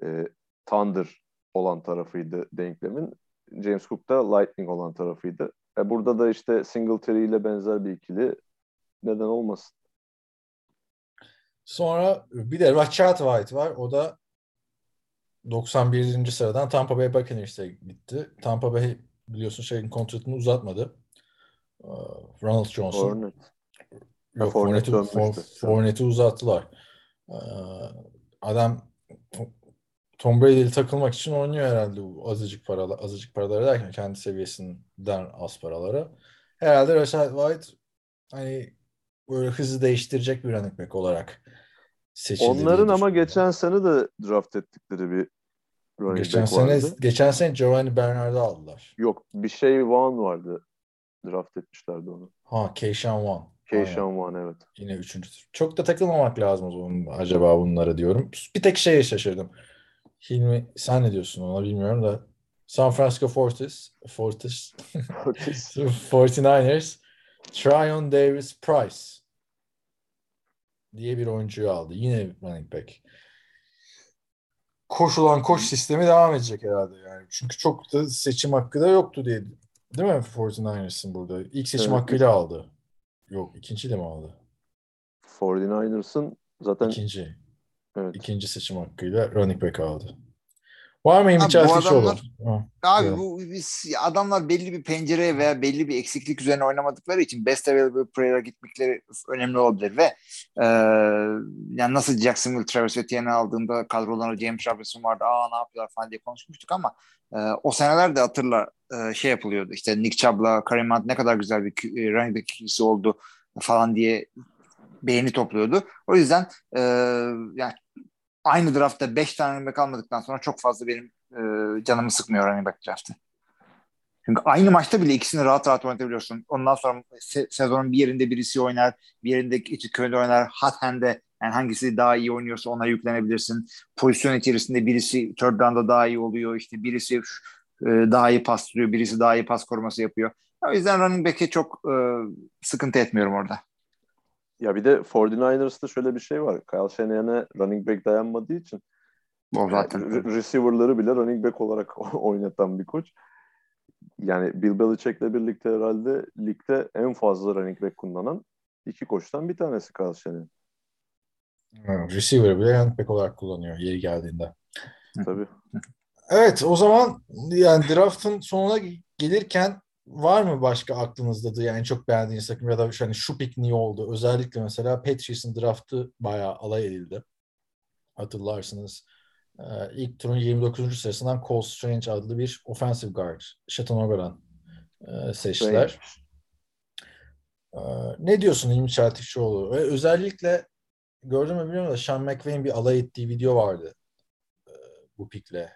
e, Thunder olan tarafıydı denklemin. James Cook da Lightning olan tarafıydı. E, burada da işte Singletary ile benzer bir ikili neden olmasın. Sonra bir de Rashad White var. O da 91. sıradan Tampa Bay Buccaneers'e gitti. Tampa Bay biliyorsun şeyin kontratını uzatmadı. Ee, Ronald Johnson. Hornet. Yok, Fournette Fournette'i dönmüştü. Fournette'i uzattılar. Ee, Adam Tom Brady ile takılmak için oynuyor herhalde bu azıcık paralar, azıcık paraları derken kendi seviyesinden az paralara. Herhalde Rashad White hani böyle hızı değiştirecek bir running back olarak seçildi. Onların ama geçen sene de draft ettikleri bir running geçen back sene vardı. geçen sene Giovanni Bernard'ı aldılar. Yok bir şey Vaughn vardı. Draft etmişlerdi onu. Ha Keyshawn Vaughn. Keyshawn Vaughn evet. Yine üçüncü. Çok da takılmamak lazım o zaman acaba bunlara diyorum. Bir tek şeye şaşırdım. Hilmi sen ne diyorsun ona bilmiyorum da. San Francisco Fortis, Fortis, Curtis. 49ers Tryon Davis Price diye bir oyuncuyu aldı. Yine running back. Koşulan koş sistemi devam edecek herhalde yani. Çünkü çok da seçim hakkı da yoktu diye. Değil mi 49ers'ın burada? İlk seçim Evet. hakkıyla aldı. Yok ikinci de mi aldı? 49ers'ın zaten İkinci. evet. İkinci seçim hakkıyla running back aldı. Var mı Abi bu adamlar- Ha, Abi bu biz, adamlar belli bir pencereye veya belli bir eksiklik üzerine oynamadıkları için best available player'a gitmekleri önemli olabilir ve e, yani nasıl Jacksonville Travis Etienne'i aldığında kadrolarında James Robinson vardı aa ne yapıyorlar? falan diye konuşmuştuk ama e, o senelerde hatırla e, şey yapılıyordu işte Nick Chubb'la Kareem Hunt ne kadar güzel bir e, running back oldu falan diye beğeni topluyordu. O yüzden e, yani aynı draftta 5 tane running back almadıktan sonra çok fazla benim e, canımı sıkmıyor running back draftı. Çünkü aynı maçta bile ikisini rahat rahat oynatabiliyorsun. Ondan sonra se- sezonun bir yerinde birisi oynar, bir yerinde iki köyde oynar. Hot hand'e yani hangisi daha iyi oynuyorsa ona yüklenebilirsin. Pozisyon içerisinde birisi third down'da daha iyi oluyor. İşte birisi e, daha iyi paslıyor, birisi daha iyi pas koruması yapıyor. O yüzden running back'e çok e, sıkıntı etmiyorum orada. Ya bir de 49ers'ta şöyle bir şey var. Kyle Shanahan'e running back dayanmadığı için O zaten. yani re- receiver'ları bile running back olarak oynatan bir koç. Yani Bill Belichick'le birlikte herhalde ligde en fazla running back kullanan iki koçtan bir tanesi Kyle Shanahan. ha, receiver bile running back olarak kullanıyor yeri geldiğinde. Tabii. Evet o zaman yani draftın sonuna gelirken var mı başka aklınızda da yani çok beğendiğiniz takım ya da şu, hani şu pick niye oldu? Özellikle mesela Patriots'ın draftı bayağı alay edildi. Hatırlarsınız. Ee, ilk turun 29. sırasından Cole Strange adlı bir offensive guard Chattanoogha'dan e, seçtiler. Ee, ne diyorsun İlmi Çeltikçioğlu? Ve özellikle gördün mü bilmiyorum da Sean McVay'in bir alay ettiği video vardı e, bu pikle.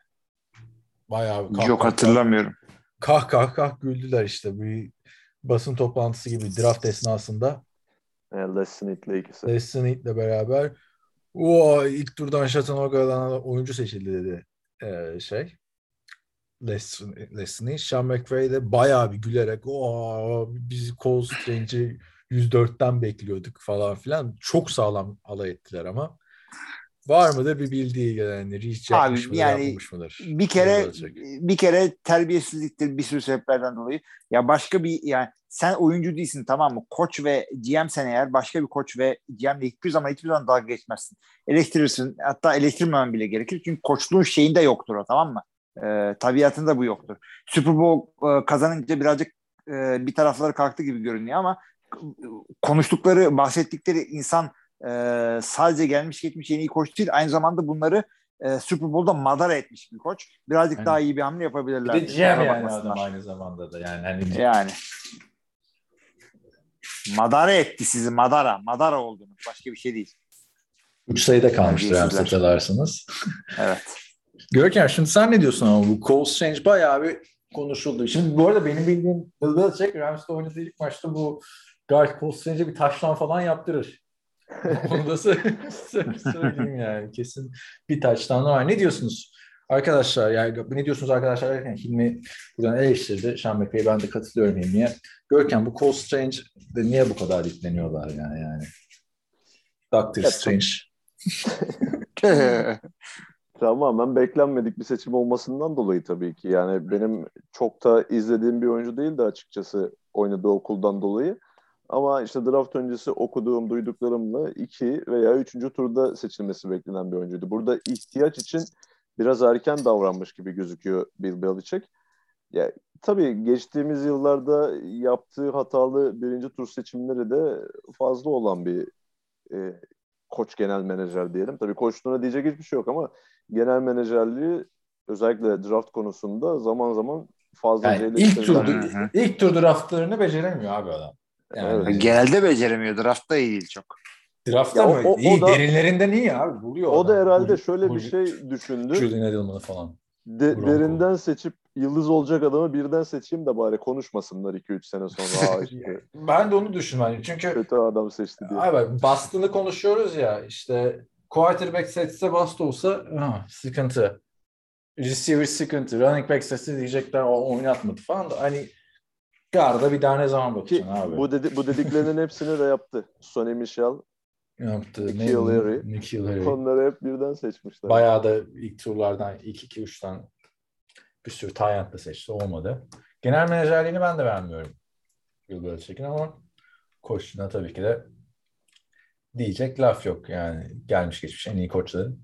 Bayağı bir Yok hatırlamıyorum. Kah kah kah güldüler işte bir basın toplantısı gibi draft esnasında. E, Les Smith'le ikisi. Les Snead'le beraber o ilk turdan Chattanoogha'dan oyuncu seçildi dedi ee, şey. Les, Les Snead. Sean McVay de bayağı bir gülerek o biz Cole Strange'i 104'ten bekliyorduk falan filan. Çok sağlam alay ettiler ama. Var mıdır bir bildiği yani reach Abi, yapmış mıdır yani yapmamış mıdır? bir kere bir kere terbiyesizliktir bir sürü sebeplerden dolayı. Ya başka bir yani sen oyuncu değilsin tamam mı? Koç ve GM sen eğer başka bir koç ve GM'le hiçbir zaman hiçbir zaman dalga geçmezsin. Eleştirirsin. Hatta eleştirmemen bile gerekir. Çünkü koçluğun şeyinde yoktur o tamam mı? Ee, tabiatında bu yoktur. Super Bowl e, kazanınca birazcık e, bir tarafları kalktı gibi görünüyor ama konuştukları, bahsettikleri insan e, sadece gelmiş geçmiş en iyi koç değil. Aynı zamanda bunları e, Super Bowl'da madara etmiş bir koç. Birazcık Aynen. daha iyi bir hamle Bir yapabilirler. de GM yani adam aynı zamanda da yani. Hani Yani. Madara etti sizi madara. Madara oldunuz. Başka bir şey değil. Üç sayıda kalmıştır. Rams hatırlarsınız. Evet. Görkem şimdi sen ne diyorsun ama bu Cole Strange bayağı bir konuşuldu. Şimdi bu arada benim bildiğim Bill Belichick Rams'te oynadığı ilk maçta bu guard Cole Strange'e bir taşlan falan yaptırır. Onu da sö- söyleyeyim yani. Kesin bir taştan var. Ne diyorsunuz? Arkadaşlar yani ne diyorsunuz arkadaşlar derken Hilmi buradan eleştirdi. McVay'e ben de katılıyorum Hilmi'ye. Görkem bu Cole Strange de niye bu kadar yükleniyorlar yani yani? Doctor Strange. Tamamen beklenmedik bir seçim olmasından dolayı tabii ki. Yani benim çok da izlediğim bir oyuncu değildi açıkçası oynadığı okuldan dolayı. Ama işte draft öncesi okuduğum, duyduklarımla iki veya üçüncü turda seçilmesi beklenen bir oyuncuydu. Burada ihtiyaç için biraz erken davranmış gibi gözüküyor Bill Belichick. Ya, tabii geçtiğimiz yıllarda yaptığı hatalı birinci tur seçimleri de fazla olan bir e, koç genel menajer diyelim. Tabii koçluğuna diyecek hiçbir şey yok ama genel menajerliği özellikle draft konusunda zaman zaman fazla Yani ilk tur ilk tur draftlarını beceremiyor abi adam. Yani Evet. Genelde beceremiyor. Draftta iyi değil çok. draftta Ya mı? o- o iyi da- derinlerinden iyi abi buluyor. O da adam. herhalde Bu- şöyle bu- bir şey düşündü. Julian Edelman'ı falan. De- Bronco. derinden seçip yıldız olacak adamı birden seçeyim de bari konuşmasınlar 2-3 sene sonra. Aa işte Ben de onu düşünmedim. Çünkü kötü adam seçti diye. abi Boston'ı konuşuyoruz ya işte quarterback seçse Bast olsa ha, sıkıntı. Receiver sıkıntı. Running back seçse diyecekler o oynatmadı falan da hani Garda bir daha ne zaman Ki bakacaksın abi? bu, dedi, bu dediklerinin hepsini de yaptı. Sonny Michel yaptı. Nikhil Harry. Nikhil Harry. onları hep birden seçmişler. Bayağı da ilk turlardan ilk iki üçten bir sürü Tayland'da seçti. Olmadı. Genel menajerliğini ben de beğenmiyorum. Bill Belichick'in ama koçluğuna tabii ki de diyecek laf yok. Yani gelmiş geçmiş en iyi koçların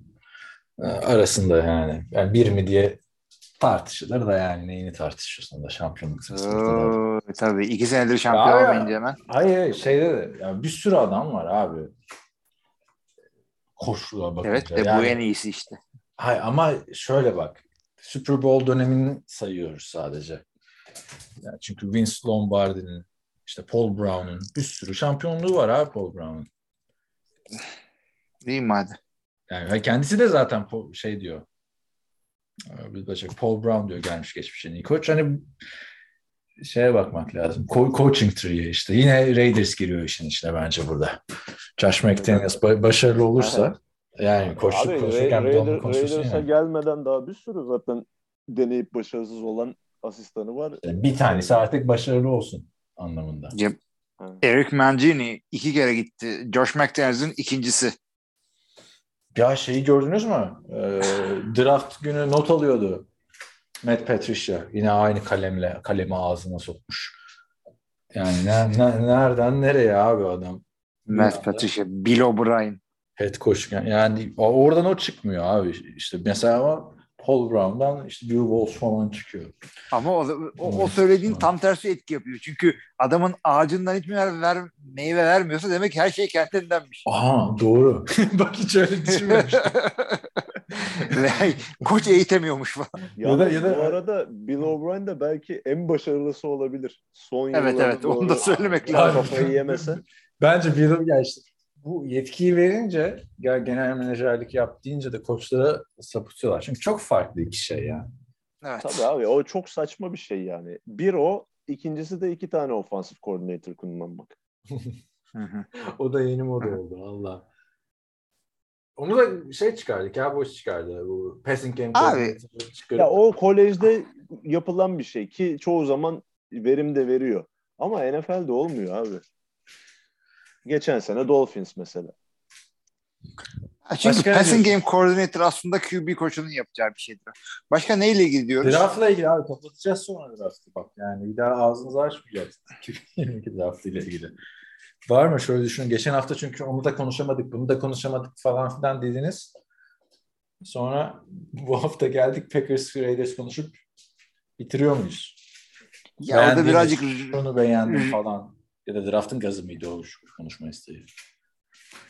e, arasında yani. Yani bir mi diye tartışılır da yani neyini tartışıyorsun da şampiyonluk sırasında. tabii. iki senedir şampiyon Ya, olmayınca hemen. Hayır şeyde de yani bir sürü adam var abi. Koşluğa bakınca. Evet de bu Yani- en iyisi işte. Hayır ama şöyle bak. Super Bowl dönemini sayıyoruz sadece. Yani çünkü Vince Lombardi'nin işte Paul Brown'un bir sürü şampiyonluğu var abi Paul Brown'un. Değil mi hadi? Yani kendisi de zaten şey diyor. Ee, Bir bacak Paul Brown diyor gelmiş geçmiş en iyi koç. Hani şeye bakmak lazım. Co- coaching tree'ye işte. Yine Raiders giriyor işin içine bence burada. Josh McDaniels ba- başarılı olursa yani koçluk Abi konuşurken Raider, konuşursun Raiders'a yani. gelmeden daha bir sürü zaten deneyip başarısız olan asistanı var. Yani bir tanesi artık başarılı olsun anlamında. Ha. Eric Mangini iki kere gitti. Josh McDaniels'in ikincisi. Ya şeyi gördünüz mü? Ee, draft günü not alıyordu. Matt Patricia. Yine aynı kalemle kalemi ağzına sokmuş. Yani ne, ne- nereden nereye abi adam? Matt Patricia, Bill O'Brien. Head coach. Yani oradan o çıkmıyor abi. İşte mesela ama Paul Brown'dan işte Bill Walsh falan çıkıyor. Ama o, o, o söylediğin tam tersi etki yapıyor. Çünkü adamın ağacından hiç meyve, ver, meyve vermiyorsa demek ki her şey kendindenmiş. Aha doğru. Bak hiç öyle düşünmemiştim. Ve koç eğitemiyormuş falan. Ya da- ya da- bu arada Bill O'Brien de belki en başarılısı olabilir. Son Evet, evet, onu da söylemek lazım. Kafayı yemese. Bence Bill ya işte bu yetkiyi verince ya genel menajerlik yap deyince de koçlara sapıtıyorlar. Çünkü çok farklı iki şey ya. Evet. Tabii abi o çok saçma bir şey yani. Bir o, ikincisi de iki tane offensive coordinator kullanmak. Hı hı. O da yeni moda oldu valla. Onu da şey çıkardık ya boş çıkardı. Bu passing game Abi, çıkarıp, Ya o kolejde yapılan bir şey ki çoğu zaman verim de veriyor. Ama NFL'de olmuyor abi. Geçen sene Dolphins mesela. Çünkü Başka passing game coordinator aslında QB koçunun yapacağı bir şeydir. Başka neyle ilgili diyoruz? Draft'la ilgili abi kapatacağız sonra draft'ı bak yani bir daha ağzınızı açmayacaksınız 2022 draft'ıyla ilgili. Var mı şöyle düşünün geçen hafta çünkü onu da konuşamadık bunu da konuşamadık falan filan dediniz. Sonra bu hafta geldik Packers Raiders konuşup bitiriyor muyuz? ya orada birazcık Şunu beğendim falan ya da draft'ın gazı mıydı o konuşma isteği?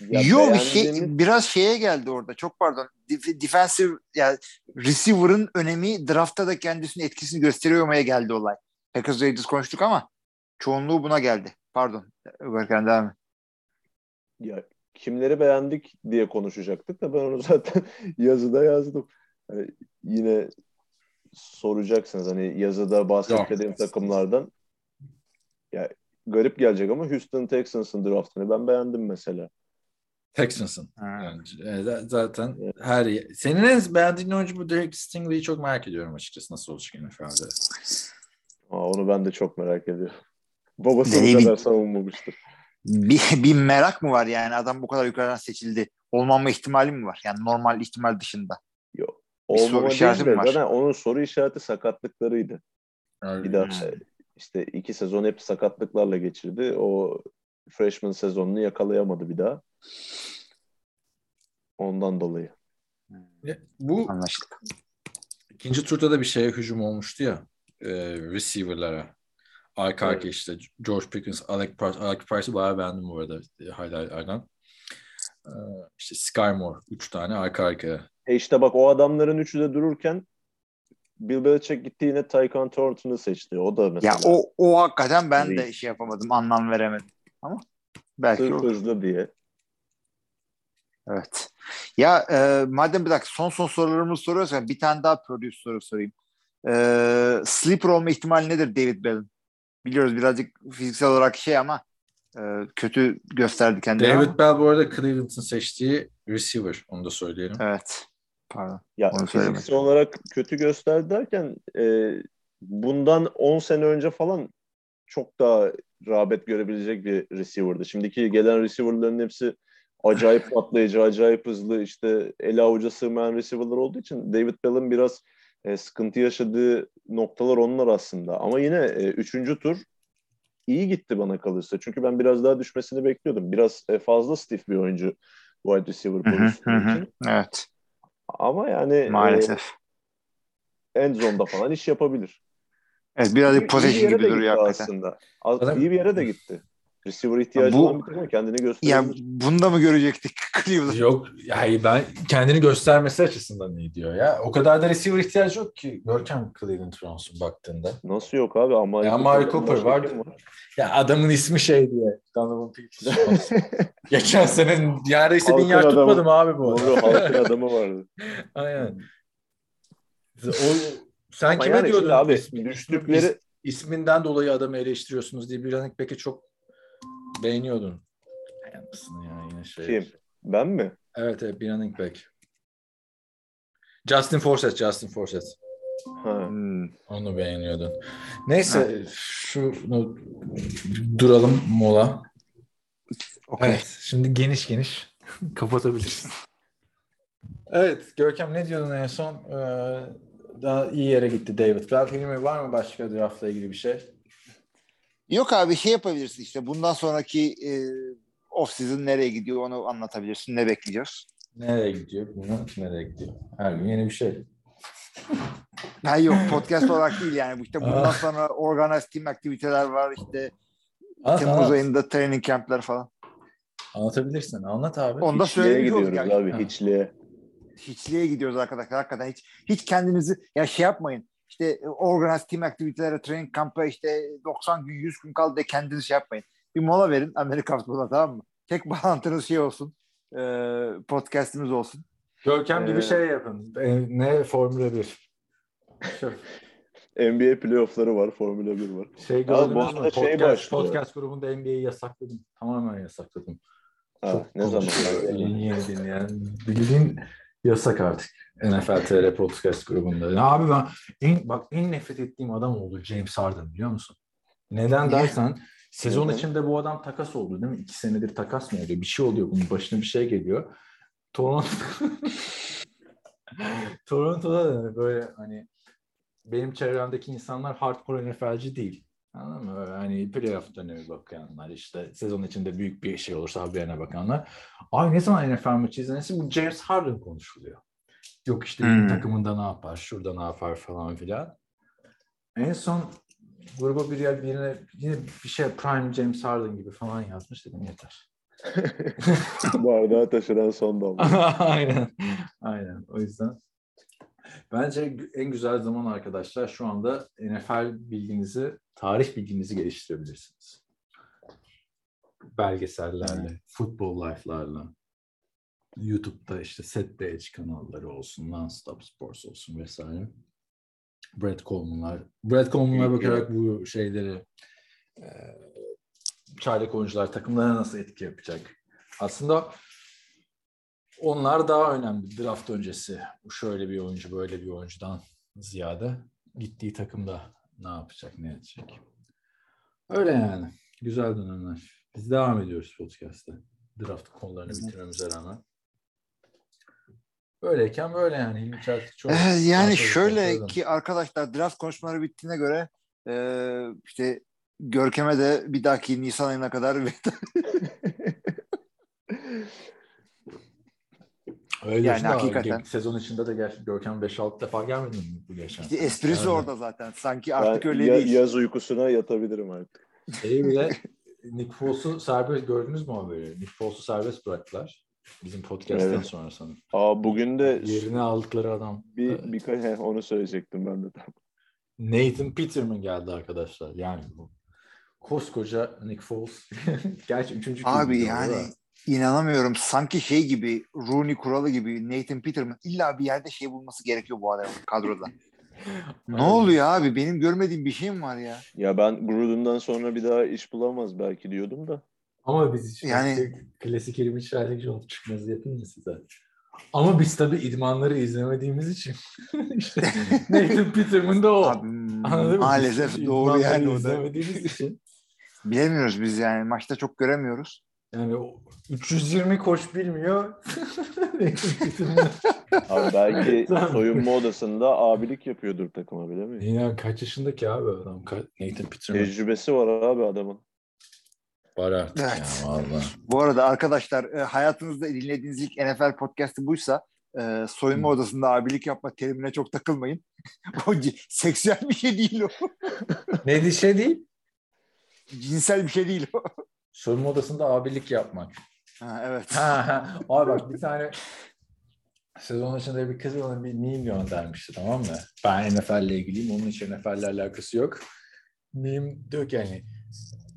Ya Yok bir şey biraz şeye geldi orada. Çok pardon. Def- defensive yani receiver'ın önemi draftta da kendisinin etkisini gösteriyor olmaya geldi olay. Packers Raiders konuştuk ama çoğunluğu buna geldi. Pardon. Berkan devam et. Ya kimleri beğendik diye konuşacaktık da ben onu zaten yazıda yazdım. Yine soracaksınız hani yazıda bahsettiğim takımlardan. Ya garip gelecek ama Houston Texans'ın draftını ben beğendim mesela. Texans'ın. Yani, e, zaten her ye- senin en beğendiğin oyuncu bu Derek Stingley'i çok merak ediyorum açıkçası nasıl olacak NFL'de. Aa, onu ben de çok merak ediyorum. Babası bir- kadar savunmamıştır. Bir, bir merak mı var yani adam bu kadar yukarıdan seçildi. Olmama ihtimali mi var? Yani normal ihtimal dışında. Bir soru işareti mi var? zaten onun soru işareti sakatlıklarıydı. Bir daha Hmm. İşte iki sezon hep sakatlıklarla geçirdi. O freshman sezonunu yakalayamadı bir daha. Ondan dolayı. Bu Anlaşıldı. ikinci turda da bir şeye hücum olmuştu ya e, receiver'lara. Arka Evet. arka işte George Pickens, Alec Price. Alec Price'ı bayağı beğendim bu arada e, highlightlardan. E, işte Sky Moore. Üç tane arka arkaya. E işte bak o adamların üçü de dururken Bill Belichick gitti yine Tyson Thornton'ı seçti. O da mesela Ya o, o hakikaten ben de Değil. şey yapamadım. Anlam veremedim. Ama belki sırf olur. hızlı diye. Evet. Ya e, madem bir dakika son son sorularımızı soruyorsan bir tane daha produce soru sorayım. E, sleeper olma ihtimali nedir David Bell'in? Biliyoruz birazcık fiziksel olarak şey ama e, kötü gösterdi kendini. ama- David Bell bu arada Cleveland'ın seçtiği receiver. Onu da söyleyelim. Evet. Pardon. Ya fiziksel olarak kötü gösterdi derken e, bundan 10 sene önce falan çok daha rağbet görebilecek bir receiver'dı. Şimdiki gelen receiver'ların hepsi acayip patlayıcı, acayip hızlı, işte ele avuca sığmayan receiver'lar olduğu için David Bell'in biraz e, sıkıntı yaşadığı noktalar onlar aslında. Ama yine e, üçüncü tur iyi gitti bana kalırsa. Çünkü ben biraz daha düşmesini bekliyordum. Biraz e, fazla stiff bir oyuncu wide receiver pozisyonu için. Evet. Ama yani e, Maalesef. end zone'da falan iş yapabilir. Evet birazcık possession gibi duruyor hakikaten. aslında. Az, Zaten- iyi bir yere de gitti. Receiver ihtiyacı Bu- olan bir takım kendini Ya gösterebilir. bunu da mı görecektik Cleveland? Yok yani ben kendini göstermesi açısından iyi diyor ya. O kadar da receiver ihtiyacı yok ki. Görkem Cleveland Browns'un baktığında. Nasıl yok abi? Ama Ya Amari Cooper var. Ya adamın ismi şey diye. Donovan Peoples. Geçen sene neredeyse bin yer tutmadım abi bu Doğru halkın adamı vardı. Aynen. O, sen Ama kime yani diyordun? abi İsmi- düştükleri is- isminden dolayı adamı eleştiriyorsunuz diye bir Running Back'i çok beğeniyordun. Beğenmişsin ya yine şey. kim? Ben mi? Evet evet bir running back. Justin Forsett, Justin Forsett. Ha. Hmm. Onu beğeniyordun. Neyse şunu duralım mola. Okey. Evet şimdi geniş geniş kapatabiliriz. Evet Görkem ne diyordun en son? Ee, daha iyi yere gitti David. Hilmi var mı başka draftla ilgili bir şey? Yok abi şey yapabilirsin işte bundan sonraki e, off season nereye gidiyor onu anlatabilirsin. Ne bekliyoruz? Nereye gidiyor? Ki nereye gidiyor. Her gün yeni bir şey. Ha yok podcast olarak değil yani. İşte bundan Aa. sonra organized team aktiviteler var işte Anlat, Temmuz anlat. ayında training campler falan. Anlatabilirsin. Anlat abi. Onu da Hiçliğe gidiyoruz yani. abi. Hiçliğe. Hiçliğe gidiyoruz arkadaşlar. Hakikaten hiç hiç kendinizi ya şey yapmayın. İşte e, organized team aktivitelere, training kamp'a işte 90 gün 100 gün kaldı diye kendiniz şey yapmayın. Bir mola verin Amerika futboluna tamam mı? Tek bağlantınız şey olsun. E, podcastimiz olsun. Görkem gibi Ee, şey yapın. E, ne Formula 1. NBA playoff'ları var. Formula 1 var. Şey gördünüz mü? şey Podcast, başlıyor. podcast grubunda NBA'yi yasakladım. Tamamen yasakladım. Ha, Çok ne zaman? Yeni yeni dinleyen. Bildiğin yasak artık. NFL TR podcast grubunda. Ya abi ben en, bak en nefret ettiğim adam oldu James Harden biliyor musun? Neden dersen sezon içinde bu adam takas oldu değil mi? İki senedir takas mı oluyor? Bir şey oluyor. Bunun başına bir şey geliyor. Toronto Toronto'da da böyle hani benim çevremdeki insanlar hardcore NFL'ci değil. Anladın mı? Hani playoff dönemi bakanlar işte sezon içinde büyük bir şey olursa haberine bakanlar. Ay ne zaman NFL maçı izlenirse bu James Harden konuşuluyor. Yok işte hmm. takımında ne yapar, şurada ne yapar falan filan. En son gruba bir yer birine yine bir şey Prime James Harden gibi falan yazmış dedim yeter. Bardağı taşıran son damla. aynen. Aynen. O yüzden bence en güzel zaman arkadaşlar şu anda NFL bilginizi, tarih bilginizi geliştirebilirsiniz. Belgesellerle, futbol life'larla. YouTube'da işte Set Edge kanalları olsun, Nonstop Sports olsun vesaire. Brad Coleman'lar. Brad Coleman'lara bakarak bu şeyleri e, çaylak oyuncular takımlara nasıl etki yapacak? Aslında onlar daha önemli draft öncesi. Bu şöyle bir oyuncu, böyle bir oyuncudan ziyade gittiği takımda ne yapacak, ne edecek. Öyle yani. Güzel dönemler. Biz devam ediyoruz podcast'te. Draft konularını bitirmemize rağmen. Böyleyken böyle yani. Hilmi Çeltik çok... Ee, yani şöyle ki arkadaşlar draft konuşmaları bittiğine göre e, işte Görkem'e de bir dahaki Nisan ayına kadar Öyle Yani hakikaten. ge- Sezon içinde de gel, Görkem 5-6 defa gelmedi mi bu geçen? işte esprisi Yani orada zaten. Sanki artık Ben öyle ya- değil. yaz uykusuna yatabilirim artık. Şeyi bile Nick Foles'u serbest gördünüz mü haberi? Nick Foles'u serbest bıraktılar. Bizim podcast'ten Evet. sonra sanırım. Aa bugün de Yerini aldıkları adam. bir birkaç he, onu söyleyecektim ben de. Nathan Peterman geldi arkadaşlar. Yani bu koskoca Nick Foles. Gerçi üçüncü Abi yani da. İnanamıyorum. Sanki şey gibi Rooney kuralı gibi Nathan Peterman illa bir yerde şey bulması gerekiyor bu adamın kadroda. ne oluyor abi? Benim görmediğim bir şey mi var ya? Ya ben Gruden'dan sonra bir daha iş bulamaz belki diyordum da. Ama biz hiç Yani- klasik 20 şahitlik olup çıkmaz yapın ya size. Ama biz tabii idmanları izlemediğimiz için işte Nathan Peterman da o. Abi, Anladın mı? maalesef Biz doğru yani o da. izlemediğimiz için. Bilemiyoruz biz yani. Maçta çok göremiyoruz. Yani o 320 koç bilmiyor. Abi belki soyunma odasında abilik yapıyordur takıma bilemeyiz. Yine kaç yaşındaki abi adam? Ka- Nathan Peterman. Tecrübesi var abi adamın. Var artık Evet. ya valla. Bu arada arkadaşlar e, hayatınızda dinlediğiniz ilk NFL podcastı buysa e, soyunma Hı. odasında abilik yapma terimine çok takılmayın. o c- seksüel bir şey değil o. Ne şey değil? Cinsel bir şey değil o. Soyunma odasında abilik yapmak. Ha, evet. Ha, ha. Abi bak bir tane sezon içinde bir kız bana bir meme göndermişti tamam mı? Ben NFL ile ilgiliyim. Onun için NFL ile alakası yok. Meme diyor ki yani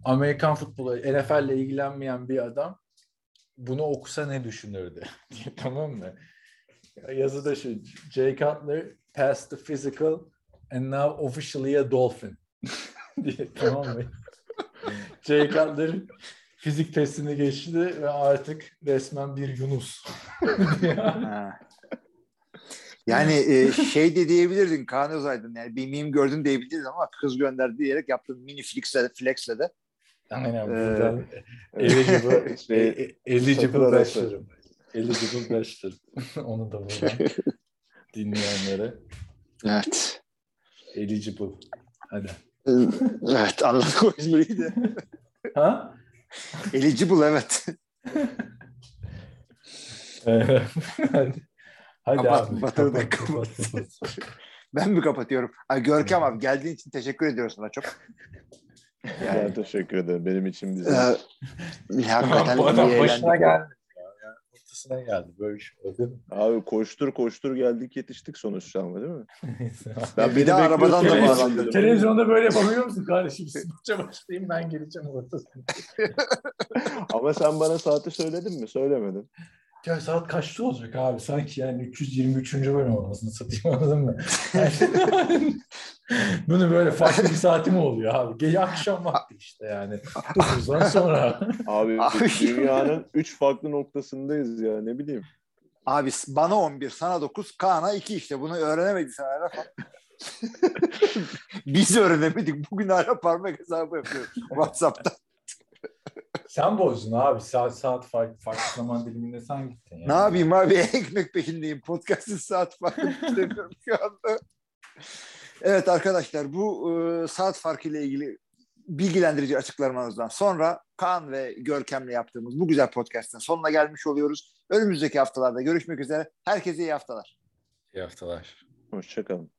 Amerikan futbolu NFL ile ilgilenmeyen bir adam bunu okusa ne düşünürdü? tamam mı? Yazıda şu Jay Cutler passed the physical and now officially a dolphin diye tamam mı? Jay Cutler fizik testini geçti ve artık resmen bir Yunus. Yani e, şey de diyebilirdin Kaan Özaydın yani bir meme gördün diyebilirdin ama kız gönderdi diyerek yaptığın mini flexle de, flexle de Aynen Ee, buradan eligible, Şey, e- eligible bachelor'ım. Eligible bachelor. Onu da buradan dinleyenlere. Evet. Eligible. Hadi. Evet anladık o espriyi de. Ha? Eligible evet. Ee, Hadi. Hadi Kapat, abi. Batır'ı da kapat, kapat. kapat, kapat. Ben mi kapatıyorum? Ay Görkem abi geldiğin için teşekkür ediyoruz sana çok. Ben teşekkür ederim. Benim için bize. Ee, hakikaten Bu adam başına geldi. Ortasına geldi. Böyle bir şey oldu. Abi koştur koştur geldik yetiştik sonuçta ama değil mi? Neyse. Ben Bir de arabadan da bekliyorsun. bağlandı. Televizyonda böyle yapabiliyor musun kardeşim? Siz maça başlayayım ben geleceğim ortasına. Ama sen bana saati söyledin mi? Söylemedin. Ya saat kaçta olacak abi? Sanki yani 323. bölüm olmasını satayım anladın mı? Bunu böyle farklı bir saati mi oluyor abi? Gece akşam vakti işte yani. 9'dan sonra. Abi Abi. dünyanın üç farklı noktasındayız ya ne bileyim. Abi bana 11, sana 9, Kaan'a 2 işte. Bunu öğrenemedin sen hala. Biz öğrenemedik. Bugün hala parmak hesabı yapıyoruz WhatsApp'ta. Sen bozdun abi. Saat saat farklı, farklı zaman diliminde sen gittin. Yani. Ne yapayım abi ekmek peşindeyim. Podcast'ın saat farkı şu anda. Evet arkadaşlar bu e, saat farkı ile ilgili bilgilendirici açıklamalarımızdan sonra Kaan ve Görkem'le yaptığımız bu güzel podcast'ın sonuna gelmiş oluyoruz. Önümüzdeki haftalarda görüşmek üzere. Herkese iyi haftalar. İyi haftalar. Hoşçakalın.